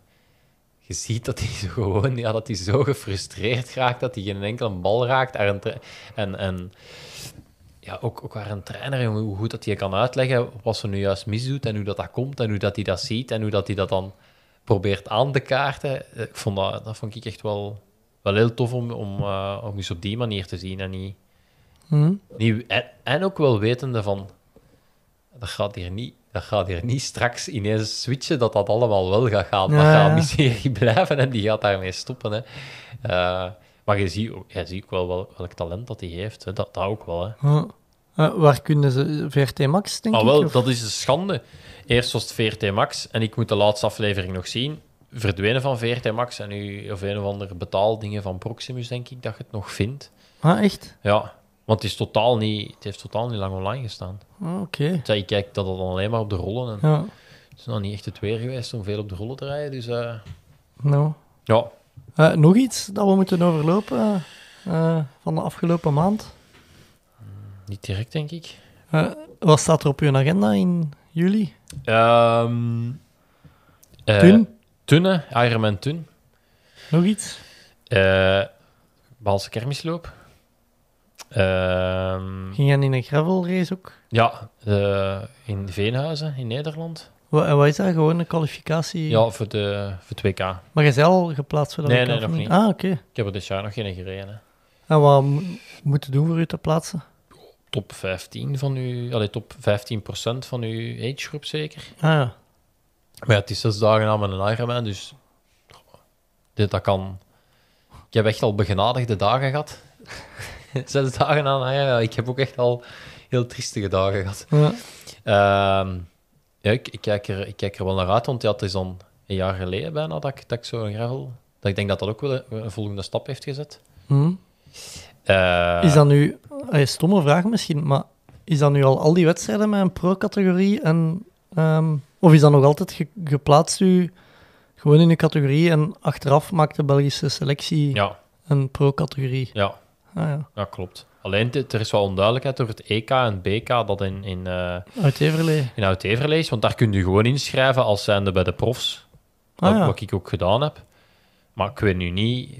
je ziet dat hij zo gewoon, ja, dat hij zo gefrustreerd raakt, dat hij geen enkele bal raakt. En, en, ja, ook, ook waar een trainer, hoe goed dat hij kan uitleggen wat ze nu juist misdoet en hoe dat, dat komt en hoe dat hij dat ziet en hoe dat hij dat dan probeert aan te kaarten. Eh, Ik vond dat, dat vond ik echt wel, wel heel tof om, om, eh, om eens op die manier te zien en niet... hm. niet en, en ook wel wetende van, dat gaat hier niet... Dat gaat hier niet straks ineens switchen, dat dat allemaal wel gaat gaan. Dat Ja, gaat ja. miserie blijven en die gaat daarmee stoppen. Hè. Eh, maar je ziet, ook- je ziet ook wel, wel welk talent dat hij heeft. Hè. Dat, dat ook wel. Hè. Eh, waar kunnen ze... VRT Max, denk Ah, ik? wel, of- dat is een schande. Eerst was het VRT Max en ik moet de laatste aflevering nog zien. Verdwenen van VRT Max en nu of een of andere betaaldingen van Proximus, denk ik, dat je het nog vindt. Ah, echt? Ja, want het, is totaal niet, het heeft totaal niet lang online gestaan. Ah, Oké. Ja, ik kijk dat het dan alleen maar op de rollen en Ja, het is nog niet echt het weer geweest om veel op de rollen te rijden. Dus eh, nou. ja, Eh, nog iets dat we moeten overlopen van de afgelopen maand? Niet direct, denk ik. Eh, wat staat er op uw agenda in juli? Ehm eh, Toen? Tunne, Ironman Tun. Nog iets? Eh Baalse kermisloop. Ehm, Ging jij in een gravel race ook? Ja, eh, in Veenhuizen in Nederland. Wat, en wat is dat? Gewoon een kwalificatie? Ja, voor, de, voor het WK. Maar zei al geplaatst voor dat Nee, WK, nee, nog niet. Ah, oké. Ik heb er dit jaar nog geen gereden. Hè. En wat mo- moet je doen voor u te plaatsen? Top 15 van uw, allee, top 15% van uw agegroep zeker. Ah ja. Maar ja, het is zes dagen na mijn Ironman, dus dit, dat kan. Ik heb echt al begenadigde dagen gehad. zes dagen na een Ironman. Ik heb ook echt al heel triestige dagen gehad. ja. Ehm, ja, ik, ik, kijk er, ik kijk er wel naar uit, want ja, het is dan een jaar geleden bijna dat ik, dat ik zo'n gravel... Dat ik denk dat dat ook wel een, een volgende stap heeft gezet. Hm. Eh, Is dat nu... Een stomme vraag misschien, maar is dat nu al al die wedstrijden met een pro-categorie? En, ehm, of is dat nog altijd ge- geplaatst u gewoon in uw categorie en achteraf maakt de Belgische selectie Ja, een pro-categorie? ja, Ah ja, ja, klopt. Alleen, er is wel onduidelijkheid door het EK en BK dat in, in, eh uit Everlee. in is, want daar kun je gewoon inschrijven als zijnde bij de profs. Ah wat, ja. wat ik ook gedaan heb. Maar ik weet nu niet...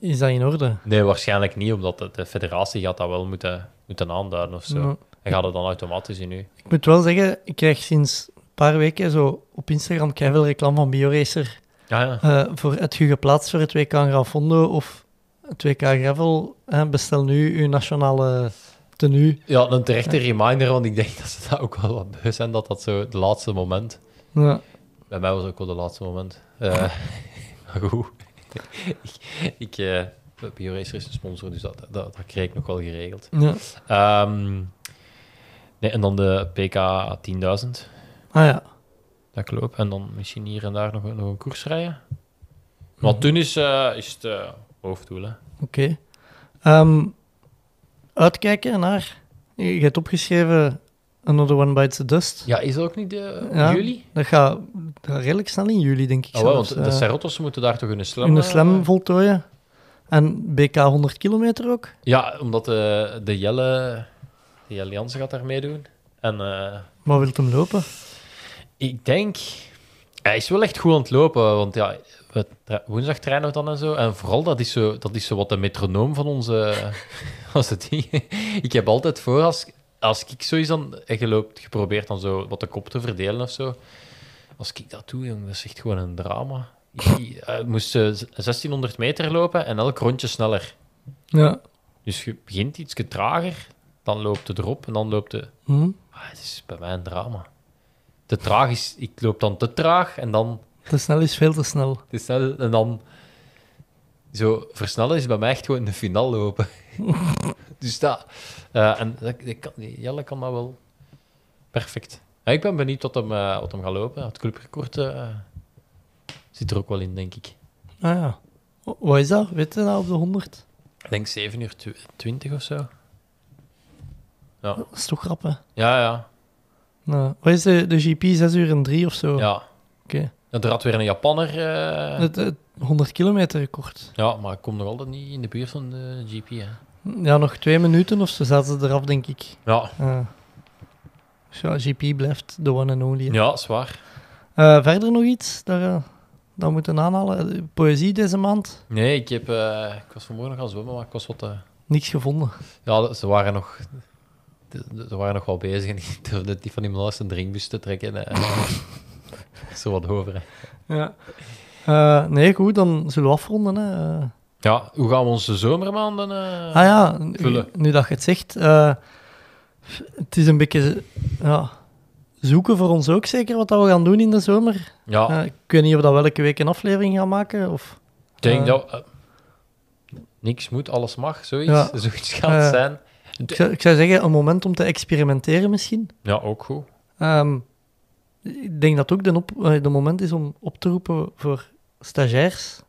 Is dat in orde? Nee, waarschijnlijk niet, omdat de, de federatie gaat dat wel moeten, moeten aanduiden of zo. Ja. En gaat het dan automatisch in u. Ik moet wel zeggen, ik krijg sinds een paar weken zo op Instagram veel reclame van BioRacer Ja, ja. eh, voor het je geplaatst voor het WK Grafondo of het WK Gravel. bestel nu uw nationale tenue. Ja, een terechte reminder, want ik denk dat ze dat ook wel wat beu zijn, dat dat zo de laatste moment... Ja. Bij mij was het ook wel de laatste moment. Eh maar goed. ik, ik, BioRacer is een sponsor, dus dat, dat, dat kreeg ik nog wel geregeld. Ja. Ehm, nee, en dan de PK 10.000 Ah ja. dat ik loop. En dan misschien hier en daar nog, een- nog een koers rijden. Maar toen is, eh, is het eh, hoofddoel. Oké. Ehm, uitkijken naar... Je hebt opgeschreven Another One Bites the Dust. Ja, is dat ook niet de, Ja. juli? Dat gaat, dat gaat redelijk snel in juli, denk ik Oh, zelfs. want de Eh, Serrotos moeten daar toch een slam... de eh, slam voltooien. En BK 100 kilometer ook. Ja, omdat de, de Jelle... De Jelle Jansen gaat daar meedoen. En... eh, Maar wilt hem lopen? Ik denk... Hij is wel echt goed aan het lopen, want ja, we tra- woensdag trainen we dan en zo. En vooral, dat is zo, dat is zo wat de metronoom van onze... onze ding. Ik heb altijd voor, als, als ik zoiets dan... En je loopt, je probeert dan zo wat de kop te verdelen of zo. Als ik dat doe, jongen, dat is echt gewoon een drama. Ik, eh, moest eh, 1600 meter lopen en elk rondje sneller. Ja. Dus je begint iets trager, dan loopt het erop en dan loopt de... Hm. Ah, het is bij mij een drama. Te traag is... Ik loop dan te traag en dan... Te snel is veel te snel. Is snel, en dan... Zo, versnellen is bij mij echt gewoon in de finale lopen. dus dat... eh, en dat, dat kan, Jelle kan dat wel perfect. Ja, ik ben benieuwd wat hem, eh, wat hem gaat lopen. Het clubrecord eh, zit er ook wel in, denk ik. Ah ja. Wa- Wat is dat? Weet je dat op de 100? Ik denk 7 uur tw- 20 of zo. Ja, Dat is toch rap, hè? ja, ja. Nou, wat is de, de GP? 6 uur en 3 of zo? ja. Oké. En er had weer een Japanner. Het, het 100 kilometer record. Ja, maar ik kom nog altijd niet in de buurt van de GP. Hè. Ja, nog twee minuten of zo zaten ze eraf, denk ik. Ja, Ah. Dus ja, GP blijft de one and only. hè. ja, zwaar. Eh, verder nog iets dat, dat we moeten aanhalen? Eh, Poëzie deze maand? Nee, ik, heb, ik was vanmorgen nog gaan zwemmen, maar ik was wat. Niks gevonden. Ja, ze waren nog. Ze waren nog wel bezig en ik durfde niet van anders een drinkbus te trekken. Zo wat over. hè. Ja. Eh, nee, goed, dan zullen we afronden. Hè. Ja, hoe gaan we onze zomermaanden. eh, ah ja, nu, vullen. nu dat je het zegt. eh, het is een beetje ja, zoeken voor ons ook zeker wat dat we gaan doen in de zomer. Ja, ik weet niet of we dat welke week een aflevering gaan maken. Of, ik denk dat. niks moet, alles mag, zoiets. Ja. Zoiets gaat het zijn. ik, zou, ik zou zeggen, een moment om te experimenteren misschien. Ja, ook goed. Ehm, ik denk dat ook de, op, de moment is om op te roepen voor stagiairs.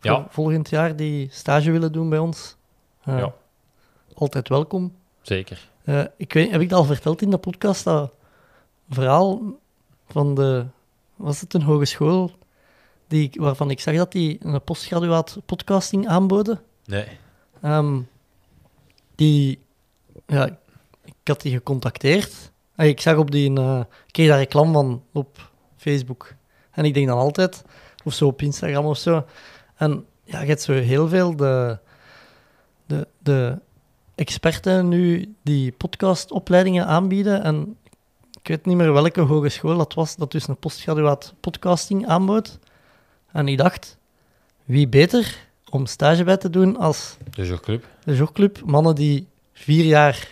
Ja. volgend jaar die stage willen doen bij ons. Eh, Ja. Altijd welkom. Zeker. Eh, ik weet, heb ik dat al verteld in de podcast? Dat verhaal van de... Was het een hogeschool die, waarvan ik zag dat die een postgraduaat podcasting aanboden? Nee. Ehm, die, ja, ik had die gecontacteerd. En ik zag op die, eh, ik kreeg daar reclame van op Facebook. En ik denk dan altijd, of zo op Instagram of zo. En ja, je hebt zo heel veel de, de, de experten nu die podcastopleidingen aanbieden. En ik weet niet meer welke hogeschool dat was, dat dus een postgraduaat podcasting aanbood. En ik dacht, wie beter om stage bij te doen als De jogclub. de jogclub, mannen die vier jaar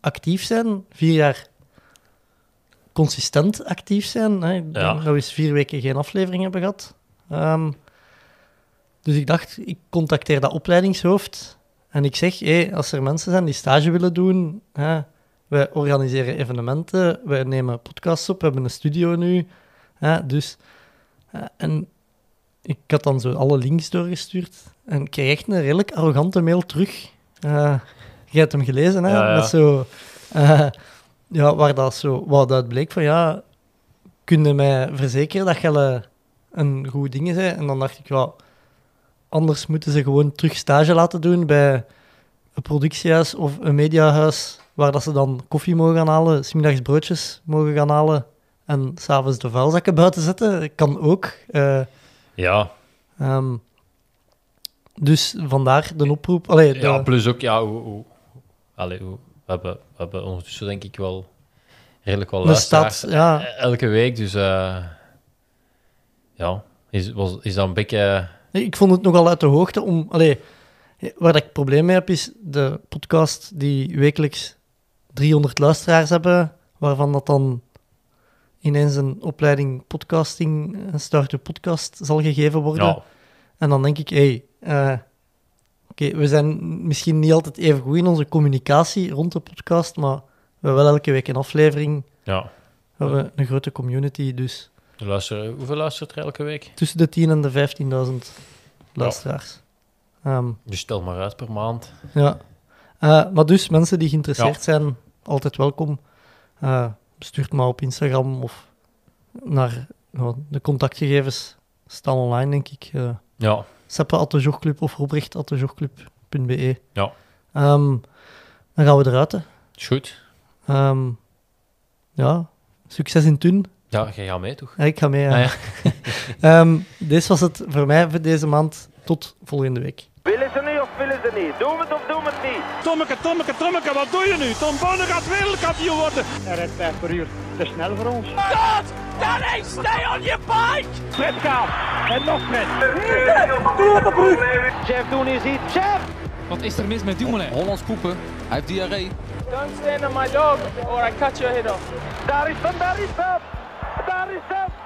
actief zijn, vier jaar consistent actief zijn. Hè. Ja. eens vier weken geen aflevering hebben gehad. Ehm, dus ik dacht, ik contacteer dat opleidingshoofd en ik zeg, hé, als er mensen zijn die stage willen doen, hè, wij organiseren evenementen, wij nemen podcasts op, we hebben een studio nu. Hè, dus, eh, en ik had dan zo alle links doorgestuurd en ik kreeg echt een redelijk arrogante mail terug. Eh je hebt hem gelezen, hè? Ja, ja. Met zo, eh, ja, waar dat zo, wat dat bleek van ja, kun je mij verzekeren dat je een goed ding bent? En dan dacht ik, ja, anders moeten ze gewoon terug stage laten doen bij een productiehuis of een mediahuis, waar dat ze dan koffie mogen gaan halen, smiddags broodjes mogen gaan halen en s'avonds de vuilzakken buiten zetten. Kan ook. Eh, Ja. Ehm, dus vandaar de oproep. Allee, de, ja, plus ook, ja, hoe, hoe, allee, hoe, we, hebben, we hebben ondertussen denk ik wel redelijk wel luisteraars ja. elke week. Dus eh, ja, is, was, is dat een beetje... Nee, Ik vond het nogal uit de hoogte om. Allee, waar ik probleem mee heb, is de podcast die wekelijks 300 luisteraars hebben, waarvan dat dan ineens een opleiding podcasting, een start-up podcast zal gegeven worden. Ja, En dan denk ik, hé, hey, eh, oké, we zijn misschien niet altijd even goed in onze communicatie rond de podcast, maar we hebben wel elke week een aflevering. ja. We hebben een grote community, dus De luister, hoeveel luistert er elke week? tussen de 10.000 en de 15.000 luisteraars. Ja. Dus stel maar uit per maand. ja. Eh, maar dus, mensen die geïnteresseerd zijn, altijd welkom. Eh stuur het maar op Instagram of naar ja, de contactgegevens staan online, denk ik. Uh, Ja, seppe.jogclub of robrecht.jogclub.be. Ja. Ehm, dan gaan we eruit. Hè. is goed. Ehm, ja, succes in Thun. Ja, jij gaat mee, toch? Ja, ik ga mee. ja. Ah, ja. Ehm, dit was het voor mij voor deze maand. Tot volgende week. Willen ze niet of willen ze niet? Doen we het of doen we het niet? Tommeke, Tommeke, Tommeke, wat doe je nu? Tom Bonne gaat wereldkampioen worden. Hij rijdt 5 per uur. Te snel voor ons. God! Danny, stay on your bike! Fred gaat. En nog Fred. Chef, doen is iets. Chef! Wat is er mis met Dumoulin? Hollands poepen. Hij heeft diarree. Don't stand on my dog or I cut your head off. Daar is hem, daar is hem! Daar is hem!